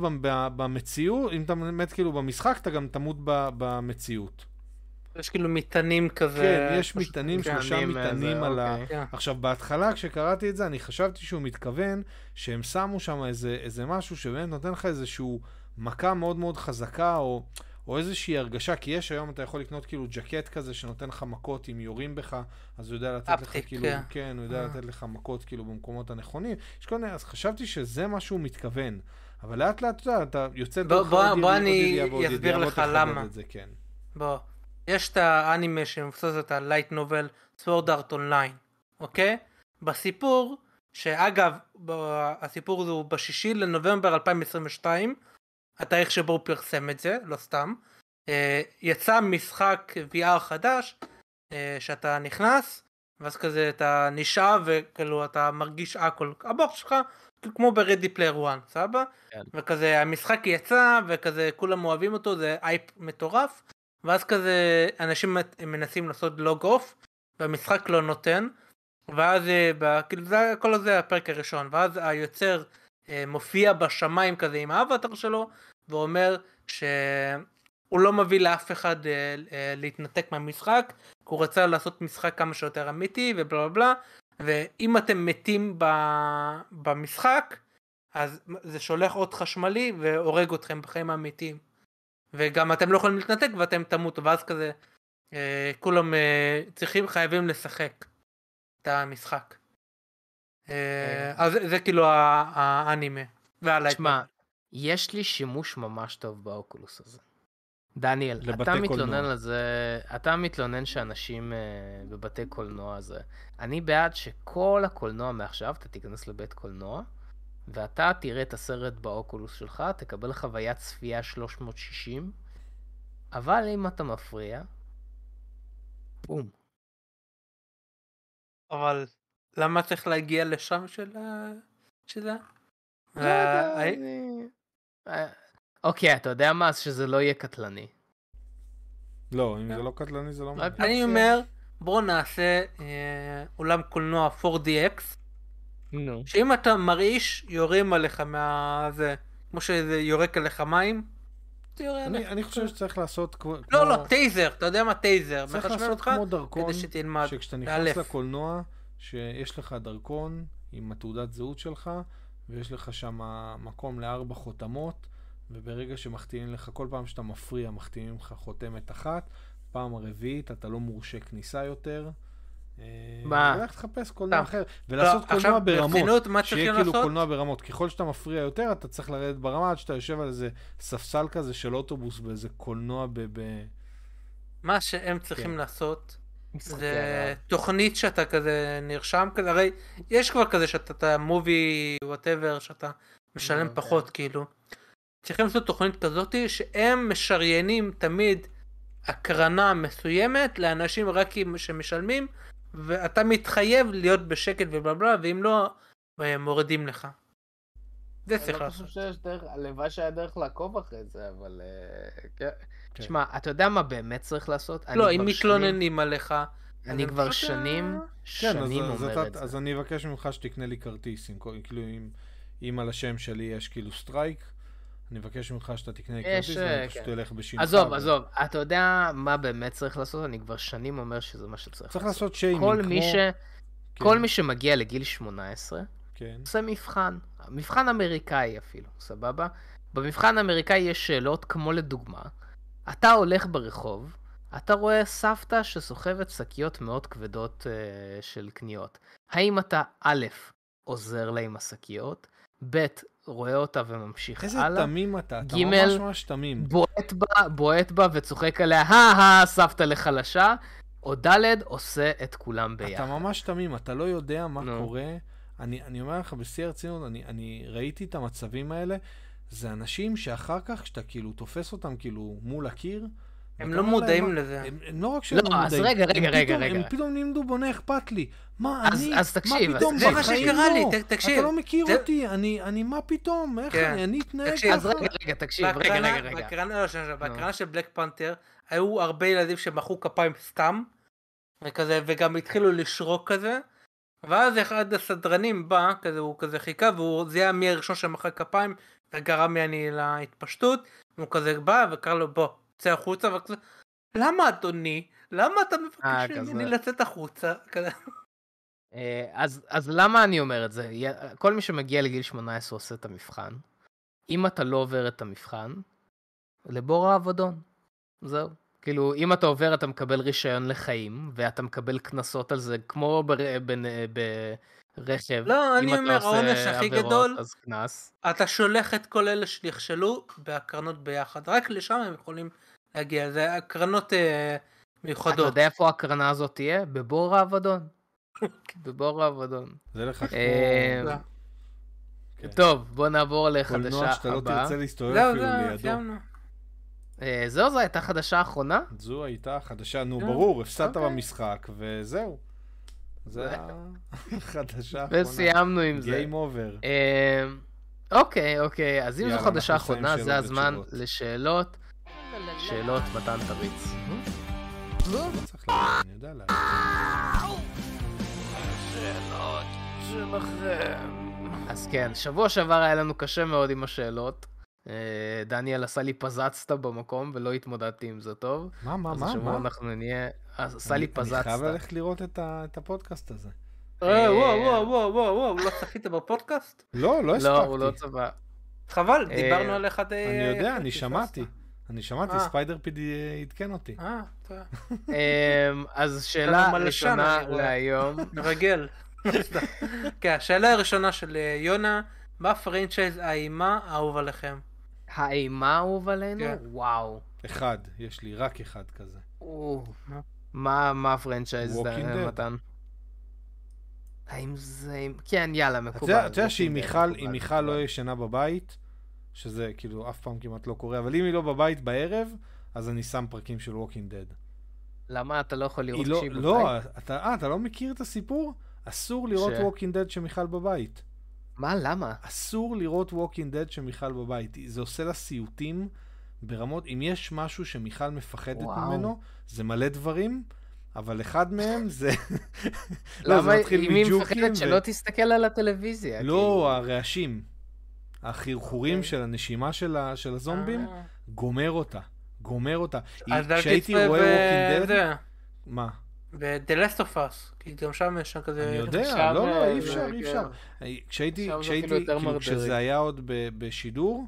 במציאות, אם אתה מת כאילו במשחק, אתה גם תמות במציאות. יש כאילו מטענים כזה. כן, יש מטענים, כן, שלושה מטענים, על ה... אוקיי. כן. עכשיו, בהתחלה כשקראתי את זה, אני חשבתי שהוא מתכוון שהם שמו שם איזה, איזה משהו שבאמת נותן לך איזשהו מכה מאוד מאוד חזקה, או, או איזושהי הרגשה, כי יש היום, אתה יכול לקנות כאילו ג'קט כזה שנותן לך מכות אם יורים בך, אז הוא יודע לתת לך haptic, כאילו, כן. כן, הוא יודע אה. לתת לך מכות כאילו במקומות הנכונים. יש כל מיני, אז חשבתי שזה מה שהוא מתכוון. אבל לאט לאט, אתה יודע, אתה יוצא בוא- דרך בוא- בוא ידיעה, אני אסביר בוא לך למה. זה, כן. בוא. יש את האנימה שמבוסס את ה light novel סוורד ארט אונליין, אוקיי? בסיפור, שאגב, הסיפור הזה הוא בשישי לנובמבר 2022, התאריך שבו הוא פרסם את זה, לא סתם. אה, יצא משחק VR חדש, אה, שאתה נכנס, ואז כזה אתה נשאב וכאילו אתה מרגיש הכל, המוח שלך כמו ב-Ready Player One, סבבה? כן. וכזה המשחק יצא וכזה כולם אוהבים אותו, זה אייפ מטורף, ואז כזה אנשים מנסים לעשות לוג אוף, והמשחק לא נותן, ואז אה, כאילו זה כל זה הפרק הראשון, ואז היוצר אה, מופיע בשמיים כזה עם האבטר שלו, ואומר שהוא לא מביא לאף אחד אה, אה, להתנתק מהמשחק, כי הוא רצה לעשות משחק כמה שיותר אמיתי ובלה בלה בלה, ואם אתם מתים ב- במשחק, אז זה שולח אות חשמלי והורג אתכם בחיים האמיתיים. וגם אתם לא יכולים להתנתק ואתם תמותו, ואז כזה אה, כולם אה, צריכים, חייבים לשחק את המשחק. אה, אז זה, זה כאילו האנימה. והלייט תשמע, נובל. יש לי שימוש ממש טוב באוקולוס הזה. דניאל, אתה מתלונן קולנוע. על זה, אתה מתלונן שאנשים uh, בבתי קולנוע זה. אני בעד שכל הקולנוע מעכשיו, אתה תיכנס לבית קולנוע, ואתה תראה את הסרט באוקולוס שלך, תקבל חוויית צפייה 360, אבל אם אתה מפריע, בום. אבל למה צריך להגיע לשם של ה... שזה? לא יודע, אה, אני- אה, אוקיי, אתה יודע מה? אז שזה לא יהיה קטלני. לא, אם זה לא קטלני זה לא רק מעניין. אני אומר, בואו נעשה אה, אולם קולנוע 4DX, נו. שאם אתה מרעיש, יורים עליך מה... זה, כמו שזה יורק עליך מים, אני, חושב שצריך לעשות כמו... לא, לא, טייזר, אתה יודע מה טייזר, צריך לעשות כמו דרכון, כדי שתלמד. שכשאתה. נכנס לקולנוע, שיש לך דרכון עם התעודת זהות שלך, ויש לך שם מקום לארבע חותמות, וברגע שמחתימים לך, כל פעם שאתה מפריע, מחתימים לך חותמת אחת, פעם הרביעית אתה לא מורשה כניסה יותר. אה, מה? ולך תחפש קולנוע. אחר, ולעשות לא, קולנוע עכשיו, ברמות. שיהיה כאילו? קולנוע ברמות. ככל שאתה מפריע יותר, אתה צריך לרדת ברמה עד שאתה יושב על איזה ספסל כזה של אוטובוס באיזה קולנוע ב... ב... מה שהם צריכים כן. לעשות, זה. תוכנית שאתה כזה נרשם כזה, הרי יש כבר כזה שאתה, אתה movie whatever, שאתה משלם נו, פחות כן. כאילו. צריכים לעשות תוכנית כזאתי שהם משריינים תמיד הקרנה מסוימת לאנשים רק שמשלמים, ואתה מתחייב להיות בשקט ובלה בלה, ואם לא, הם מורידים לך. זה אני צריך לא חושב לעשות. שיש דרך, הלוואי שהיה דרך לעקוב אחרי זה, אבל... אה, כן. כן. תשמע, אתה יודע מה באמת צריך לעשות? לא, אם מתלוננים עליך, אני כבר פשוט, שנים, אה, כן, שנים אומר את זה. אז אני אבקש ממך שתקנה לי כרטיס, כאילו אם, על השם שלי יש כאילו strike, אני מבקש ממך שאתה תקנה לי יש, כרטיס אה, ואני פשוט כן. אלך בשמך. עזוב, עזוב, אתה יודע מה באמת צריך לעשות? אני כבר שנים אומר שזה מה שצריך צריך לעשות. לעשות שיימינג, כל כמו... מי ש... כן, כל מי שמגיע לגיל 18, כן. עושה מבחן. מבחן אמריקאי אפילו, סבבה? במבחן האמריקאי יש שאלות כמו לדוגמה, אתה הולך ברחוב, אתה רואה סבתא שסוחבת שקיות מאוד כבדות uh, של קניות. האם אתה א', עוזר לה עם השקיות, ב', רואה אותה וממשיך איזה הלאה, תמים אתה, אתה ג', ממש ממש תמים. בועט בה, בועט בה וצוחק עליה, הא הא, סבתא לחלשה, או ד', עושה את כולם ביחד. אתה ממש תמים, אתה לא יודע מה נו. קורה. אני, אני אומר לך בשיא הרצינות, אני, אני ראיתי את המצבים האלה, זה אנשים שאחר כך, כשאתה כאילו תופס אותם כאילו מול הקיר, הם לא להם, מודעים "מה- לזה. הם, הם לא רק שהם לא, לא אז מודעים, רגע, רגע, הם רגע, פתאום, רגע. הם פתאום לימדו בוא אכפת לי. מה אז- אני, אז תקשיב, מה אז פתאום, זה מה שקרה לי, לא. ת- תקשיב. אתה לא מכיר זה- אותי, אני, אני, מה פתאום, איך כן. אני, אני אתנהג תקשיב, אז ככה. רגע, רגע, תקשיב, רגע, בהקרנה- רגע, רגע. בהקרנה, לא, שנייה, בהקרנה של בלק פנתר, היו הרבה ילדים שמחאו כפיים סתם, וכזה, וגם התחילו לשרוק כזה, ואז אחד הסדרנים בא, כזה, הוא כזה חיכה, והוא זיהה מי הראשון שמחא כפיים, וגרם יעני להתפשטות, והוא כזה בא וקרא לו בוא, צא החוצה, וכזה, למה אדוני? למה אתה אה, מבקש כזה. ממני לצאת החוצה? אה, אז, אז למה אני אומר את זה? כל מי שמגיע לגיל 18 עושה את המבחן. אם אתה לא עובר את המבחן, לבור האבדון. זהו. כאילו, אם אתה עובר, אתה מקבל רישיון לחיים, ואתה מקבל קנסות על זה, כמו בר... בנ... ברכב. לא, אני אתה אומר, העונש הכי עבירות, גדול- אז קנס. אתה שולח את כל אלה שנכשלו בהקרנות ביחד, רק לשם הם יכולים להגיע, זה הקרנות אה, אתה מיוחדות. יודע איפה ההקרנה הזאת תהיה? בבור האבדון. בבור האבדון. זה לך כמו אה, לא. כן. טוב, בוא נעבור לחדשה קולנוע שאתה לא הבאה. תרצה להסתובב זהו, אפילו זהו, לידו. סיימנו. אה, זהו, זו הייתה חדשה אחרונה? זו הייתה חדשה, נו כן, ברור, הפסדת אוקיי. במשחק, וזהו. זה החדשה האחרונה. וסיימנו עם זה. Game over. אה, אוקיי, אוקיי, אז אם זו חדשה אחרונה, זה הזמן. לשאלות. שאלות מתן תריץ. לא צריך להגיד, אני יודע להגיד. אז כן, שבוע שעבר היה לנו קשה מאוד עם השאלות. אה, דניאל עשה לי פזצת במקום ולא התמודדתי עם זה טוב. מה, מה, אז מה, השבוע מה? אנחנו נהיה... אז עשה לי אני- אני חייב פזצת. ללכת לראות את הפודקאסט הזה. אה, וואו, וואו, וואו, וואו, וואו, לא צפית בפודקאסט? לא, לא לא, הוא לא הספקתי. צבע. חבל, אה, דיברנו על אחד... אני יודע, אני שמעתי. אני שמעתי, אה. ספיידי פידי עדכן אותי. אה, טוב. אמ, אז שאלה ראשונה. להיום. מרגל. כן, השאלה הראשונה של אה, יונה, מה franchise האימה האהוב עליכם? האימה האהוב עלינו? כן. וואו. אחד, יש לי רק אחד כזה. מה? מה ה franchise. מתן? האם זה... כן, יאללה, מקובל. אתה יודע שאם מיכל, אם מיכל לא. ישנה בבית, שזה כאילו אף פעם כמעט לא קורה, אבל אם היא לא בבית בערב, אז אני שם פרקים של Walking Dead. למה אתה לא יכול לראות לא, כשהיא בבית? לא, אתה, אה, אתה לא מכיר את הסיפור? אסור לראות ש- Walking Dead כשמיכל בבית. מה, למה? אסור לראות Walking Dead כשמיכל בבית. זה עושה לה סיוטים ברמות, אם יש משהו שמיכל מפחדת וואו. ממנו, זה מלא דברים, אבל אחד מהם זה... לא, למה זה מתחיל אם היא מג'וקים מפחדת ו- שלא תסתכל על הטלוויזיה? כאילו? לא, הרעשים. החרחורים אוקיי. של הנשימה של ה- של הזומבים, אה, גומר אותה. גומר אותה. היא- אז אל כשהייתי תצפה רואה בזה, מה? ב-The Last of Us, כי גם שם יש שם כזה... אני יודע, לא, לא, אה, אי אפשר, אי אפשר. כשהייתי, כשהייתי, כאילו. כשזה היה עוד בשידור,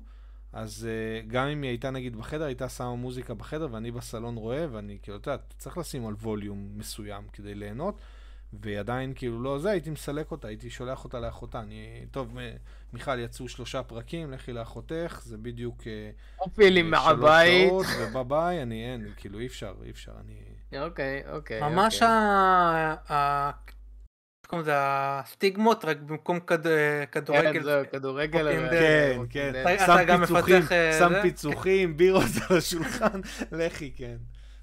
אז uh, גם אם היא הייתה נגיד בחדר, הייתה שמה מוזיקה בחדר ואני בסלון רואה, ואני כאילו, אתה יודע, צריך לשים על ווליום מסוים כדי ליהנות, והיא עדיין כאילו לא זה, הייתי מסלק אותה, הייתי שולח אותה לאחותה. אני, טוב, מ- מיכל, יצאו שלושה פרקים, לכי לאחותך, זה בדיוק אה, אופילים אה, שלוש. שעות, וביי ביי, אני אין, כאילו אי אפשר, אי אפשר, אני... אוקיי, אוקיי. ממש אוקיי. ה... קוראים לזה הסטיגמות, רק במקום כד- כדורגל. כן, זהו, כדורגל. Dead. כן, כן. שם גם פיצוחים, אה, שם? פיצוחים, בירות על השולחן, לכי, כן.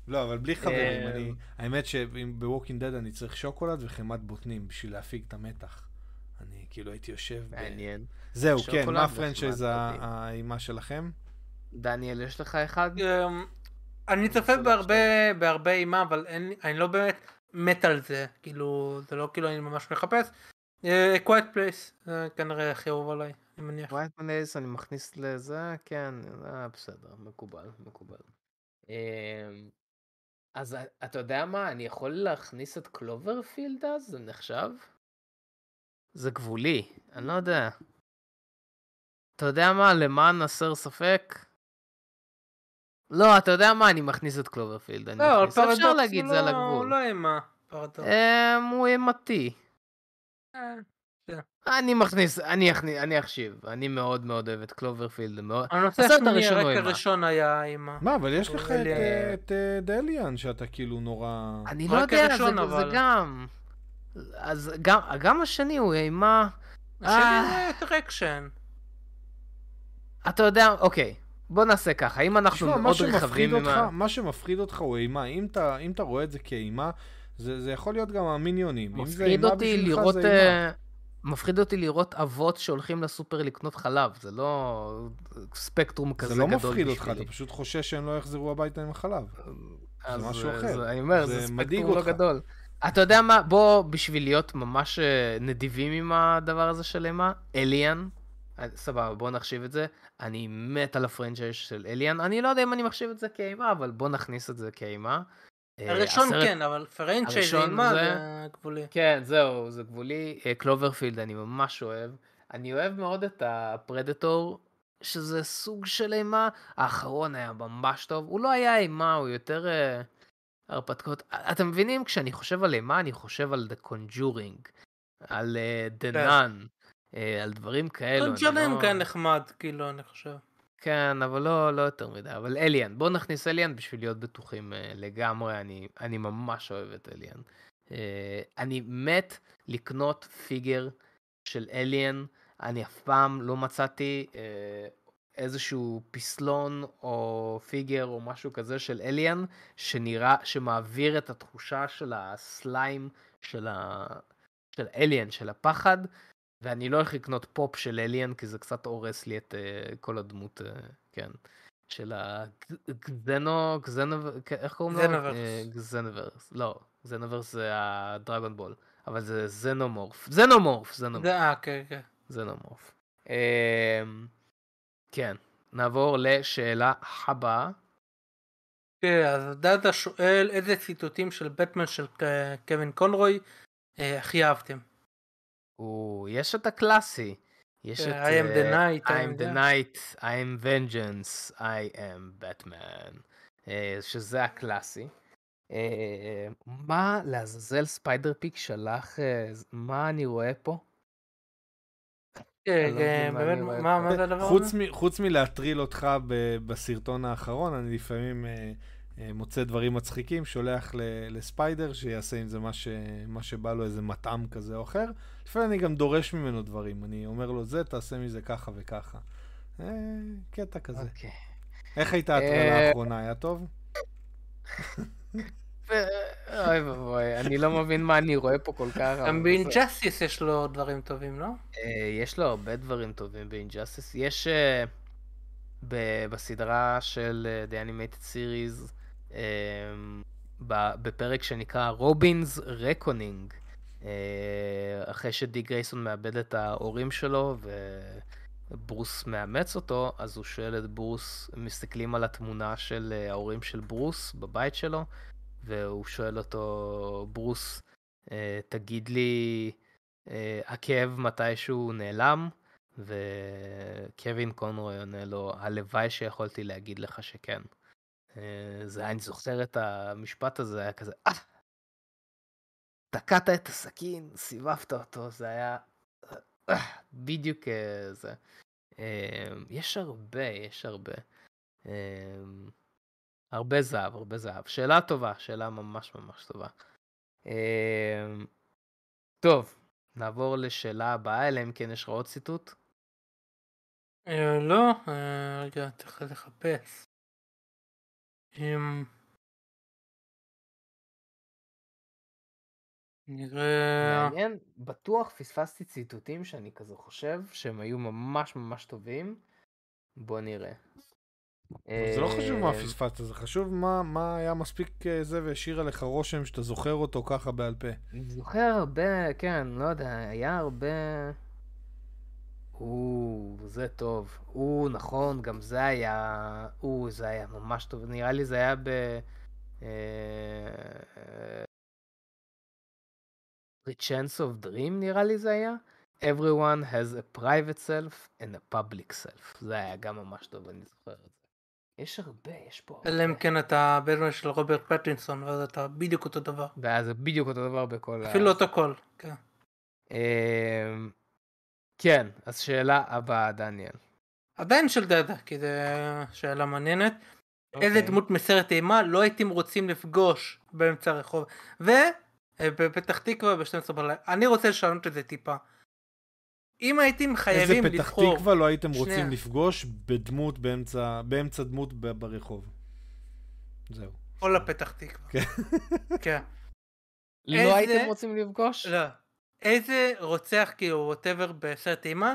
לא, אבל בלי חברים, אה, אני... האמת שב Walking Dead אני צריך שוקולד וחמאת בוטנים בשביל להפיג את המתח. אני כאילו הייתי יושב... מעניין. זהו, כן, מה ה franchise. האימה שלכם? דניאל, יש לך אחד? אמ, אני צופה רוצה בהרבה אימה אבל אין, אני לא באמת מת על זה כאילו זה לא כאילו אני ממש מחפש. אה, quiet place זה כנראה הכי אהוב עליי אני מניח. ווייט מנייס אני מכניס לזה, כן, אה, בסדר, מקובל, מקובל. אמ, אז א- אתה יודע מה, אני יכול להכניס את קלוברפילד אז? זה נחשב? זה גבולי, אני לא יודע. אתה יודע מה, למען הסר ספק? לא, אתה יודע מה, אני מכניס את קלוברפילד. אני לא, אבל מכניס. אפשר פרדוקס להגיד הוא זה על לא- הגבול. הוא לא אימה. פרדוקס. אמ, הוא אימתי. אה, אני מכניס, אני אכניס, אני אחשיב. אני מאוד מאוד אוהב את קלוברפילד. זה מאוד... הנושא הסרט השני, הראשון הוא אימה. הראשון היה אימה. מה, אבל יש לך את, אה, אה, דליאן, שאתה כאילו נורא... אני לא יודע, זה. גם... אז גם, השני הוא אימה... השני. זה יותר אקשן. אתה יודע, אוקיי, בוא נעשה ככה, אם אנחנו תשמע, מאוד רחבים עם ה... מה שמפחיד אותך הוא אימה. אם אתה, אם אתה רואה את זה כאימה, זה, זה יכול להיות גם המיניונים. אם זה אימה בשבילך, לראות... זה אימה. אה, מפחיד אותי לראות אבות שהולכים לסופר לקנות חלב, זה לא ספקטרום כזה זה גדול לא בשבילי. מפחיד אותך, אתה פשוט חושש שהם לא יחזרו הביתה עם החלב. משהו אה, אחר. זה, אני אומר, זה זה ספקטרום לא. גדול. אתה יודע מה, בוא, בשביל להיות ממש אה, נדיבים עם הדבר הזה של אימה, אליאן, סבבה, בוא נחשיב את זה. אני מת על הפרנצ'ייז של אליאן, אני לא יודע אם אני מחשיב את זה כאימה, אבל בוא נכניס את זה כאימה. אה, הראשון הסרט- כן, אבל פרנצ'ייז אימה זה- זה גבולי. כן, זהו, זה גבולי. אה, Cloverfield אני ממש אוהב. אני אוהב מאוד את ה Predator, שזה סוג של אימה. האחרון היה ממש טוב. הוא לא היה אימה, הוא יותר אה, הרפתקאות. אתם מבינים, כשאני חושב על אימה, אני חושב על The Conjuring, על אה, The כן. Nun, אה, על דברים כאלו. אני ג'רנן לא- כאן נחמד, כאילו, אני חושב. כן, אבל לא, לא יותר מדי. אבל Alien, בואו נכניס Alien בשביל להיות בטוחים אה, לגמרי, אני, אני ממש אוהב את Alien. אה, אני מת לקנות figure של Alien, אני אף פעם לא מצאתי אה, איזשהו פסלון או figure או משהו כזה של Alien, שנראה, שמעביר את התחושה של ה slime של, ה, של Alien, של הפחד. ואני לא הולך לקנות פופ של Alien, כי זה קצת הורס לי את אה, כל הדמות, אה, כן, של הגזנו, גזנו, איך קוראים לו? Xenoverse. אה, Xenoverse, לא, Xenoverse זה ה Dragon Ball, אבל זה Xenomorph, Xenomorph, Xenomorph, זה, אה, כן, כן. Xenomorph. כן, נעבור לשאלה הבאה. כן, אז דאדה שואל איזה ציטוטים של בטמן של קווין קונרוי הכי אהבתם. או, יש את הקלאסי. יש את... I am the אה, night, I am the night, I am vengeance, I am Batman. אה, שזה הקלאסי. אה, מה לעזאזל ספיידר פיק שלח, אה, מה אני רואה פה? באמת, מה זה הדבר חוץ, הזה? מ, חוץ מלהטריל אותך בסרטון האחרון, אני לפעמים אה, אה, מוצא דברים מצחיקים, שולח לספיידר שיעשה עם זה מה, ש, מה שבא לו, איזה מטעם כזה או אחר. לפעמים אני גם דורש ממנו דברים, אני אומר לו זה, תעשה מזה ככה וככה. אה, קטע כזה. אוקיי. איך הייתה ההטרלה אה, האחרונה, היה טוב? אוי ואבוי, אני לא מבין מה אני רואה פה כל כך. גם בסדר. באינג'סטיס יש לו דברים טובים, לא? אה, יש לו הרבה דברים טובים ב Injustice. יש אה, בסדרה של אה, The Animated Series, אה, בפרק שנקרא Robin's Reckoning, אחרי שדי גרייסון מאבד את ההורים שלו וברוס מאמץ אותו, אז הוא שואל את ברוס, מסתכלים על התמונה של אה, ההורים של ברוס בבית שלו, והוא שואל אותו, ברוס, אה, תגיד לי, אה, הכאב מתישהו נעלם, וקווין קונרוי עונה לו, הלוואי שיכולתי להגיד לך שכן. אה, זה, אני זוכר את המשפט הזה, היה כזה, אה, תקעת את הסכין, סיבבת אותו, זה היה אה, בדיוק אה, זה. יש הרבה, יש הרבה. הרבה זהב, הרבה זהב. שאלה טובה, שאלה ממש ממש טובה. טוב, נעבור לשאלה הבאה, אלא אם כן יש לך עוד ציטוט. לא, רגע, צריך לחפש. אמ, נראה... מעניין, בטוח פספסתי ציטוטים שאני כזה חושב שהם היו ממש ממש טובים. בוא נראה. זה לא חשוב מה אה, פספסת, זה חשוב מה, מה היה מספיק אה, זה והשאיר עליך רושם שאתה זוכר אותו ככה בעל פה. אני זוכר הרבה, כן, לא יודע, היה הרבה... או, זה טוב. או, נכון, גם זה היה... או, זה היה ממש טוב. נראה לי זה היה ב... אה, The Chance of Dream נראה לי זה היה. Everyone has a private self and a public self. זה היה גם ממש טוב, אני זוכר את זה. יש הרבה, יש פה אלא אם. כן אתה בן של רוברט פטרינסון, ואז אתה בדיוק אותו דבר. ואז זה בדיוק אותו דבר בכל ה... אפילו אותו קול. כן. כן, אז שאלה הבאה, דניאל. עדיין של דדה, כי זו שאלה מעניינת. איזה אוקיי. דמות מסרט אימה לא הייתם רוצים לפגוש באמצע הרחוב? ובפתח תקווה ב-12 בלילה. אני רוצה לשנות את זה טיפה. אם הייתם איזה חייבים פתח לבחור... תקווה לא הייתם שנייה. רוצים לפגוש בדמות באמצע, באמצע דמות ב- ברחוב. זהו. כל הפתח תקווה. כן. כן. לא איזה- הייתם רוצים לפגוש? לא. איזה רוצח כאילו ווטאבר בסרט אימה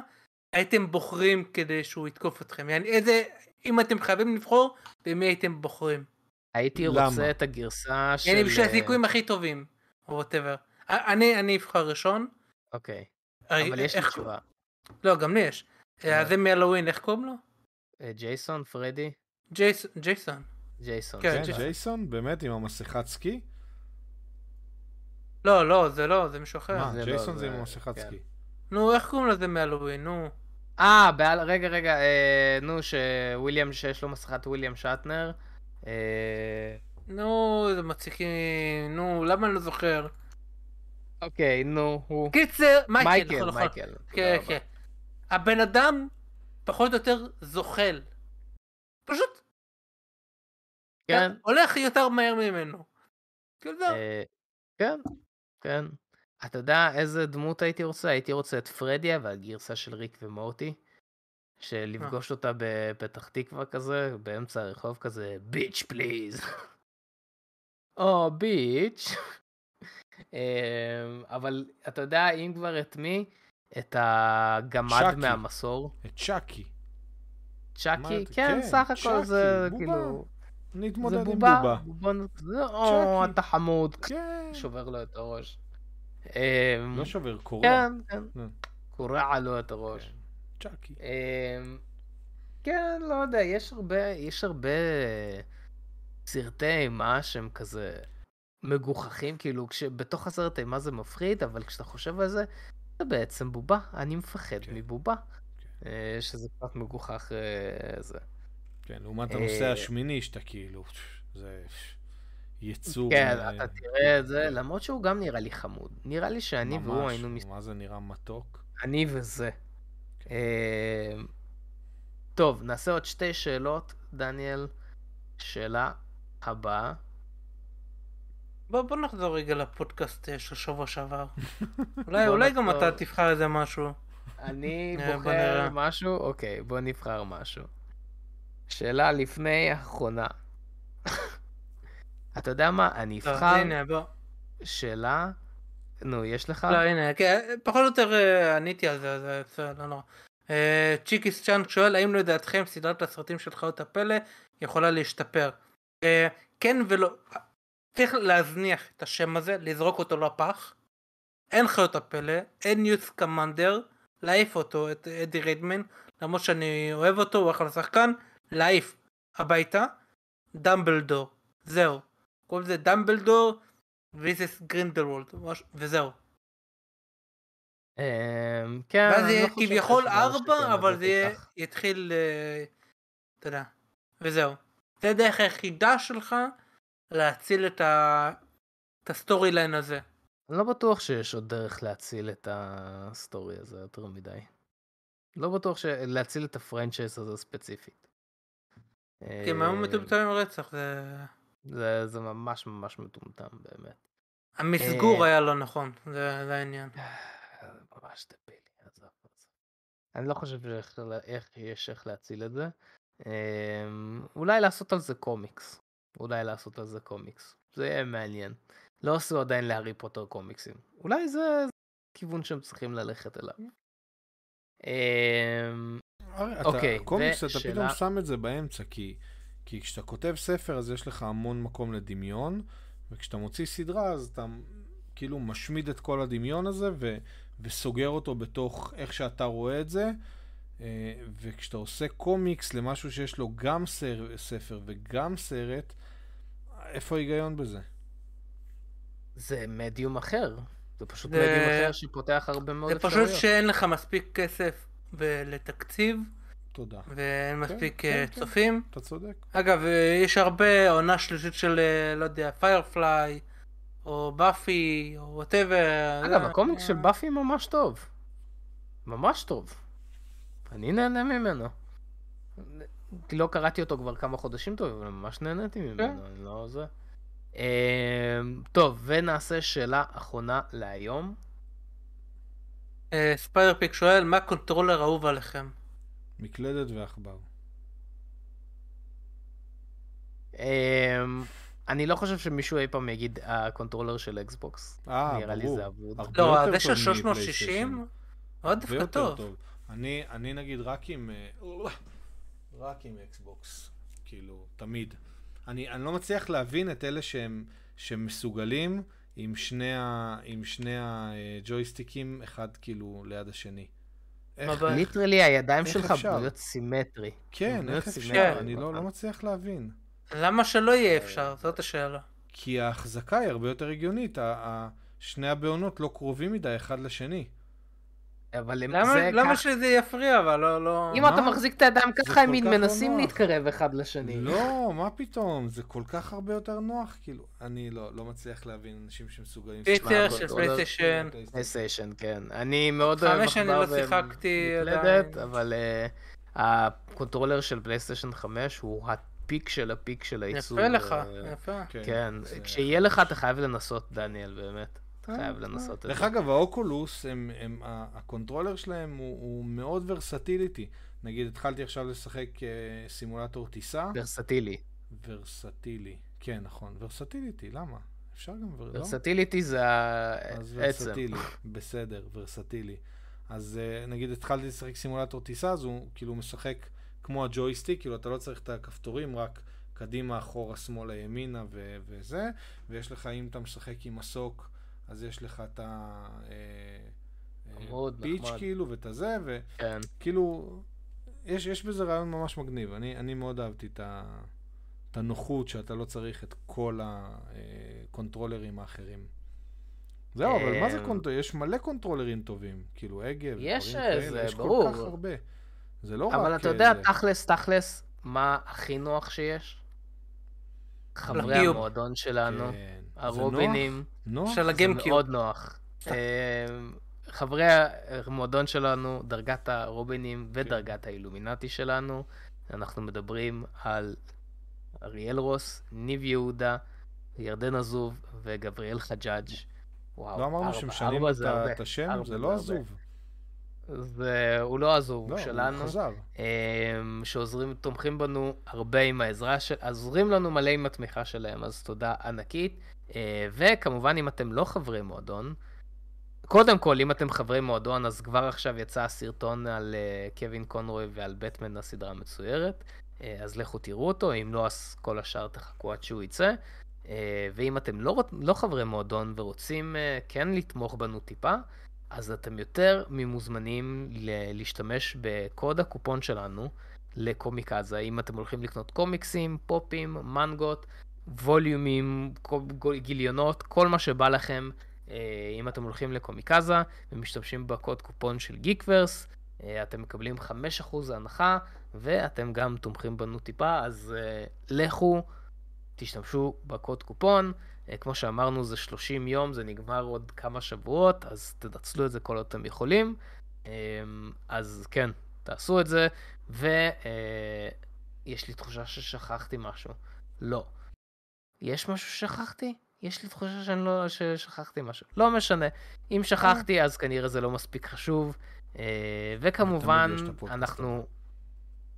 הייתם בוחרים כדי שהוא יתקוף אתכם? יעני איזה... אם אתם חייבים לבחור, במי הייתם בוחרים? הייתי למה? רוצה את הגרסה של... יעני בשביל אה, הסיכויים הכי טובים. ווטאבר. אני אני אבחר ראשון. אוקיי, אה, אבל יש לי איך- תשובה. לא, גם לי יש. אה, אז זה מהלואוין, איך קוראים לו? אה, ג'ייסון, פרדי, ג'ייס- ג'ייסון. ג'ייסון. כן, כן, ג'ייסון. ג'ייסון, באמת, עם המסכת סקי? לא, לא, זה לא, זה מישהו אחר. מה, לא, ג'ייסון זה- עם המסכת כן. סקי. נו, איך קוראים לזה מהלואוין? נו. אה, בעל... רגע, רגע, אה, נו, שוויליאם, שיש לו מסכת וויליאם שטנר. אה, נו, זה מציקים. נו, למה אני לא זוכר? אוקיי, נו, הוא... קיצר, מייקל, מייקל, נכון, נכון. מייקל. תודה כן, רבה. כן. הבן אדם פחות או יותר זוחל. פשוט כן, הולך יותר מהר ממנו. כאילו. אה, כן, כן. אתה יודע איזה דמות הייתי רוצה? הייתי רוצה את פרדיה והגרסה של ריק ומורטי. שלפגוש אותה בפתח תקווה כזה, באמצע הרחוב כזה, ביץ' פליז. או ביץ'. אבל אתה יודע, אם כבר את מי? את הגמד. מהמסור. את צ'אקי. צ'אקי? כן, כן, סך הכל זה בובה. כאילו... אתמודד עם בובה. בובה. בובון- זה- או. אתה חמוד. כן. שובר לו את הראש. אמ, לא שובר, קורע. כן, כן. קורע לו את הראש. כן. צ'אקי. אמ, כן, לא יודע, יש הרבה, יש הרבה סרטי אימה שהם כזה מגוחכים, כאילו, כשבתוך הסרט אימה זה מפחיד, אבל כשאתה חושב על זה, זה בעצם בובה, אני מפחד כן. מבובה. אה, שזה קצת מגוחך אה, זה. כן, לעומת הנושא אה, השמיני שאתה כאילו, זה יצור. כן, אה, אתה תראה את זה, למרות שהוא גם נראה לי חמוד. נראה לי שאני והוא ממש, היינו מס... מה זה נראה מתוק. אני וזה. אה, טוב, נעשה עוד שתי שאלות, דניאל. שאלה הבאה. בוא בוא נחזור רגע לפודקאסט של שבוע שעבר. אולי אולי גם. אתה תבחר איזה משהו. אני בוחר. משהו? אוקיי, בוא נבחר משהו. שאלה לפני האחרונה. אתה יודע מה? אני לא, אבחר הנה בוא. שאלה... נו, יש לך? לא הנה, כן, פחות או יותר אה, עניתי על זה, אז אה, בסדר, לא נורא. אה, צ'יקיס צ'אנק שואל האם לדעתכם סדרת הסרטים של חיות הפלא יכולה להשתפר? אה, כן ולא. צריך להזניח את השם הזה, לזרוק אותו לפח. אין חיות הפלא, אין ניוט סקמנדר, להעיף אותו, את אדי רדמיין, למרות שאני אוהב אותו, הוא אחלה שחקן, להעיף הביתה. דמבלדור, זהו. קוראים לזה דמבלדור versus גרינדלוולד, וזהו. אמ, כן, ואז יהיה לא כביכול ארבע, אבל זה. יתחיל, אה, אתה יודע, וזהו. זה הדרך היחידה שלך להציל את ה... את ה story line הזה. אני לא בטוח שיש עוד דרך להציל את ה story הזה יותר מדי. לא בטוח ש... להציל את הפרנצ'ייס הזה ספציפית. כי הם היו אה, מטומטמים רצח, זה... זה, זה ממש ממש מטומטם באמת. המסגור אה, היה לא נכון, זה זה העניין. ממש דבילי, עזוב, עזוב. אני לא חושב איך יש איך להציל את זה. אמ, אולי לעשות על זה קומיקס. אולי לעשות על זה קומיקס. זה יהיה מעניין. לא עשו עדיין להארי פוטר קומיקסים. אולי זה זה כיוון שהם צריכים ללכת אליו. אוקיי, קומיקס, אתה פתאום שם את זה באמצע, כי, כי כשאתה כותב ספר אז יש לך המון מקום לדמיון, וכשאתה מוציא סדרה אז אתה כאילו משמיד את כל הדמיון הזה ו, וסוגר אותו בתוך איך שאתה רואה את זה, אה, וכשאתה עושה קומיקס למשהו שיש לו גם סר, ספר וגם סרט, איפה ההיגיון בזה? זה מדיום אחר. זה פשוט זה- מדיום אחר שפותח הרבה מאוד זה אפשרויות. פשוט שאין לך מספיק כסף ב- לתקציב, תודה. ואין מספיק כן, אה, כן. צופים. אתה צודק. אגב, אה, יש הרבה עונה שלישית של, אה, לא יודע, פיירפליי, או באפי, או whatever. אגב, הקומיקס של באפי ממש טוב. ממש טוב. אני נהנה ממנו. לא קראתי אותו כבר כמה חודשים טובים, אבל ממש נהניתי ממנו, אני לא זה. טוב, ונעשה שאלה אחרונה להיום. ספייר פיק שואל, מה קונטרולר אהוב עליכם? מקלדת ועכבר. אמ, אני לא חושב שמישהו אי פעם יגיד הקונטרולר של אקסבוקס. אה, נראה לי ברור. זה אבוד. לא, זה של טוב 360? מפלייסטיישן. עוד דווקא טוב. אני, אני נגיד רק עם... אה, רק עם אקסבוקס. כאילו, תמיד. אני, אני לא מצליח להבין את אלה שהם, שמסוגלים עם שני, ה, עם שני הג'ויסטיקים, אחד כאילו ליד השני. איך, literally הידיים איך שלך? בנויות סימטרי. כן, איך אפשר? סימטרי. אני לא, לא מצליח להבין. למה שלא יהיה אפשר? זאת השאלה. כי ההחזקה היא הרבה יותר הגיונית. שני הבעונות לא קרובים מדי אחד לשני. אבל למה זה למה כך- שזה יפריע אבל לא לא... אם מה? אתה מחזיק את הידיים זה ככה, הם כך לא מנסים נוח. להתקרב אחד לשני. לא, מה פתאום? זה כל כך הרבה יותר נוח, כאילו. אני לא, לא מצליח להבין אנשים שמסוגלים... פיצר שמע, של פלייסטיישן. פלייסטיישן, כן. אני מאוד אוהב חמש שנים לא שיחקתי עדיין. אבל אה, הקונטרולר של פלייסטיישן 5 הוא ה peak של ה peak של הייצור. יפה לך, אה, יפה. כן, כשיהיה לך אתה חייב לנסות, דניאל, באמת. אתה אה, חייב לנסות את דרך זה. אגב, האוקולוס, הם, הם, ה- הקונטרולר שלהם הוא, הוא מאוד versatility. נגיד, התחלתי עכשיו לשחק אה, סימולטור טיסה, ורסטילי. ורסטילי. כן, נכון, versatility, למה? אפשר גם. לא? versatility זה אז העצם. ורסטילי, בסדר, ורסטילי. אז אה, נגיד התחלתי לשחק סימולטור טיסה, אז הוא כאילו משחק כמו הג'ויסטיק, כאילו אתה לא צריך את הכפתורים, רק קדימה, אחורה, שמאלה, ימינה ו- וזה, ויש לך, אם אתה משחק עם מסוק, אז יש לך את ה... pitch נחמד. כאילו, ואת הזה, כן. וכאילו, יש, יש בזה רעיון ממש מגניב. אני, אני מאוד אהבתי את, ה, את הנוחות שאתה לא צריך את כל הקונטרולרים האחרים. זהו, אבל מה זה קונטרולר? יש מלא קונטרולרים טובים, כאילו הגה יש, ודברים כאלה, זה יש ברור. כל כך הרבה. זה לא רק... אבל אתה יודע, זה. תכלס, תכלס, מה הכי נוח שיש? חברי. המועדון שלנו, כן. הרובינים, נוח? של זה ה GameCube. מאוד נוח. אה, חברי המועדון שלנו, דרגת הרובינים ודרגת האילומינטי שלנו, אנחנו מדברים על אריאל רוס, ניב יהודה, ירדן עזוב וגבריאל חג'אג'. וואו, לא אמרנו שמשנים את השם? זה לא. עזוב. זה, הוא לא עזוב, לא, הוא שלנו. הוא חזר. אמ, שעוזרים, תומכים בנו הרבה עם העזרה של, עוזרים לנו מלא עם התמיכה שלהם, אז תודה ענקית. אה, וכמובן, אם אתם לא חברי מועדון, קודם כל, אם אתם חברי מועדון, אז כבר עכשיו יצא הסרטון על אה, קווין קונרוי ועל בטמן הסדרה המצוירת, אה, אז לכו תראו אותו, אם לא, אז כל השאר תחכו עד שהוא יצא. ואם אתם לא, לא חברי מועדון ורוצים כן לתמוך בנו טיפה, אז אתם יותר ממוזמנים להשתמש בקוד הקופון שלנו לקומיקזה. אם אתם הולכים לקנות קומיקסים, פופים, מנגות, ווליומים, גיליונות, כל מה שבא לכם, אה, אם אתם הולכים לקומיקזה ומשתמשים בקוד קופון של גיקוורס, אה, אתם מקבלים 5% הנחה, ואתם גם תומכים בנו טיפה, אז אה, לכו, תשתמשו בקוד קופון. כמו שאמרנו, זה 30 יום, זה נגמר עוד כמה שבועות, אז תנצלו את זה כל עוד אתם יכולים. אז כן, תעשו את זה, ויש לי תחושה ששכחתי משהו. לא. יש משהו ששכחתי? יש לי תחושה שאני לא, ששכחתי משהו. לא משנה. אם שכחתי, אז כנראה זה לא מספיק חשוב. אה, וכמובן, אנחנו...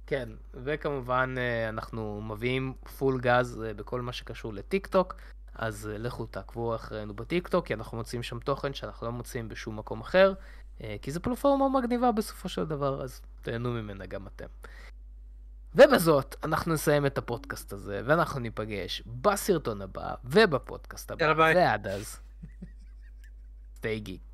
כן, וכמובן אה, אנחנו מביאים full גז אה, בכל מה שקשור לטיק טוק, אז אה, לכו תעקבו אחרינו בטיק טוק, כי אנחנו מוצאים שם תוכן שאנחנו לא מוצאים בשום מקום אחר, אה, כי זו פלטפורמה מגניבה בסופו של דבר, אז תהנו ממנה גם אתם. ובזאת אנחנו נסיים את הפודקאסט הזה, ואנחנו ניפגש בסרטון הבא ובפודקאסט הבא. יאללה, ביי. ועד אז, stay geek.